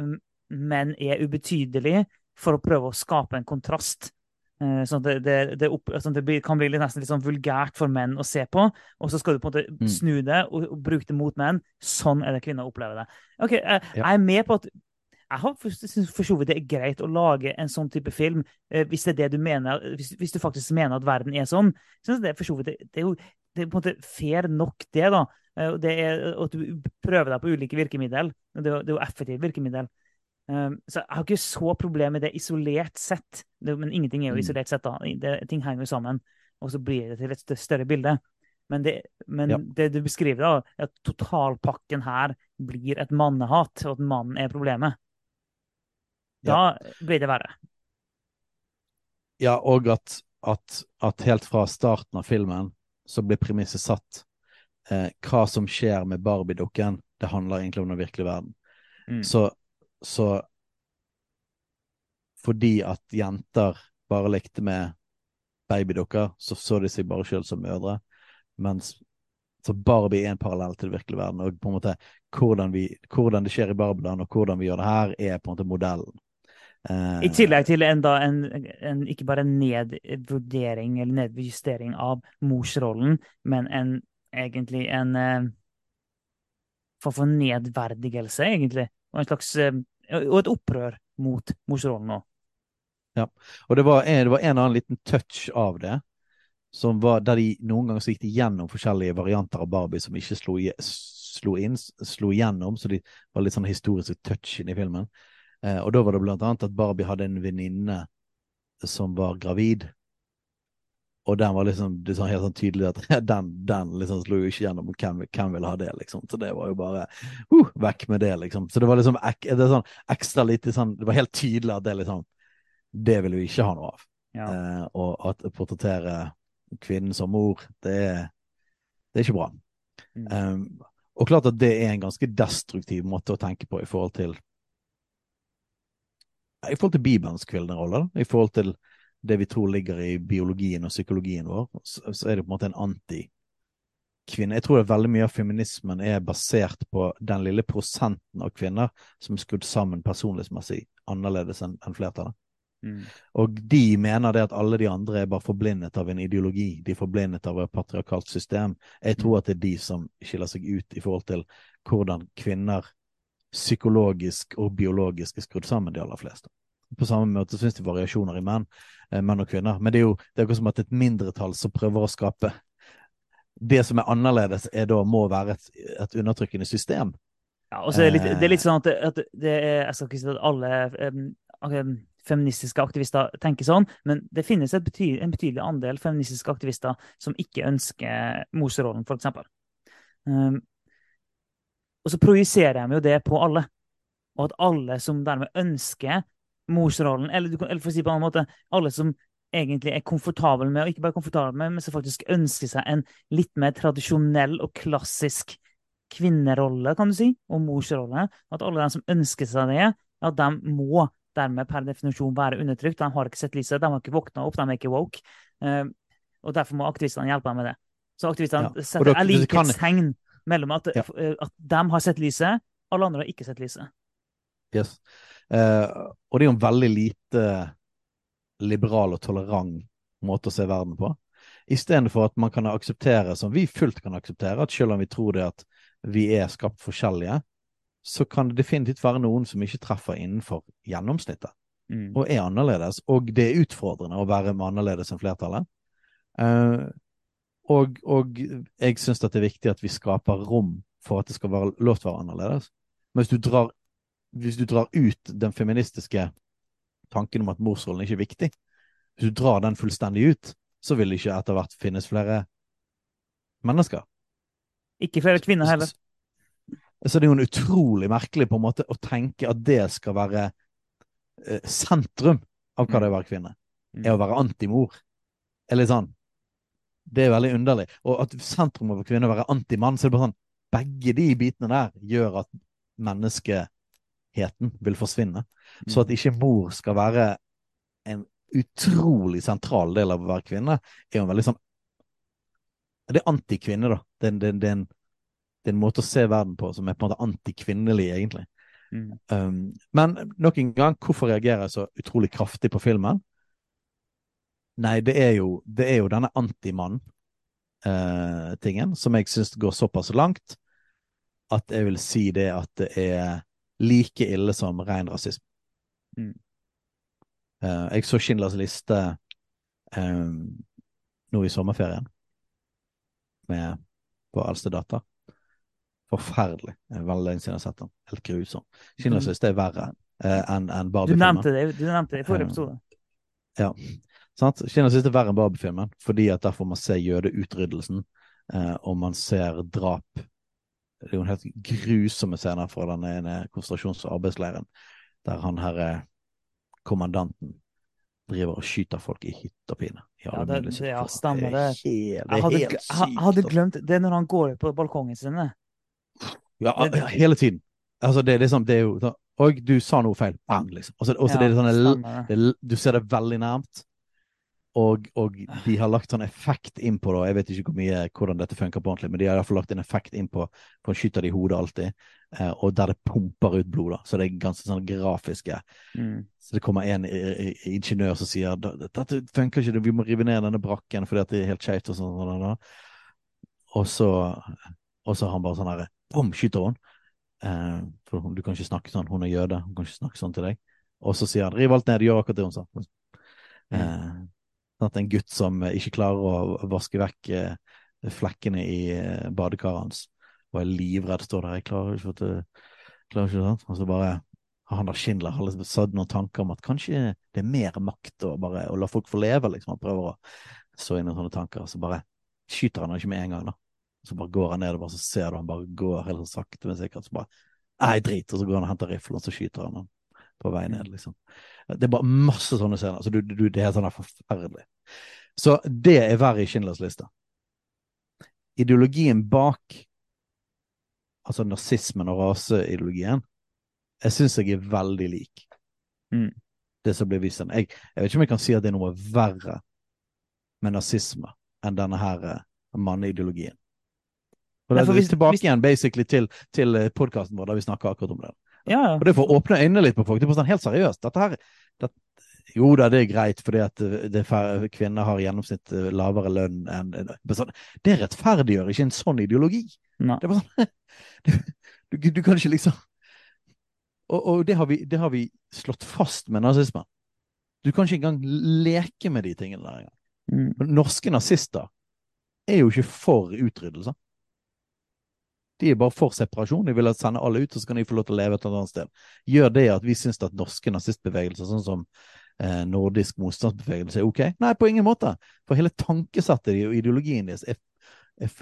menn er ubetydelige, for å prøve å skape en kontrast. Sånn at det, det, det, opp, sånn det kan bli nesten litt sånn vulgært for menn å se på. Og så skal du på en måte mm. snu det og, og bruke det mot menn. Sånn er det kvinner opplever det. Ok, Jeg, jeg er med på at jeg har for så vidt det er greit å lage en sånn type film, hvis det er det du mener, hvis, hvis du faktisk mener at verden er sånn. Så det, er for så vidt, det, det, er jo det er på en måte fair nok, det. da. Det er At du prøver deg på ulike virkemiddel. Det er, jo effektivt virkemiddel. Um, så jeg har ikke så problem med det isolert sett. Men ingenting er jo mm. isolert sett. da. Det, ting henger jo sammen. Og så blir det til et større bilde. Men det, men ja. det du beskriver, da, er at totalpakken her blir et mannehat, og at mannen er problemet. Da ja. blir det verre. Ja, og at, at, at, helt fra starten av filmen så blir premisset satt. Eh, hva som skjer med Barbie-dukken, det handler egentlig om den virkelige verden. Mm. Så så fordi at jenter bare likte med babydukker, så så de seg bare sjøl som mødre. Mens så Barbie er en parallell til den virkelige verden. Og på en måte hvordan, vi, hvordan det skjer i Barbieland, og hvordan vi gjør det her, er på en måte modellen. Uh, I tillegg til enda en, en, ikke bare en nedvurdering eller nedjustering av morsrollen, men en, egentlig en uh, for, for nedverdigelse, egentlig. Og en slags uh, og et opprør mot morsrollen òg. Ja, og det var, en, det var en annen liten touch av det, som var der de noen ganger så gikk de gjennom forskjellige varianter av Barbie som ikke slo, slo inn, slo igjennom, så de var litt sånn historisk touch inn i filmen. Eh, og da var det blant annet at Barbie hadde en venninne som var gravid, og den var liksom det var helt sånn tydelig at den, den liksom slo jo ikke gjennom. Hvem, hvem ville ha det, liksom? Så det var jo bare uh, vekk med det, liksom. Så det var liksom ek, det sånn ekstra lite sånn Det var helt tydelig at det liksom Det ville vi ikke ha noe av. Ja. Eh, og at portrettere kvinnen som mor, det er, det er ikke bra. Mm. Um, og klart at det er en ganske destruktiv måte å tenke på i forhold til i forhold til Bibelens kvinnerolle, i forhold til det vi tror ligger i biologien og psykologien vår, så, så er det på en måte en anti-kvinne. Jeg tror at veldig mye av feminismen er basert på den lille prosenten av kvinner som er skrudd sammen personlighetsmessig annerledes enn en flertallet. Mm. Og de mener det at alle de andre er bare forblindet av en ideologi. De er forblindet av et patriarkalt system. Jeg tror mm. at det er de som skiller seg ut i forhold til hvordan kvinner psykologisk og biologisk er skrudd sammen, de aller fleste. På samme måte finnes de variasjoner i menn, eh, menn og kvinner. Men det er jo det er som at et mindretall som prøver å skape Det som er annerledes, er da må være et, et undertrykkende system. Ja, og så er det, litt, det er litt sånn at, at det er, Jeg skal ikke si at alle um, feministiske aktivister tenker sånn, men det finnes betydelig, en betydelig andel feministiske aktivister som ikke ønsker morsrollen, f.eks. Um, og så projiserer de jo det på alle. Og at alle som dermed ønsker morsrollen, eller, du, eller for å si på en annen måte, alle som egentlig er komfortable med, og ikke bare komfortable med, men som faktisk ønsker seg en litt mer tradisjonell og klassisk kvinnerolle, kan du si, og morsrolle. At alle de som ønsker seg det, at de må dermed per definisjon være undertrykt. De har ikke sett lyset, de har ikke våkna opp, de er ikke woke. Uh, og derfor må aktivistene hjelpe dem med det. Så aktivistene ja. setter er likhetstegn mellom at, ja. at de har sett lyset, alle andre har ikke sett lyset. Yes. Eh, og det er jo en veldig lite liberal og tolerant måte å se verden på. Istedenfor at man kan akseptere, som vi fullt kan akseptere, at selv om vi tror det at vi er skapt forskjellige, så kan det definitivt være noen som ikke treffer innenfor gjennomsnittet. Mm. Og er annerledes. Og det er utfordrende å være med annerledes enn flertallet. Uh, og, og, jeg syns det er viktig at vi skaper rom for at det skal være lov til å være annerledes. Men hvis du drar hvis du drar ut den feministiske tanken om at morsrollen ikke er viktig, hvis du drar den fullstendig ut, så vil det ikke etter hvert finnes flere mennesker. Ikke flere kvinner heller. Så, så det er jo en utrolig merkelig på en måte å tenke at det skal være eh, sentrum av hva det er å være kvinne. Er å være antimor. Eller sånn. Det er veldig underlig. Og at sentrumet for kvinner kvinne være antimann, så er det bare sånn Begge de bitene der gjør at menneskeheten vil forsvinne. Så at ikke mor skal være en utrolig sentral del av å være kvinne, er jo en veldig sånn Det er antikvinne, da. Det, det, det, er en, det, er en, måte å se verden på som er på en måte antikvinnelig, egentlig. Mm. Um, men nok en gang, hvorfor reagerer jeg så utrolig kraftig på filmen? Nei, det er jo, det er jo denne antimann-tingen eh, som jeg syns går såpass langt at jeg vil si det at det er like ille som ren rasisme. Mm. Eh, jeg så Schindlers liste eh, nå i sommerferien med på eldste data. Forferdelig. Veldig lenge siden jeg har sett den. Helt grusom. Schindlers mm. liste er verre uh, enn en Barbie-filmen. Du, du nevnte det i forrige episode. Uh, ja. Sant? Schindlers det er verre enn Barbie-filmen, fordi at der får man se jødeutryddelsen, og man ser drap det er jo en helt grusomme scener fra den ene konsentrasjons- og arbeidsleiren, der han herre kommandanten driver og skyter folk i hytt og pine. Ja, det, det, ja, stemmer det. Er helt, jeg hadde, helt sykt. Jeg hadde altså. glemt Det når han går på balkongen sin. Ja, hele tiden. Altså, det, liksom, det er jo Og du sa noe feil. Bang, liksom. Også, også, ja, det er sånne, du ser det veldig nærmt. Og, og, de har lagt sånn effekt inn på det. Jeg vet ikke hvor mye, hvordan dette funker på ordentlig, men de har i hvert fall lagt en effekt inn på for å skyte det i hodet alltid, eh, og der det pumper ut blod. da, Så det er ganske sånn grafiske. Mm. Så det kommer en ingeniør som sier dette funker ikke, vi må rive ned denne brakken fordi det er helt skeivt. Og sånn. sånn, sånn. Og så og så har han bare sånn herre Bom! Skyter hun. Eh, for du kan ikke snakke sånn, hun er jøde, hun kan ikke snakke sånn til deg. Og så sier han riv alt ned, gjør akkurat det hun sa. Mm. At en gutt som ikke klarer å vaske vekk eh, flekkene i eh, badekaret hans, og er livredd, står der. Jeg klarer ikke, at, klarer ikke sant? Og så bare han der Schindler har liksom satt noen tanker om at kanskje det er mer makt å bare å la folk få leve, liksom. Han prøver å så inn i sånne tanker, og så bare skyter han ikke med en gang, da. Så bare går han ned, og så ser du han bare går helt sakte, men sikkert. Så bare Nei, drit! Og så går han og henter riflen, og så skyter han han på vei ned, liksom. Det er bare masse sånne scener. Så du, du, det er sånn forferdelig. Så det er verre i Schindlers liste. Ideologien bak altså nazismen og raseideologien, jeg syns jeg er veldig lik. Mm. Det som blir vist. Jeg, jeg vet ikke om jeg kan si at det er noe verre med nazisme enn denne her uh, manneideologien. Og det er tilbake igjen basically til, til eh, podkasten vår der vi snakker akkurat om det. Ja, ja. Og det får åpne øynene litt på folk. Det er sånn helt seriøst. Dette her det, Jo da, det er greit, fordi at det, kvinner har gjennomsnitt eh, lavere lønn enn sånn, Det rettferdiggjør ikke en sånn ideologi. Nei. Det er bare sånn du, du, du, kan ikke liksom Og, og det, har vi, det, har vi, slått fast med nazismen. Du kan ikke engang leke med de tingene der engang. Mm. Norske nazister er jo ikke for utryddelse. De er bare for separasjon. De vil sende alle ut, og så kan de få lov til å leve et eller annet sted. Gjør det at vi syns at norske nazistbevegelser, sånn som eh, nordisk motstandsbevegelse, er ok? Nei, på ingen måte. For hele tankesettet og ideologien deres er, er,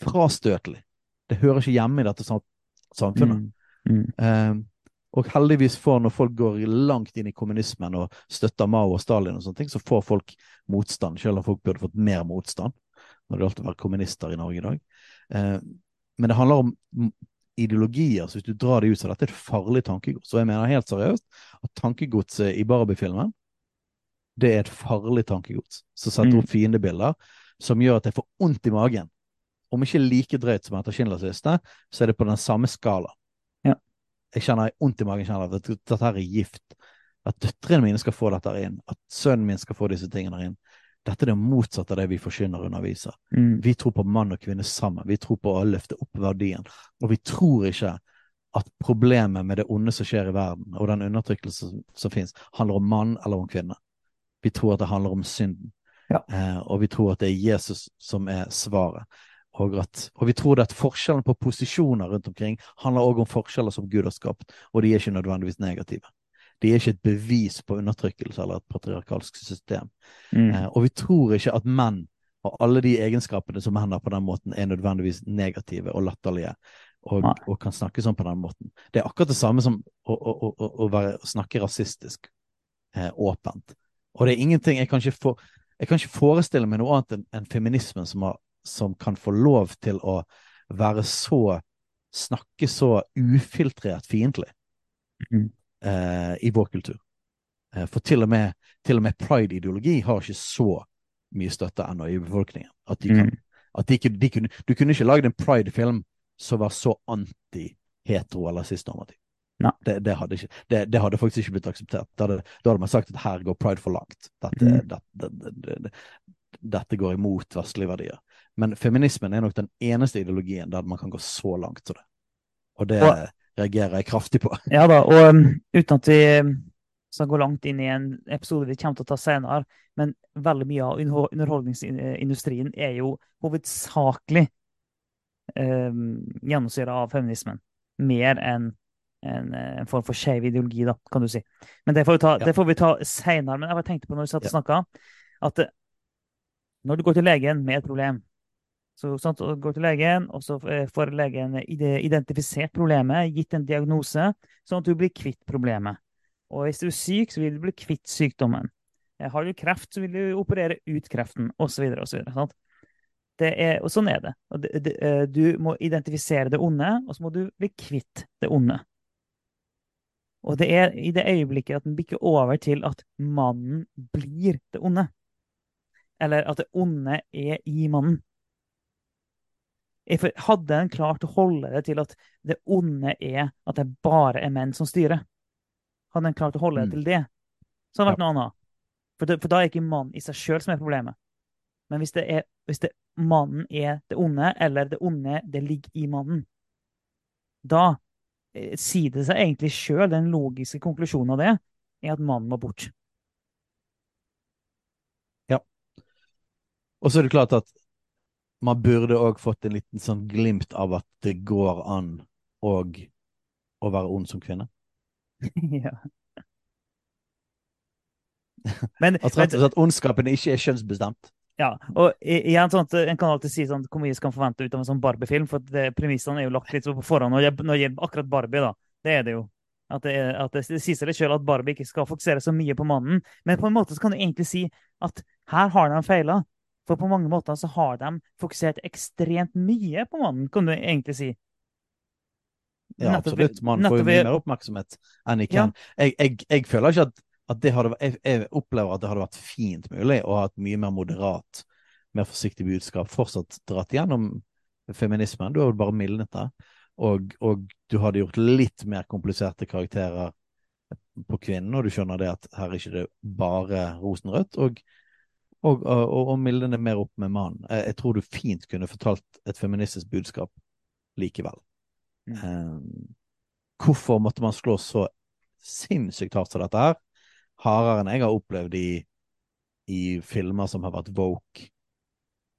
frastøtelig. Det hører ikke hjemme i dette samfunnet. Mm. Mm. Um, og heldigvis for når folk går langt inn i kommunismen og støtter Mao og Stalin, og sånne ting, så får folk motstand, selv om folk burde fått mer motstand når det alltid vært kommunister i Norge i dag. Uh, men det handler om ideologier, så hvis du drar det ut, så dette er et farlig tankegods. Og jeg mener helt seriøst at tankegodset i Barbie-filmen, det er et farlig tankegods som setter opp mm. fiendebilder som gjør at jeg får vondt i magen. Om ikke like drøyt som etter Schindlers liste, så er det på den samme skala. Ja. Jeg kjenner vondt i magen kjenner at dette her er gift. At døtrene mine skal få dette inn. At sønnen min skal få disse tingene inn. Dette er det motsatte av det vi forkynner og underviser. Mm. Vi tror på mann og kvinne sammen. Vi tror på å løfte opp verdien. Og vi tror ikke at problemet med det onde som skjer i verden, og den undertrykkelse som, som finnes, handler om mann eller om kvinne. Vi tror at det handler om synden. Ja. Eh, og vi tror at det er Jesus som er svaret. Og, at, og vi tror at forskjellen på posisjoner rundt omkring handler også om forskjeller som Gud har skapt, og de er ikke nødvendigvis negative. De er ikke et bevis på undertrykkelse eller et patriarkalsk system. Mm. Eh, og vi tror ikke at menn Og alle de egenskapene som menn har på den måten, er nødvendigvis negative og latterlige. Og, og kan snakke sånn på den måten. Det er akkurat det samme som å, å, å, å- være, snakke rasistisk eh, åpent. Og det er ingenting Jeg kan ikke, for, jeg kan ikke forestille meg noe annet enn en feminismen som, har, som kan få lov til å være så Snakke så ufiltrert fiendtlig Mhm. Eh, i vår kultur. Eh, for til og med, med pride-ideologi har ikke så mye støtte ennå i befolkningen. At de kan, Mm. at de, de kunne, du kunne ikke lagd en pride-film som var så anti-hetero eller sistnormativ. Det, det, hadde ikke, det, det hadde faktisk ikke blitt akseptert. Da hadde, da hadde man sagt at her går pride for langt. Dette, Mm. dette, dette går imot vestlige verdier. Men feminismen er nok den eneste ideologien der man kan gå så langt som det. Og det Og- reagerer jeg kraftig på. Ja da, og um, uten at vi um, skal gå langt inn i en episode vi kommer til å ta senere, men veldig mye av underholdningsindustrien er jo hovedsakelig um, gjennomsyra av feminismen. Mer enn en, eh, en form for skeiv ideologi, da, kan du si. Men det får vi ta, Ja. det får vi ta senere. Men jeg bare tenkte på når vi satt og snakka, at eh, når du går til legen med et problem så sant, går til legen, og så eh, får legen identifisert problemet, gitt en diagnose, sånn at du blir kvitt problemet. Og hvis du er syk, så vil du bli kvitt sykdommen. Eh, Har du kreft, så vil du operere ut kreften, osv. osv. og er, og sånn er det. eh, Du må identifisere det onde, og så må du bli kvitt det onde. Og det er i det øyeblikket at den bikker over til at mannen blir det onde. Eller at det onde er i mannen. Hadde en klart å holde det til at det onde er at det bare er menn som styrer, hadde en klart å holde det Mm. til det, så hadde det vært noe annet. For, det, for da er ikke mannen i seg sjøl som er problemet. Men hvis det er hvis det, mannen er det onde, eller det onde det ligger i mannen, da eh, sier det seg egentlig sjøl, den logiske konklusjonen av det, er at mannen må bort. Og så er det klart at man burde òg fått en liten sånn glimt av at det går an og å være ond som kvinne. ja. Men, At rett og slett ondskapen ikke er kjønnsbestemt. Ja, og igjen, sånn at En kan alltid si sånn, hvor mye skal man forvente ut av en sånn Barbie-film, for det, premissene er jo lagt litt på forhånd. Når det gjelder akkurat Barbie, da, det er det jo. At det, at det, det sier seg sjøl at Barbie ikke skal fokusere så mye på mannen. Men på en måte så kan du egentlig si at her har de feila. For på mange måter så har de fokusert ekstremt mye på mannen, kan du egentlig si. Ja, absolutt. Man får jo mye mer oppmerksomhet enn. Jeg, jeg, jeg føler ikke at, at det hadde jeg, jeg opplever at det hadde vært fint mulig å ha et mye mer moderat, mer forsiktig budskap. Fortsatt dratt gjennom feminismen. Du har jo bare mildnet det. Og, og du hadde gjort litt mer kompliserte karakterer på kvinnen, og du skjønner det at her er ikke det bare rosenrødt. Og, og, og, og mildne mer opp med mannen. Jeg, tror du fint kunne fortalt et feministisk budskap likevel. Mm. Eh, hvorfor måtte man slå så sinnssykt hardt som dette her? Hardere enn jeg har opplevd i, i filmer som har vært woke.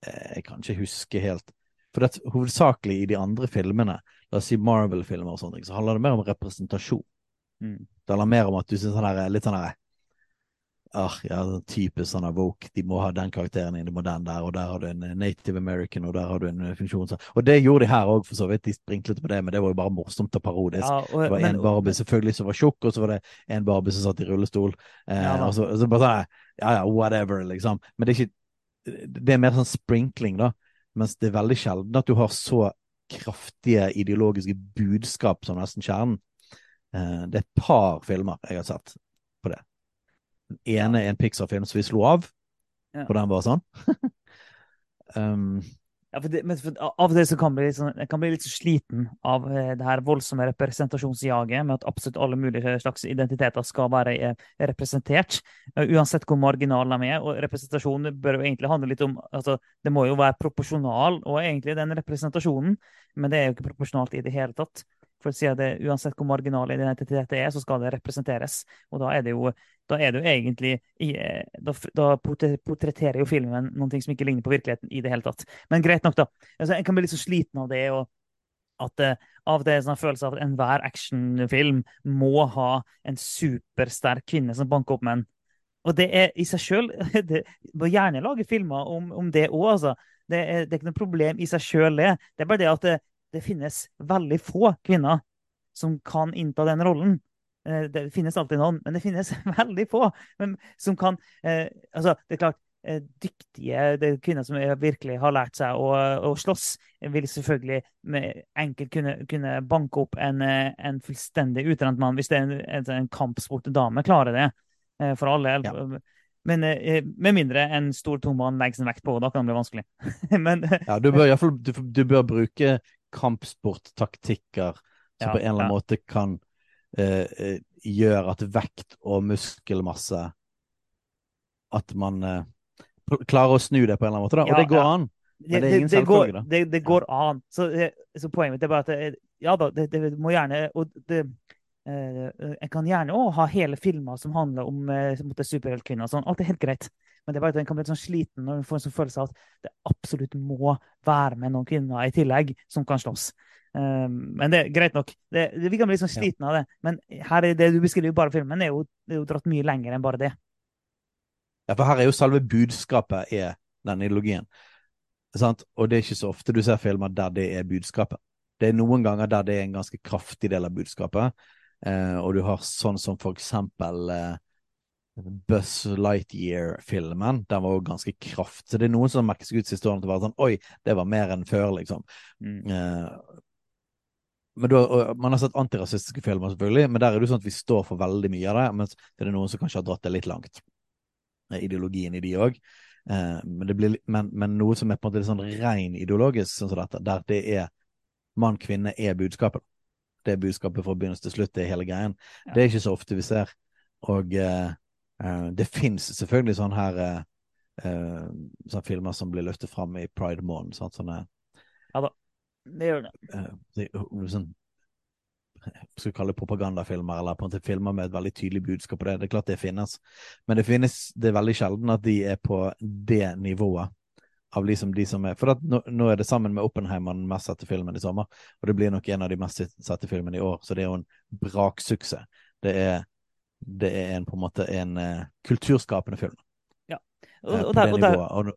Eh, jeg kan ikke huske helt. For det, hovedsakelig i de andre filmene, la oss si Marvel-filmer og sånne ting, så handler det mer om representasjon. Mm. Det handler mer om at du syns han er litt sånn her ah, ja, typisk sånn woke. De må ha den karakteren inn, de må den der, og der har du en native american, og der har du en eh, funksjon. Og det gjorde de her òg, for så vidt. De sprinklet på det, men det var jo bare morsomt og parodisk. Ja, og, Det var men- en Barbie selvfølgelig som var tjukk, og så var det en Barbie som satt i rullestol. Eh, Ja og så, og så bare sånn Ja ja, whatever, liksom. Men det er ikke Det er mer sånn sprinkling, da. Mens det er veldig sjelden at du har så kraftige ideologiske budskap som nesten kjernen. Eh, det er et par filmer jeg har sett. Den ene er en Pixar-film som vi slo av, Ja. og den var sånn. um, Ja, for det, men for av og til så kan bli litt sånn, jeg kan bli litt sliten av eh, det her voldsomme representasjonsjaget med at absolutt alle mulige slags identiteter skal være eh, representert, uh, uansett hvor marginal de er. Og representasjon bør jo egentlig handle litt om altså, Det må jo være proporsjonal og egentlig den representasjonen, men det er jo ikke proporsjonalt i det hele tatt. For å si at det, Uansett hvor marginal identitet det er, så skal det representeres. Og da er det jo, er det jo egentlig eh, Da, da portretterer jo filmen noe som ikke ligner på virkeligheten i det hele tatt. Men greit nok, da. Altså, jeg kan bli litt så sliten av det. og at det, av det er sånn følelse av at enhver actionfilm må ha en supersterk kvinne som banker opp menn. og det er i seg sjøl må gjerne lage filmer om, om det òg, altså. Det er, det er, ikke noe problem i seg sjøl, det. Det er bare det at det, det, finnes veldig få kvinner som kan innta den rollen. Eh, det finnes alltid noen, men det finnes veldig få som kan eh, Altså, det er klart, eh, dyktige det er kvinner som virkelig har lært seg å, å slåss, vil selvfølgelig enkelt kunne, kunne, banke opp en, en fullstendig utrent mann hvis det er en, en, en kampsportdame. Klarer det. For alle. Ja. Men med mindre en stor tung mann legger sin vekt på, da kan det bli vanskelig. Men, ja, du bør fall, du, du bør bruke kampsporttaktikker som ja, på en eller annen ja. måte kan eh, gjøre at vekt og muskelmasse At man eh, klarer å snu det på en eller annen måte. Da. Og det går an. Men det er ingen selvfølge, da. Det, det, går an. Så, så, poenget mitt er bare at ja da, det, det må gjerne og det, Eh, eh, jeg kan gjerne òg ha hele filmer som handler om eh, superheltkvinner. Sånn. Alt er helt greit. Men det er bare at en kan bli sånn sliten når en får en sånn følelse av at det absolutt må være med noen kvinner i tillegg som kan slåss. Um, men det er greit nok. Det, det, vi kan bli sånn sliten av det. Men her er det du beskriver bare filmen, er jo, er jo dratt mye lenger enn bare det. Ja, for her er jo selve budskapet er den ideologien. Sant? Og det er ikke så ofte du ser filmer der det er budskapet. Det er noen ganger der det er en ganske kraftig del av budskapet. Eh, og du har sånn som for eksempel eh, Buzz Lightyear-filmen. Den var jo ganske kraft. Så det er noen som merker seg ut siste årene til å være sånn Oi, det var mer enn før, liksom. Mm. Eh, men da, Man har sett antirasistiske filmer, selvfølgelig, men der er det sånn at vi står for veldig mye av det. Mens det er noen som kanskje har dratt det litt langt. Eh, ideologien i de òg. Eh, men, men, men, noe som er på en måte litt sånn rein ideologisk, sånn som dette, der det er mann-kvinne er budskapet det er budskapet fra begynnelse til slutt, det er hele greien. Ja. Det er ikke så ofte vi ser. Og uh, det fins selvfølgelig sånne her uh, sånne filmer som blir løftet fram i Pride sånne, ja da, det gjør det. det sånn, skal vi kalle det propagandafilmer, eller på en måte filmer med et veldig tydelig budskap på det. Det er klart det finnes, men det finnes, det er veldig sjelden at de er på det nivået av liksom de som er For nå, nå, er det sammen med Oppenheimer den mest sette filmen i sommer, og det blir nok en av de mest sette filmene i år, så det er jo en braksuksess. Det er, det er en, på en måte en uh, kulturskapende film. Ja. Og, uh, og, der, og, der, og,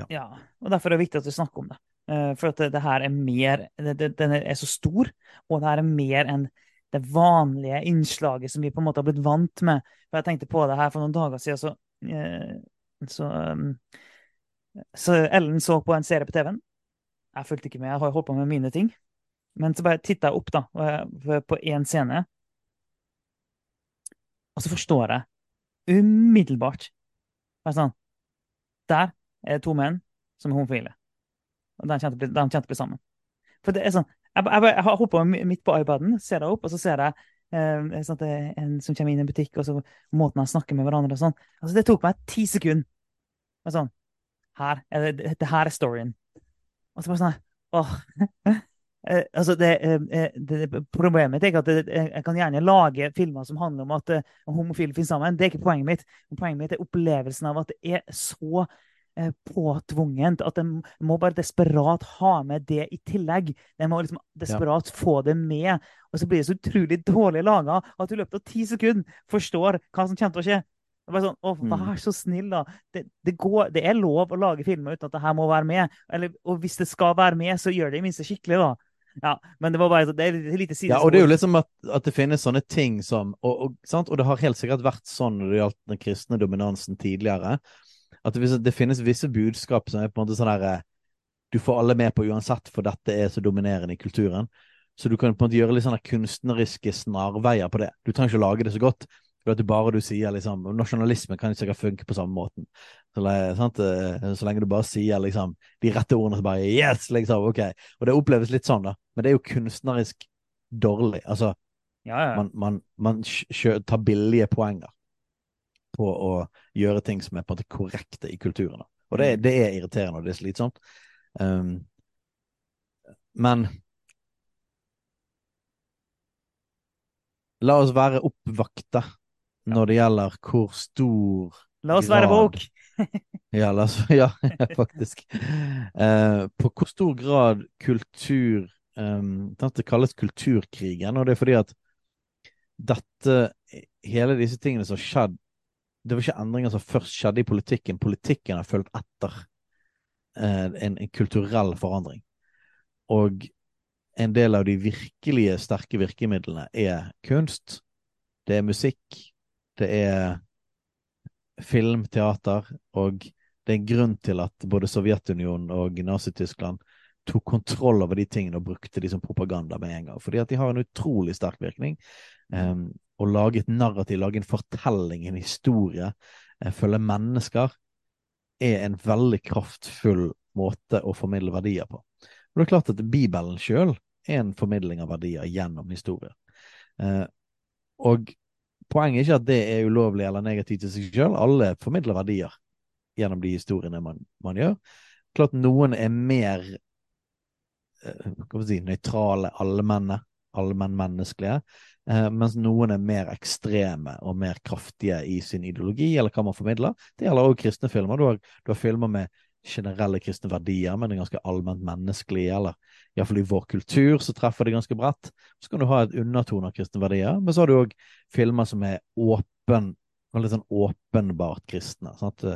ja. ja. og derfor er det viktig at vi snakker om det. Uh, for at det, det, her er mer det, Den er så stor, og det her er mer enn det vanlige innslaget som vi på en måte har blitt vant med. For Jeg tenkte på det her for noen dager siden, så, så så Ellen så på en serie på TV-en. Jeg fulgte ikke med, jeg har holdt på med mine ting. Men så bare titta jeg opp da, på én scene, og så forstår jeg umiddelbart sånn, Der er det to menn som er homofile. Og de kjente å bli sammen. For det er sånn, Jeg, jeg, jeg holdt på midt på iPaden, ser jeg opp, og så ser jeg eh, sånn det er en som kommer inn i en butikk, og så måten de snakker med hverandre og sånn. Altså, det tok meg ti sekunder. Sånn, her, det her er storyen. Og så bare sånn åh. Eh, altså det, eh, eh, det, problemet er ikke at jeg kan gjerne lage filmer som handler om at homofile finner sammen. Det er ikke poenget mitt. Poenget mitt er opplevelsen av at det er så påtvungent at en må bare desperat ha med det i tillegg. En må liksom desperat ja. få det med. Og så blir det så utrolig dårlig laga at du i løpet av ti sekunder forstår hva som kommer til å skje. Det var sånn, å, mm. Vær så snill, da. Det, det, går, det, er lov å lage filmer uten at det her må være med. Eller, og hvis det skal være med, så gjør det i minste skikkelig, da. Ja, men det var bare det er et lite sidespor. Ja, og det er jo liksom at, at det finnes sånne ting som og, og, og, det har helt sikkert vært sånn når det gjaldt den kristne dominansen tidligere, at det, det finnes visse budskap som er på en måte sånn herre eh, Du får alle med på uansett, for dette er så dominerende i kulturen. Så du kan på en måte gjøre litt sånne kunstneriske snarveier på det. Du trenger ikke å lage det så godt, at du bare du sier liksom Nasjonalisme kan jo sikkert funke på samme måten. Så, eh, så, lenge du bare sier liksom de rette ordene, så bare Yes! liksom, ok. Og det oppleves litt sånn, da. Men det er jo kunstnerisk dårlig. Altså, ja, ja. man, man, man tar billige poenger på å gjøre ting som er på en måte korrekte i kulturen. Da. Og det, mm. det, er irriterende, og det er slitsomt. Um, men La oss være oppvakta når det gjelder hvor stor La oss være woke! ja, oss, ja, faktisk. Uh, på hvor stor grad kultur um, Det kalles kulturkrigen, og det er fordi at dette Hele disse tingene som har skjedd det var ikke endringer som først skjedde i politikken. Politikken har fulgt etter eh, en, en, kulturell forandring. Og en del av de virkelige sterke virkemidlene er kunst, det er musikk, det er film, teater, og det er en grunn til at både Sovjetunionen og Nazi-Tyskland tok kontroll over de tingene og brukte de som propaganda med en gang. Fordi at de har en utrolig sterk virkning. Um, å lage et narrativ, lage en fortelling, en historie, følge mennesker, er en veldig kraftfull måte å formidle verdier på. Og det er klart at Bibelen sjøl er en formidling av verdier gjennom historie. Uh, og poenget er ikke at det er ulovlig eller negativt i seg selv. Alle formidler verdier gjennom de historiene man, man gjør. Klart noen er mer hva si, nøytrale, allmenne, allmennmenneskelige, eh, mens noen er mer ekstreme og mer kraftige i sin ideologi, eller hva man formidler. Det gjelder også kristne filmer. Du har, du har filmer med generelle kristne verdier, men det er ganske allment menneskelig, eller iallfall i vår kultur så treffer det ganske bredt. Så kan du ha et undertone av kristne verdier, men så har du òg filmer som er åpen litt sånn åpenbart kristne.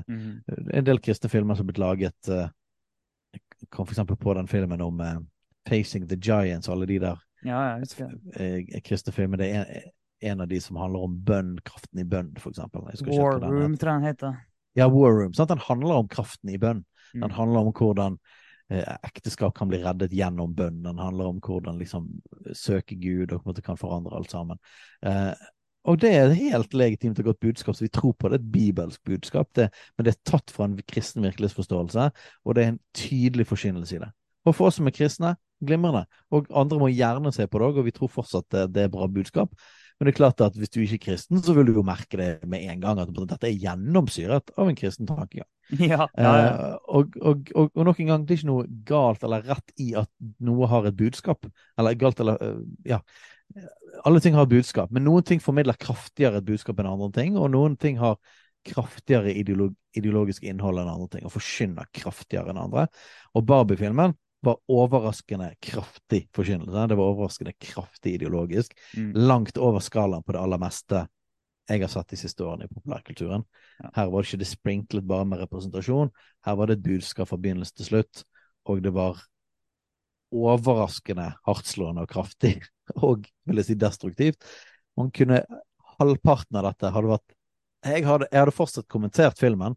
Mm. En del kristne filmer som har blitt laget Jeg Kom for eksempel på den filmen om uh, 'Facing the Giants' og alle de der ja. Eh, kristne filmene. Det er en, en, av de som handler om bønn, kraften i bønn, for eksempel. War Room, tror jeg den heter. Ja, War Room. Sant? Den handler om kraften i bønn. Mm. Den handler om hvordan eh, ekteskap kan bli reddet gjennom bønn. Den handler om hvordan liksom søke Gud og på en måte kan forandre alt sammen. Eh, og det er et helt legitimt og godt budskap, så vi tror på det. Et bibelsk budskap. Det, men det er tatt fra en kristen virkelighetsforståelse, og det er en tydelig forkynnelse i det. Og for oss som er kristne, glimrende. Og andre må gjerne se på det òg, og vi tror fortsatt det, det er bra budskap. Men det er klart at hvis du ikke er kristen, så vil du jo merke det med en gang. At dette er gjennomsyret av en kristen tankegang. Ja, ja, ja. Eh, og, og, og, og, nok en gang, det er ikke noe galt eller rett i at noe har et budskap. Eller galt eller uh, Ja. Alle ting har et budskap, men noen ting formidler kraftigere et budskap enn andre ting, og noen ting har kraftigere ideolog, ideologisk innhold enn andre ting, og forkynner kraftigere enn andre. Og Barbie-filmen var overraskende kraftig forkynnelse. Det var overraskende kraftig ideologisk. Mm. Langt over skalaen på det aller meste jeg har satt de siste årene i populærkulturen. Her var det ikke det sprinklet bare med representasjon. Her var det et budskap fra begynnelse til slutt, og det var overraskende hardtslående og kraftig, og vil jeg si destruktivt. Man kunne Halvparten av dette hadde vært jeg hadde, jeg hadde fortsatt kommentert filmen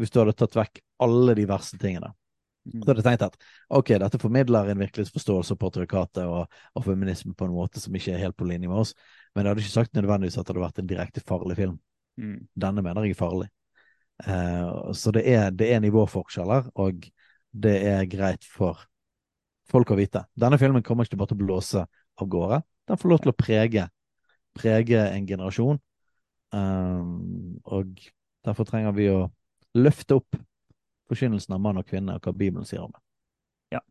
hvis du hadde tatt vekk alle de verste tingene. Så hadde jeg tenkt at ok, dette formidler en virkelighetsforståelse av patriarkatet og, og, feminisme på en måte som ikke er helt på linje med oss, men jeg hadde ikke sagt nødvendigvis at det hadde vært en direkte farlig film. Mm. Denne mener jeg er farlig. Uh, så det er, det er, nivåforskjeller, og det er greit for folk å vite. Denne filmen kommer ikke bare til å blåse av gårde. Den får lov til å prege, prege en generasjon, um, og derfor trenger vi å løfte opp forkynnelsen av mann og kvinne, og hva Bibelen sier om det. Ja,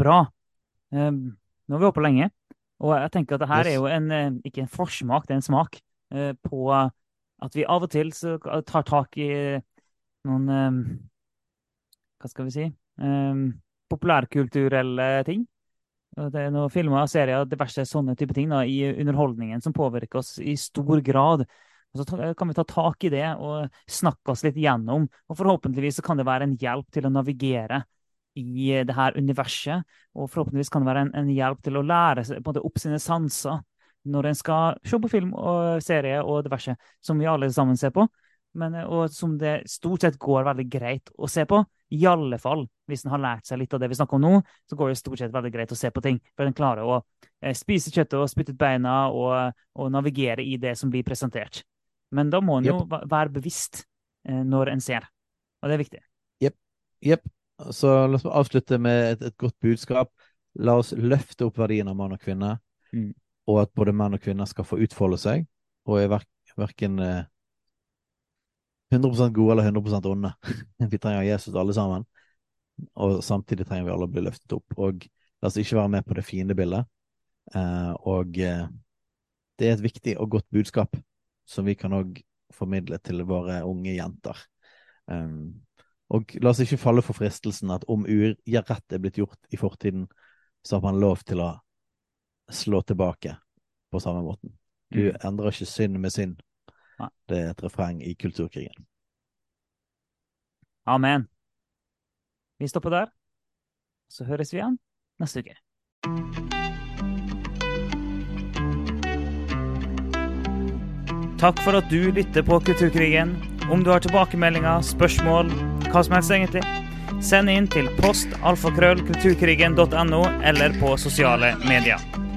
bra. Um, nå har vi holdt på lenge, og jeg tenker at det her yes. er jo en, eh, ikke en forsmak, det er en smak uh, på at vi av og til tar tak i noen um, Hva skal vi si? Populærkulturelle ting. Det er noen filmer, serier, diverse sånne type ting da, i underholdningen som påvirker oss i stor grad. Og så kan vi ta tak i det og snakke oss litt gjennom. Og forhåpentligvis så kan det være en hjelp til å navigere i det her universet. Og forhåpentligvis kan det være en, en hjelp til å lære seg, på en måte, opp sine sanser når en skal se på film og serie og diverse, som vi alle sammen ser på. Men, og som det stort sett går veldig greit å se på. I alle fall hvis en har lært seg litt av det vi snakker om nå, så går det stort sett veldig greit å se på ting. For en klarer å eh, spise kjøttet og spytte ut beina og, og navigere i det som blir presentert. Men da må en jo være bevisst eh, når en ser, og det er viktig. Jepp. Jepp. Så la oss avslutte med et, et, godt budskap. La oss løfte opp verdien av mann og kvinne, mm. og at både menn og kvinner skal få utfolde seg, og er verken eh, 100% gode eller 100% onde. vi trenger Jesus alle sammen, og samtidig trenger vi alle å bli løftet opp. Og la oss ikke være med på det fiendebildet. Eh, og eh, det er et viktig og godt budskap som vi kan òg formidle til våre unge jenter. Um, og la oss ikke falle for fristelsen at om urett er blitt gjort i fortiden, så har man lov til å slå tilbake på samme måten. Du mm. endrer ikke synd med synd. Nei. Det er et refreng i kulturkrigen. Amen. Vi stopper der. Så høres vi igjen neste uke. Takk for at du lytter på Kulturkrigen. Om du har tilbakemeldinger, spørsmål, hva som helst egentlig, send inn til post alfakrøll kulturkrigen.no eller på sosiale medier.